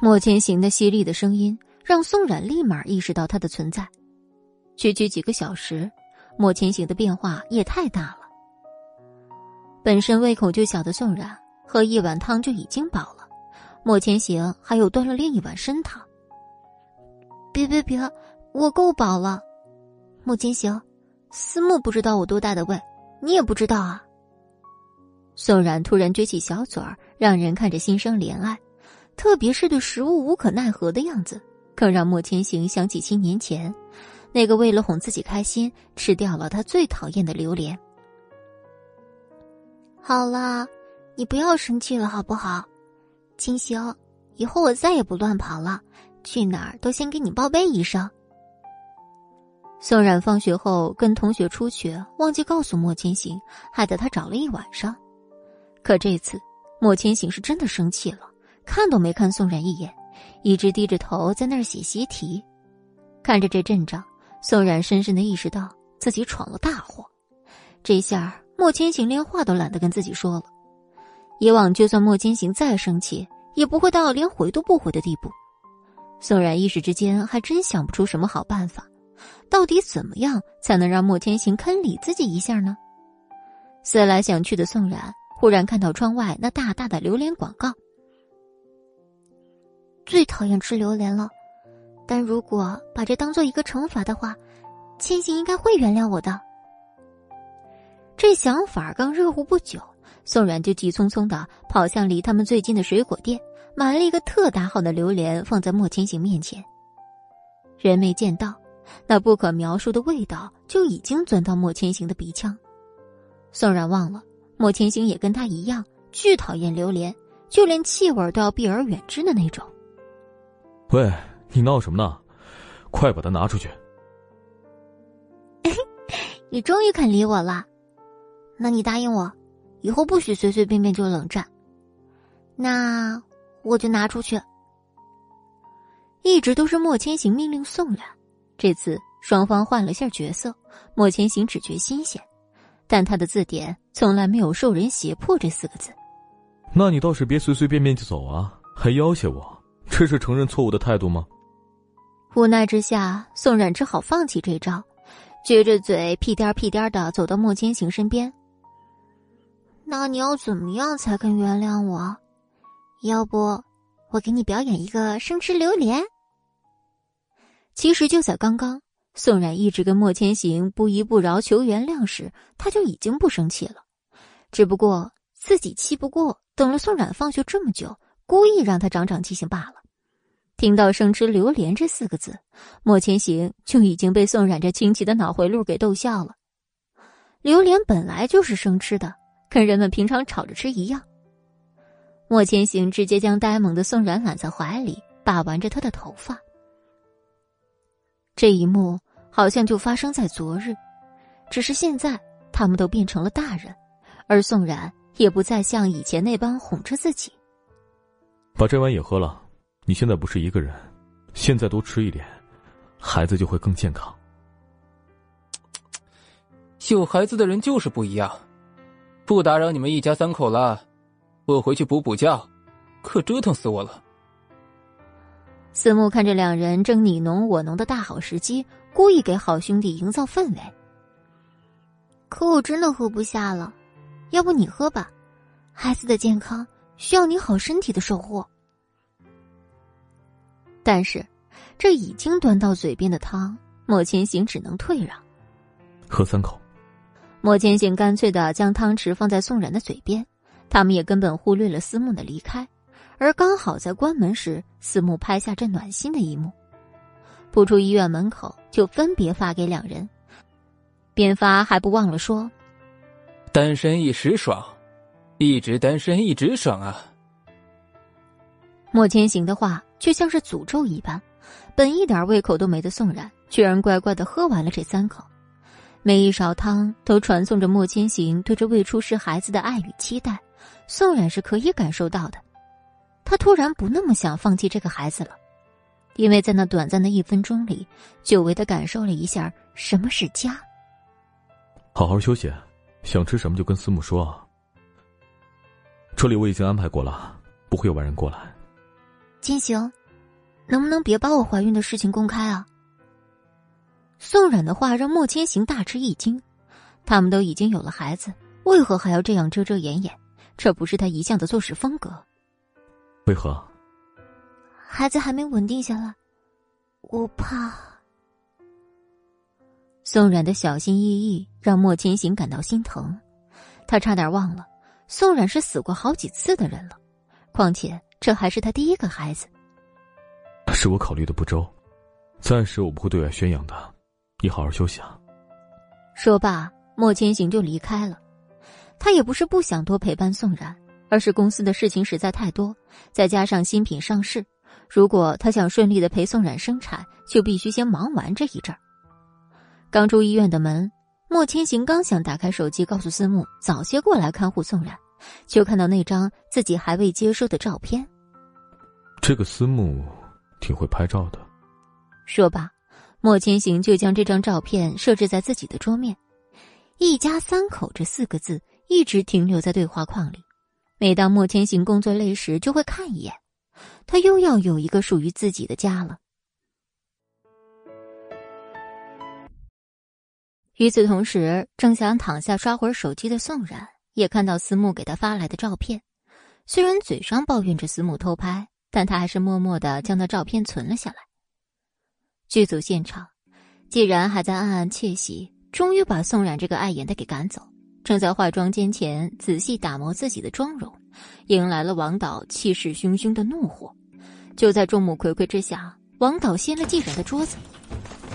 莫千行的犀利的声音让宋冉立马意识到他的存在。区区几个小时，莫千行的变化也太大了。本身胃口就小的宋冉，喝一碗汤就已经饱了，莫千行还有端了另一碗参汤。别别别，我够饱了。莫千行，思慕不知道我多大的胃，你也不知道啊。宋冉突然撅起小嘴儿，让人看着心生怜爱，特别是对食物无可奈何的样子，更让莫千行想起七年前。那个为了哄自己开心，吃掉了他最讨厌的榴莲。好了，你不要生气了，好不好？清行，以后我再也不乱跑了，去哪儿都先给你报备一声。宋冉放学后跟同学出去，忘记告诉莫千行，害得他找了一晚上。可这次，莫千行是真的生气了，看都没看宋冉一眼，一直低着头在那儿写习题，看着这阵仗。宋冉深深的意识到自己闯了大祸，这下莫千行连话都懒得跟自己说了。以往就算莫千行再生气，也不会到连回都不回的地步。宋冉一时之间还真想不出什么好办法。到底怎么样才能让莫千行肯理自己一下呢？思来想去的宋冉忽然看到窗外那大大的榴莲广告。最讨厌吃榴莲了，但如果把这当做一个惩罚的话，千行应该会原谅我的。这想法刚热乎不久，宋冉就急匆匆的跑向离他们最近的水果店，买了一个特大号的榴莲，放在莫千行面前。人没见到。那不可描述的味道就已经钻到莫千行的鼻腔。宋冉忘了，莫千行也跟他一样，巨讨厌榴莲，就连气味都要避而远之的那种。喂，你闹什么呢？快把它拿出去！你终于肯理我了，那你答应我，以后不许随随便便就冷战。那我就拿出去。一直都是莫千行命令宋冉。这次双方换了下角色，莫千行只觉新鲜，但他的字典从来没有“受人胁迫”这四个字。那你倒是别随随便便就走啊，还要挟我，这是承认错误的态度吗？无奈之下，宋冉只好放弃这招，撅着嘴屁颠屁颠的走到莫千行身边。那你要怎么样才肯原谅我？要不，我给你表演一个生吃榴莲。其实就在刚刚，宋冉一直跟莫千行不依不饶求原谅时，他就已经不生气了，只不过自己气不过，等了宋冉放学这么久，故意让他长长记性罢了。听到“生吃榴莲”这四个字，莫千行就已经被宋冉这清奇的脑回路给逗笑了。榴莲本来就是生吃的，跟人们平常炒着吃一样。莫千行直接将呆萌的宋冉揽在怀里，把玩着他的头发。这一幕好像就发生在昨日，只是现在他们都变成了大人，而宋冉也不再像以前那般哄着自己。把这碗也喝了，你现在不是一个人，现在多吃一点，孩子就会更健康。有孩子的人就是不一样，不打扰你们一家三口了，我回去补补觉，可折腾死我了。思慕看着两人正你侬我侬的大好时机，故意给好兄弟营造氛围。可我真的喝不下了，要不你喝吧？孩子的健康需要你好身体的守护。但是，这已经端到嘴边的汤，莫千行只能退让。喝三口。莫千行干脆的将汤匙放在宋冉的嘴边，他们也根本忽略了思慕的离开。而刚好在关门时，思慕拍下这暖心的一幕。不出医院门口，就分别发给两人，边发还不忘了说：“单身一时爽，一直单身一直爽啊。”莫千行的话却像是诅咒一般，本一点胃口都没的宋冉，居然乖乖的喝完了这三口，每一勺汤都传送着莫千行对这未出世孩子的爱与期待，宋冉是可以感受到的。他突然不那么想放弃这个孩子了，因为在那短暂的一分钟里，久违的感受了一下什么是家。好好休息，想吃什么就跟思慕说啊。这里我已经安排过了，不会有外人过来。金行，能不能别把我怀孕的事情公开啊？宋冉的话让莫千行大吃一惊，他们都已经有了孩子，为何还要这样遮遮掩掩？这不是他一向的做事风格。为何？孩子还没稳定下来，我怕。宋冉的小心翼翼让莫千行感到心疼，他差点忘了宋冉是死过好几次的人了，况且这还是他第一个孩子。是我考虑的不周，暂时我不会对外宣扬的，你好好休息啊。说罢，莫千行就离开了。他也不是不想多陪伴宋冉。而是公司的事情实在太多，再加上新品上市，如果他想顺利的陪宋冉生产，就必须先忙完这一阵儿。刚出医院的门，莫千行刚想打开手机告诉思慕早些过来看护宋冉，就看到那张自己还未接收的照片。这个思慕挺会拍照的。说罢，莫千行就将这张照片设置在自己的桌面，“一家三口”这四个字一直停留在对话框里。每当莫千行工作累时，就会看一眼。他又要有一个属于自己的家了。与此同时，正想躺下刷会儿手机的宋冉也看到司慕给他发来的照片。虽然嘴上抱怨着司慕偷拍，但他还是默默的将那照片存了下来。剧组现场，既然还在暗暗窃喜，终于把宋冉这个碍眼的给赶走。正在化妆间前仔细打磨自己的妆容，迎来了王导气势汹汹的怒火。就在众目睽睽之下，王导掀了季然的桌子，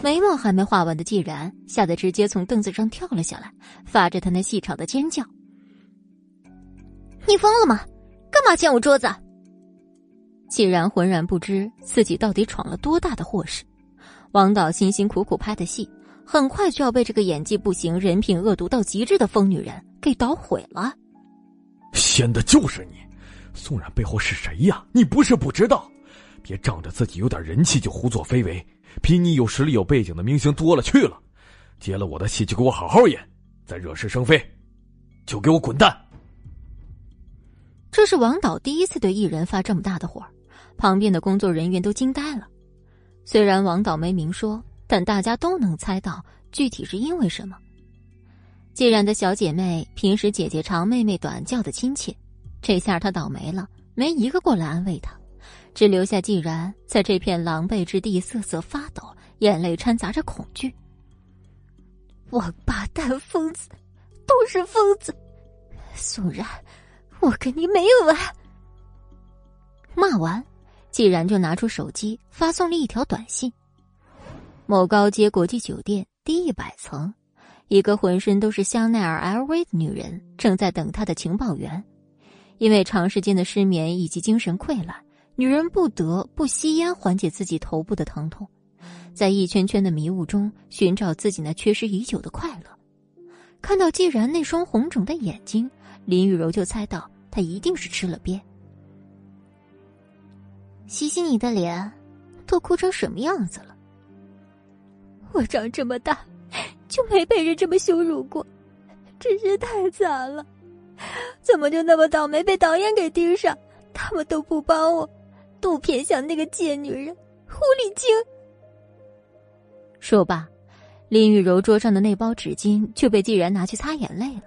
眉毛还没画完的季然吓得直接从凳子上跳了下来，发着他那细长的尖叫：“你疯了吗？干嘛掀我桌子？”季然浑然不知自己到底闯了多大的祸事。王导辛辛苦苦拍的戏。很快就要被这个演技不行、人品恶毒到极致的疯女人给捣毁了。先的就是你，宋冉背后是谁呀？你不是不知道，别仗着自己有点人气就胡作非为。比你有实力、有背景的明星多了去了，接了我的戏就给我好好演，再惹是生非，就给我滚蛋！这是王导第一次对艺人发这么大的火，旁边的工作人员都惊呆了。虽然王导没明说。但大家都能猜到具体是因为什么。既然的小姐妹平时姐姐长妹妹短叫的亲切，这下她倒霉了，没一个过来安慰她，只留下既然在这片狼狈之地瑟瑟发抖，眼泪掺杂着恐惧。王八蛋，疯子，都是疯子！宋然，我跟你没完！骂完，既然就拿出手机发送了一条短信。某高阶国际酒店第一百层，一个浑身都是香奈儿 LV 的女人正在等她的情报员。因为长时间的失眠以及精神溃烂，女人不得不吸烟缓解自己头部的疼痛，在一圈圈的迷雾中寻找自己那缺失已久的快乐。看到既然那双红肿的眼睛，林雨柔就猜到她一定是吃了鳖。洗洗你的脸，都哭成什么样子了？我长这么大，就没被人这么羞辱过，真是太惨了！怎么就那么倒霉被导演给盯上？他们都不帮我，都偏向那个贱女人狐狸精。说罢，林雨柔桌上的那包纸巾就被季然拿去擦眼泪了。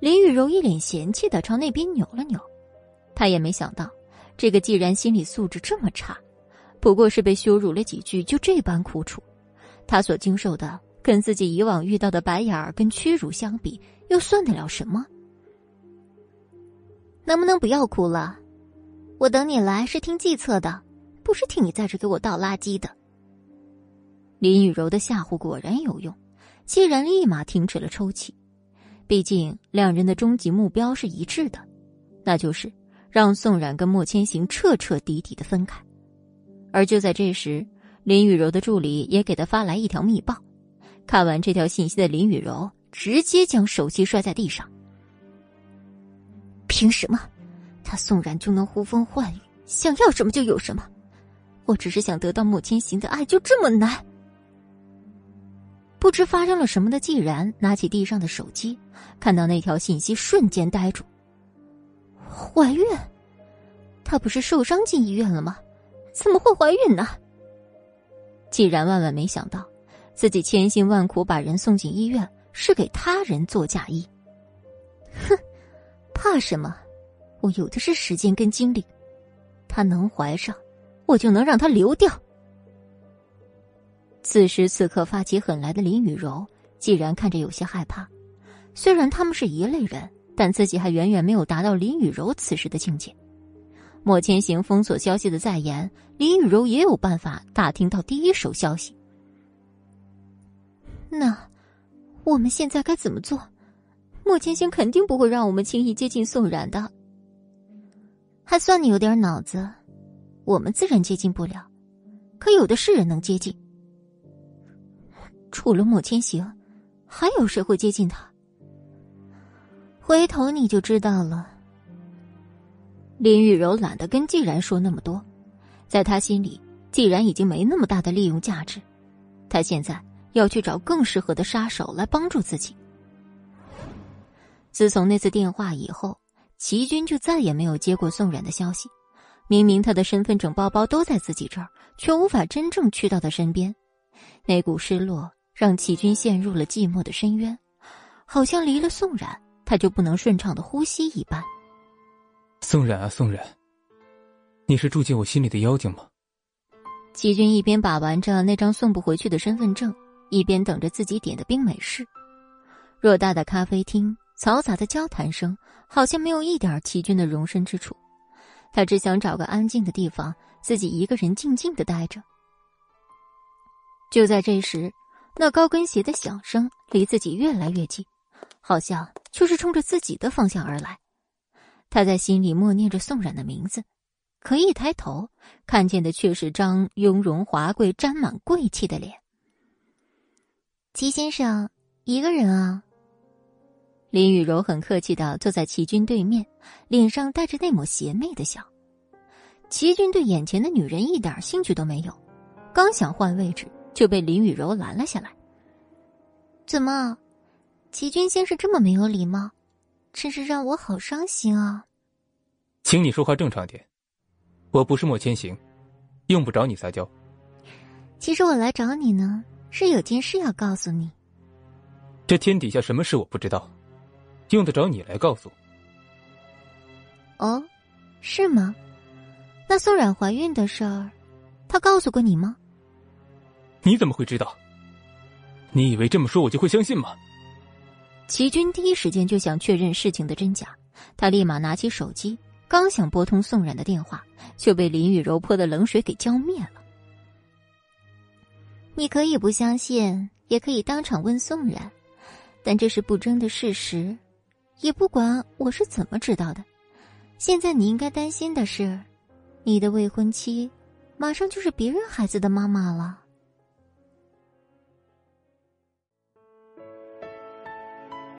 林雨柔一脸嫌弃的朝那边扭了扭，她也没想到这个既然心理素质这么差，不过是被羞辱了几句就这般苦楚。他所经受的，跟自己以往遇到的白眼儿跟屈辱相比，又算得了什么？能不能不要哭了？我等你来是听计策的，不是听你在这给我倒垃圾的。林雨柔的吓唬果然有用，既然立马停止了抽泣。毕竟两人的终极目标是一致的，那就是让宋冉跟莫千行彻彻底底的分开。而就在这时。林雨柔的助理也给他发来一条密报，看完这条信息的林雨柔直接将手机摔在地上。凭什么，他宋冉就能呼风唤雨，想要什么就有什么？我只是想得到莫千行的爱，就这么难？不知发生了什么的季然拿起地上的手机，看到那条信息，瞬间呆住。怀孕？她不是受伤进医院了吗？怎么会怀孕呢？既然万万没想到，自己千辛万苦把人送进医院，是给他人做嫁衣。哼，怕什么？我有的是时间跟精力。她能怀上，我就能让她流掉。此时此刻发起狠来的林雨柔，既然看着有些害怕。虽然他们是一类人，但自己还远远没有达到林雨柔此时的境界。莫千行封锁消息的再严，林雨柔也有办法打听到第一手消息。那我们现在该怎么做？莫千行肯定不会让我们轻易接近宋冉的。还算你有点脑子，我们自然接近不了，可有的是人能接近。除了莫千行，还有谁会接近他？回头你就知道了。林雨柔懒得跟季然说那么多，在他心里，季然已经没那么大的利用价值。他现在要去找更适合的杀手来帮助自己。自从那次电话以后，齐军就再也没有接过宋冉的消息，明明他的身份证、包包都在自己这儿，却无法真正去到他身边。那股失落让齐军陷入了寂寞的深渊，好像离了宋冉，他就不能顺畅的呼吸一般。宋冉啊，宋冉，你是住进我心里的妖精吗？齐军一边把玩着那张送不回去的身份证，一边等着自己点的冰美式。偌大的咖啡厅，嘈杂的交谈声，好像没有一点齐军的容身之处。他只想找个安静的地方，自己一个人静静的待着。就在这时，那高跟鞋的响声离自己越来越近，好像就是冲着自己的方向而来。他在心里默念着宋冉的名字，可一抬头，看见的却是张雍容华贵、沾满贵气的脸。齐先生，一个人啊？林雨柔很客气的坐在齐军对面，脸上带着那抹邪魅的笑。齐军对眼前的女人一点兴趣都没有，刚想换位置，就被林雨柔拦了下来。怎么，齐军先是这么没有礼貌，真是让我好伤心啊！请你说话正常点，我不是莫千行，用不着你撒娇。其实我来找你呢，是有件事要告诉你。这天底下什么事我不知道。用得着你来告诉？哦，是吗？那宋冉怀孕的事儿，他告诉过你吗？你怎么会知道？你以为这么说我就会相信吗？齐军第一时间就想确认事情的真假，他立马拿起手机，刚想拨通宋冉的电话，就被林雨柔泼的冷水给浇灭了。你可以不相信，也可以当场问宋冉，但这是不争的事实。也不管我是怎么知道的，现在你应该担心的是，你的未婚妻，马上就是别人孩子的妈妈了。